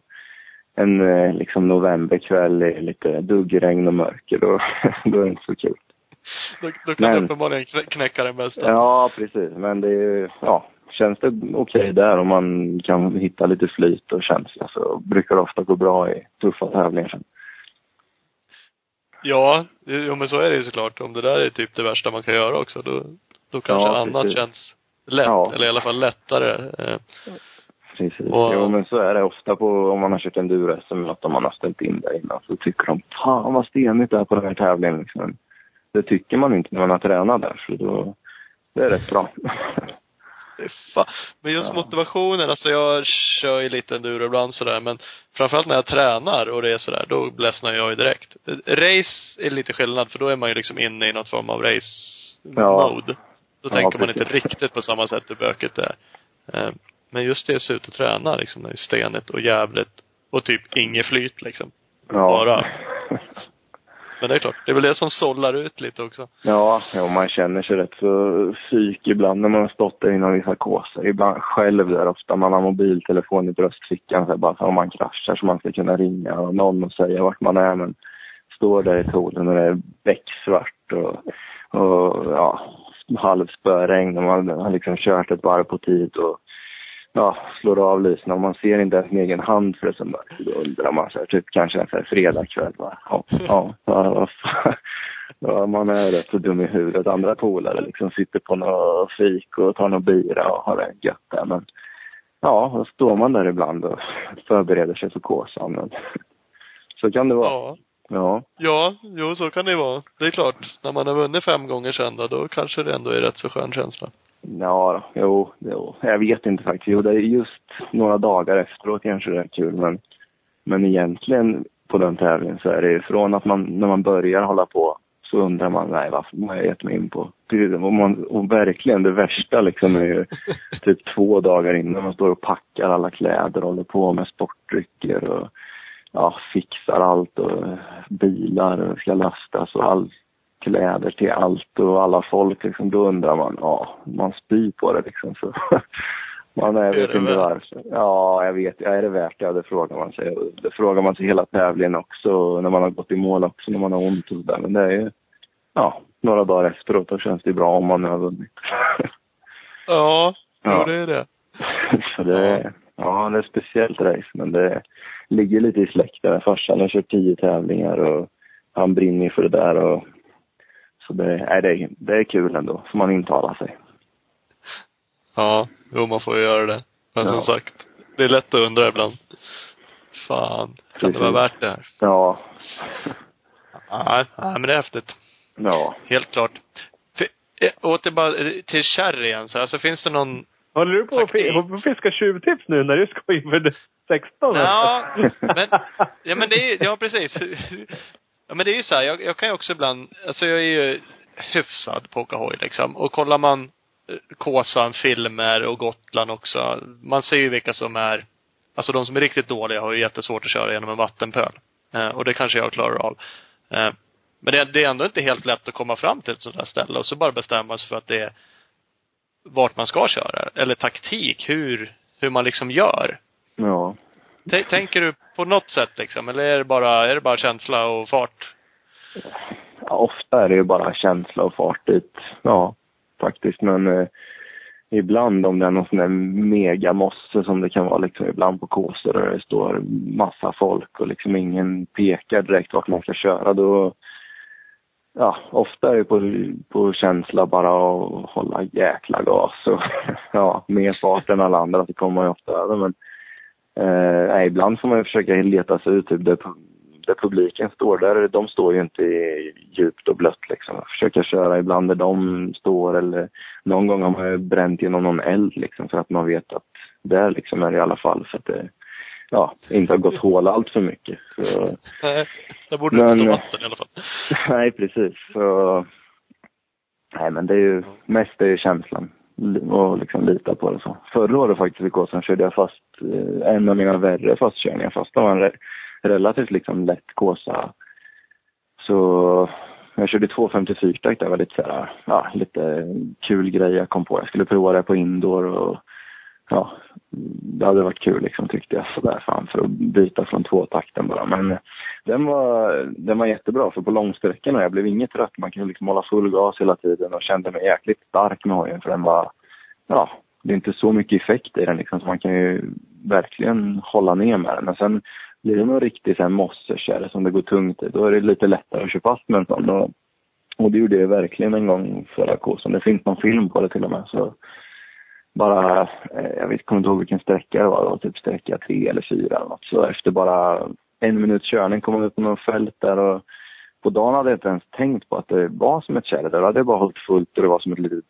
Speaker 6: en eh, liksom novemberkväll i lite duggregn och mörker då, då är det inte så kul.
Speaker 2: Då, då kan
Speaker 6: Men-
Speaker 2: du uppenbarligen knä- knäcka den bästa.
Speaker 6: Ja, precis. Men det är ju, ja, känns det okej där om man kan hitta lite flyt och känsla så brukar det ofta gå bra i tuffa tävlingar sen.
Speaker 2: Ja, jo men så är det ju såklart. Om det där är typ det värsta man kan göra också, då, då kanske
Speaker 6: Ja,
Speaker 2: annat
Speaker 6: precis.
Speaker 2: känns lätt.
Speaker 6: Ja.
Speaker 2: Eller i alla fall lättare. Eh,
Speaker 6: Precis.
Speaker 2: Och-
Speaker 6: Jo, men så är det ofta på, om man har kört enduro-SM eller något, om man har ställt in där innan, så tycker de fan vad stenigt det är på den här tävlingen. Liksom. Det tycker man inte när man har tränat där, så då, det är rätt bra.
Speaker 2: Fan. Men just
Speaker 6: Ja.
Speaker 2: motivationen, alltså jag kör ju lite enduro ibland sådär, men framförallt när jag tränar och det är sådär, då ledsnar jag ju direkt. Race är lite skillnad, för då är man ju liksom inne i något form av
Speaker 6: Ja.
Speaker 2: Då
Speaker 6: Ja,
Speaker 2: tänker man inte
Speaker 6: precis.
Speaker 2: riktigt på samma sätt hur bökigt det är. Eh, Men just det att se ut och träna liksom, det är stenigt och jävligt och typ inget flyt liksom. Bara. Men det är klart, det är väl det som sållar ut lite också.
Speaker 6: Ja, ja, man känner sig rätt så psyk ibland när man har stått där innan vissa kåsor. Ibland själv där ofta. Man har mobiltelefon i bröstfickan så bara så om man kraschar så man ska kunna ringa och någon och säga vart man är. Men står där i poolen och det är becksvart och, och ja, halvspöregn och man har liksom kört ett varv på tid och ja, slår av lysen och man ser inte ens sin egen hand för det är så mörkt. Då undrar man så här, typ kanske en fredagkväll bara, ja, ja, ja, vad. Ja, man är rätt så dum i huvudet. Andra polare liksom sitter på något fik och tar någon bira och har det gött där. Men ja, då står man där ibland och förbereder sig för kåsan. Men, så kan det vara.
Speaker 2: Ja.
Speaker 6: Ja.
Speaker 2: Ja, jo så kan det vara. Det är klart, när man har vunnit fem gånger sen då, då kanske det ändå är rätt så skön känsla.
Speaker 6: Ja, jo, jo. Jag vet inte faktiskt. Jo, det är just några dagar efteråt kanske det är kul. Men, men egentligen på den tävlingen så är det ju från att man, när man börjar hålla på så undrar man, nej varför vad har jag gett mig in på? Och, man, och verkligen det värsta liksom är ju typ två dagar innan man står och packar alla kläder och håller på med sportdrycker och ja, fixar allt och bilar och ska lastas och allt kläder till allt och alla folk liksom, då undrar man, ja, man spyr på det liksom så. Man är,
Speaker 2: Är
Speaker 6: vet inte varför. Ja, jag vet. Ja, är det värt det? Ja, det frågar man sig. Det frågar man sig hela tävlingen också, när man har gått i mål också, när man har ont och sådär. Men det är ju, ja, några dagar efteråt, då känns det bra om man har vunnit.
Speaker 2: Ja,
Speaker 6: Ja.
Speaker 2: det är det.
Speaker 6: Så det ja, det är ett speciellt race, men det ligger lite i släkten. Farsan har kört tio tävlingar och han brinner för det där och så det, nej, det, är, det är kul ändå, får man intala sig.
Speaker 2: Ja, jo man får ju göra det. Men som
Speaker 6: Ja.
Speaker 2: sagt, det är lätt att undra ibland. Fan, kan det vara värt det här?
Speaker 6: Ja,
Speaker 2: Nej, nej men det är häftigt.
Speaker 6: ja.
Speaker 2: Helt klart. För, eh, åter bara till Cherry igen så alltså finns det någon
Speaker 3: Håller du på att fiska tjuvtips nu när du ska inför det 16?
Speaker 2: Ja, men, ja men det är ju- ja precis. Ja men det är ju så här, jag, jag kan ju också ibland, alltså jag är ju hyfsad på att åka hoj liksom. Och kollar man eh, Kåsan, filmer och Gotland också. Man ser ju vilka som är, alltså de som är riktigt dåliga har ju jättesvårt att köra genom en vattenpöl. Eh, och det kanske jag klarar av. Eh, men det, det är ändå inte helt lätt att komma fram till ett sådant här ställe och så bara bestämma sig för att det är vart man ska köra. Eller taktik, hur, hur man liksom gör.
Speaker 6: Ja.
Speaker 2: T- tänker du på något sätt liksom? Eller är det bara, är det bara känsla och fart?
Speaker 6: ja, ofta är det ju bara känsla och fart dit. Ja, faktiskt. Men eh, ibland om det är någon sån där megamosse som det kan vara liksom ibland på Kåsor där det står massa folk och liksom ingen pekar direkt vart man ska köra då Ja, ofta är det på, på känsla bara att hålla jäkla gas och ja, mer fart än alla andra så kommer man ju ofta över men eh, ibland får man ju försöka leta sig ut typ där, där publiken står. Där, de står ju inte djupt och blött liksom. Försöka köra ibland där de står eller någon gång har man ju bränt genom någon eld liksom för att man vet att där liksom är det i alla fall så att det ja, inte har gått hål allt för mycket. Så,
Speaker 2: Nej, där borde det inte
Speaker 6: Men,
Speaker 2: stå vatten i alla fall.
Speaker 6: nej, precis. Så, nej, men det är ju mest är ju känslan och liksom lita på det så. Förra året faktiskt i Kåsan körde jag fast eh, en av mina värre fastkörningar fast det var en re- relativt liksom lätt Kåsa. Så jag körde 254 takt, det var lite så här, ja, lite kul grej jag kom på. Jag skulle prova det på indoor och ja, det hade varit kul liksom tyckte jag sådär fan för att byta från tvåtakten bara. Men eh, den var, den var jättebra för på långsträckorna, jag blev inget trött. Man kunde liksom hålla full gas hela tiden och kände mig jäkligt stark med hojen för den var, ja, det är inte så mycket effekt i den liksom så man kan ju verkligen hålla ner med den. Men sen blir det någon riktig så här mosserkärra som det går tungt i, då är det lite lättare att köra fast med en sån. Och, och det gjorde jag verkligen en gång förra kursen. Det finns någon film på det till och med så bara, eh, jag vet, kommer inte ihåg vilken sträcka det var, det var typ sträcka tre eller fyra eller något. Så efter bara en minuts körning kom man ut på någon fält där och på dagen hade jag inte ens tänkt på att det var som ett kärr där. Det hade bara hållit fullt och det var som ett litet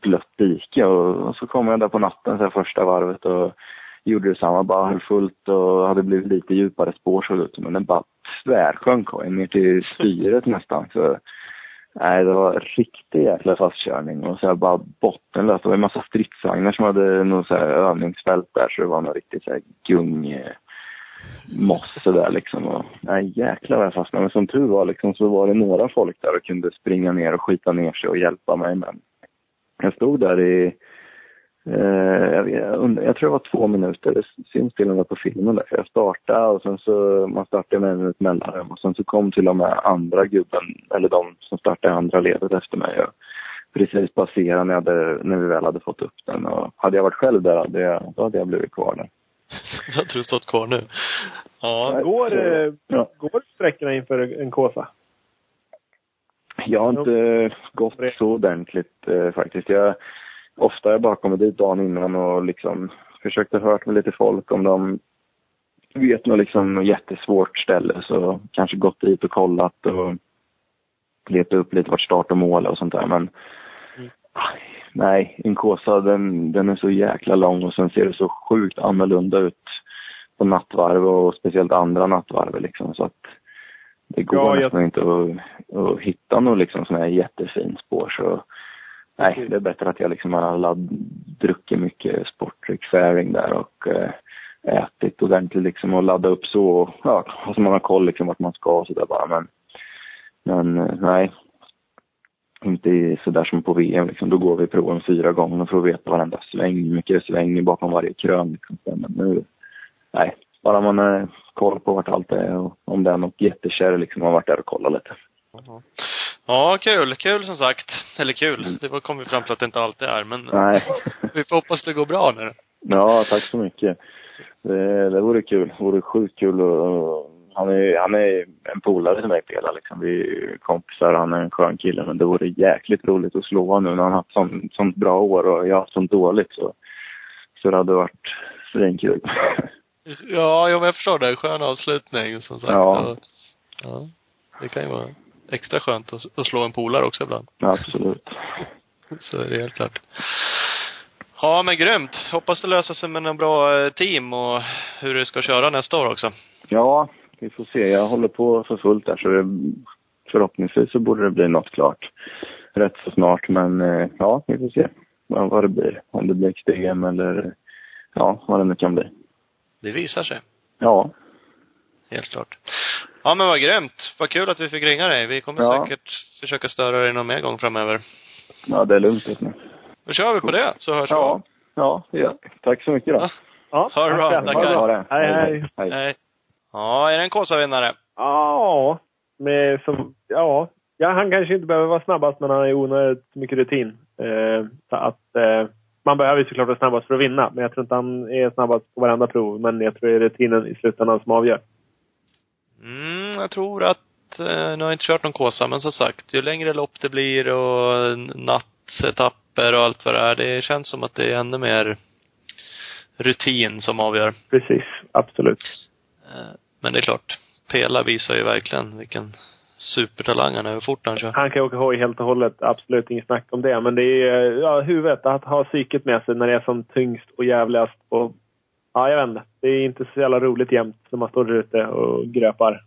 Speaker 6: blött dike. Och, och så kom jag där på natten, så här första varvet och gjorde detsamma. Bara höll fullt och hade blivit lite djupare spår såg det ut som. Men den bara tvärsjönk ner till styret nästan. Så, nej, det var riktig jäkla fastkörning. Och så här bara bottenlöst. Det var en massa stridsvagnar som hade något så här övningsfält där. Så det var något riktigt så här gung mosse där liksom. Och, nej, jäklar vad jag fastnade. Men som tur var liksom, så var det några folk där och kunde springa ner och skita ner sig och hjälpa mig. Men jag stod där i, jag, jag, tror det var två minuter. Det syns till och med på filmen där. Jag startade och sen så, man startade med en minut mellanrum. Och sen så kom till och med andra gubben, eller de som startade andra ledet efter mig. Och, precis passerade när, hade, när vi väl hade fått upp den. Och hade jag varit själv där, hade jag, då hade jag blivit kvar där.
Speaker 2: Jag tror du stått kvar nu. Ja.
Speaker 3: Går, eh,
Speaker 6: ja.
Speaker 3: går sträckorna inför en Kåsa?
Speaker 6: Jag har inte gått så ordentligt eh, faktiskt. Jag, ofta har jag bara kommit dit dagen innan och liksom försökt att hört med lite folk om de vet något liksom jättesvårt ställe så kanske gått dit och kollat och letat upp lite vart start och mål och sånt där. Men aj, nej, Inkosa den, den är så jäkla lång och sen ser det så sjukt annorlunda ut på nattvarv och speciellt andra nattvarv liksom. Så att det går
Speaker 3: Ja, jag-
Speaker 6: nästan inte att, att hitta någon liksom sån här jättefin spår. Så nej, det är bättre att jag liksom har ladd, druckit mycket sportdryck fairing där och eh, ätit ordentligt liksom och ladda upp så och ja, så man har koll liksom vart man ska och sådär bara men men eh, nej inte sådär som på VM liksom. Då går vi proven fyra gånger för att veta varenda sväng, hur mycket det svänger bakom varje krön liksom. Men nu, nej, bara man har koll på vart allt är och om det är något jättekärr liksom, har varit där och kollat lite.
Speaker 2: Ja, kul. Kul som sagt. Eller kul. Det var- kom vi fram till att det inte alltid är, men
Speaker 6: Nej.
Speaker 2: vi får hoppas det går bra nu.
Speaker 6: Ja, tack så mycket. Det, det vore kul. Det vore sjukt kul och, han är, han är en polare till mig Pela liksom. Vi är kompisar, han är en skön kille. Men det vore jäkligt roligt att slå honom nu när han har haft sånt, sånt bra år och jag har haft sånt dåligt så. Så det hade varit svinkul.
Speaker 2: Ja, jag förstår det. Skön avslutning, som sagt.
Speaker 6: Ja.
Speaker 2: Ja. Det kan ju vara extra skönt att, att slå en polare också ibland.
Speaker 6: Absolut.
Speaker 2: Så är det helt klart. Ja, men grymt. Hoppas det löser sig med en bra eh, team och hur du ska köra nästa år också.
Speaker 6: Ja, vi får se. Jag håller på för fullt där så det, förhoppningsvis så borde det bli något klart rätt så snart. Men eh, ja, vi får se vad, vad det blir. Om det blir XDM eller ja, vad det nu kan bli.
Speaker 2: Det visar sig.
Speaker 6: Ja,
Speaker 2: Helt klart. Ja, men vad grymt. Vad kul att vi fick ringa dig. Vi kommer
Speaker 6: Ja.
Speaker 2: säkert försöka störa dig någon mer gång framöver.
Speaker 6: ja det är lugnt just nu.
Speaker 2: Då kör vi på det, så hörs
Speaker 6: Ja, ja, ja. Tack så mycket då.
Speaker 2: Ja.
Speaker 3: Ja,
Speaker 2: Ha det bra.
Speaker 3: tackar.
Speaker 6: Ha det.
Speaker 3: Hej, hej.
Speaker 2: vi. Hej. Ja, är det en Kåsa-vinnare?
Speaker 3: Ja, med som, ja. ja, han kanske inte behöver vara snabbast, men han har ju onödigt mycket rutin. Eh, så att eh, man behöver ju såklart vara snabbast för att vinna, men jag tror inte han är snabbast på varenda prov. Men jag tror det är rutinen i slutändan som avgör.
Speaker 2: Jag tror att, eh, nu har jag inte kört någon Kåsa, men som sagt, ju längre lopp det blir och nattsetapper och allt vad det är, det känns som att det är ännu mer rutin som avgör.
Speaker 3: Precis, absolut.
Speaker 2: Eh, Men det är klart, Pela visar ju verkligen vilken supertalang han är, hur fort han kör.
Speaker 3: Han kan åka hoj helt och hållet, absolut inget snack om det. Men det är ja, huvudet, att ha psyket med sig när det är som tyngst och jävligast. Och, ja, jag vet inte. Det är inte så jävla roligt jämt när man står där ute och gröpar.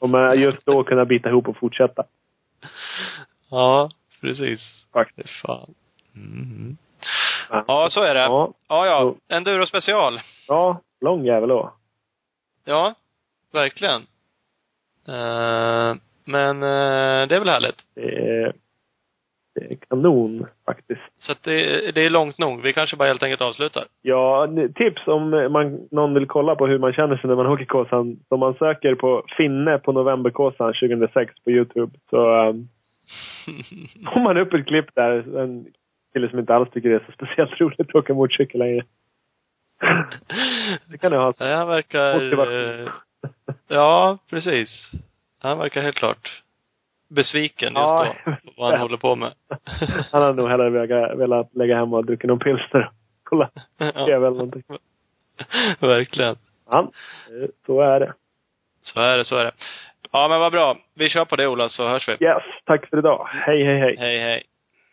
Speaker 3: Och men just då kunna bita ihop och fortsätta.
Speaker 2: Ja, precis.
Speaker 3: Faktiskt.
Speaker 2: Fan. Mm. Ja, så är det. Ja,
Speaker 3: Ja,
Speaker 2: ja. Enduro special.
Speaker 3: ja lång jävel då.
Speaker 2: Ja, verkligen. Eh, men eh, det är väl härligt.
Speaker 3: Det är, det är kanon faktiskt.
Speaker 2: Så att det, det är långt nog. Vi kanske bara helt enkelt avslutar.
Speaker 3: Ja, tips om man, någon vill kolla på hur man känner sig när man åker Kåsan. Om man söker på Finne på Novemberkåsan 2006 på Youtube så um, får man upp ett klipp där. En kille som inte alls tycker det är så speciellt roligt att åka motorcykel längre. Det kan du ha.
Speaker 2: Han verkar... Eh, ja, precis. Han verkar helt klart besviken just
Speaker 3: Ja,
Speaker 2: då. Vad han håller på med.
Speaker 3: Han hade nog hellre velat, velat lägga hem och dricka någon pilsner kolla TV eller någonting.
Speaker 2: verkligen.
Speaker 3: Ja, så är det.
Speaker 2: Så är det, så är det. Ja, men vad bra. Vi kör på det Ola, så hörs vi.
Speaker 3: Yes, tack för idag. Hej, hej, hej.
Speaker 2: Hej, hej.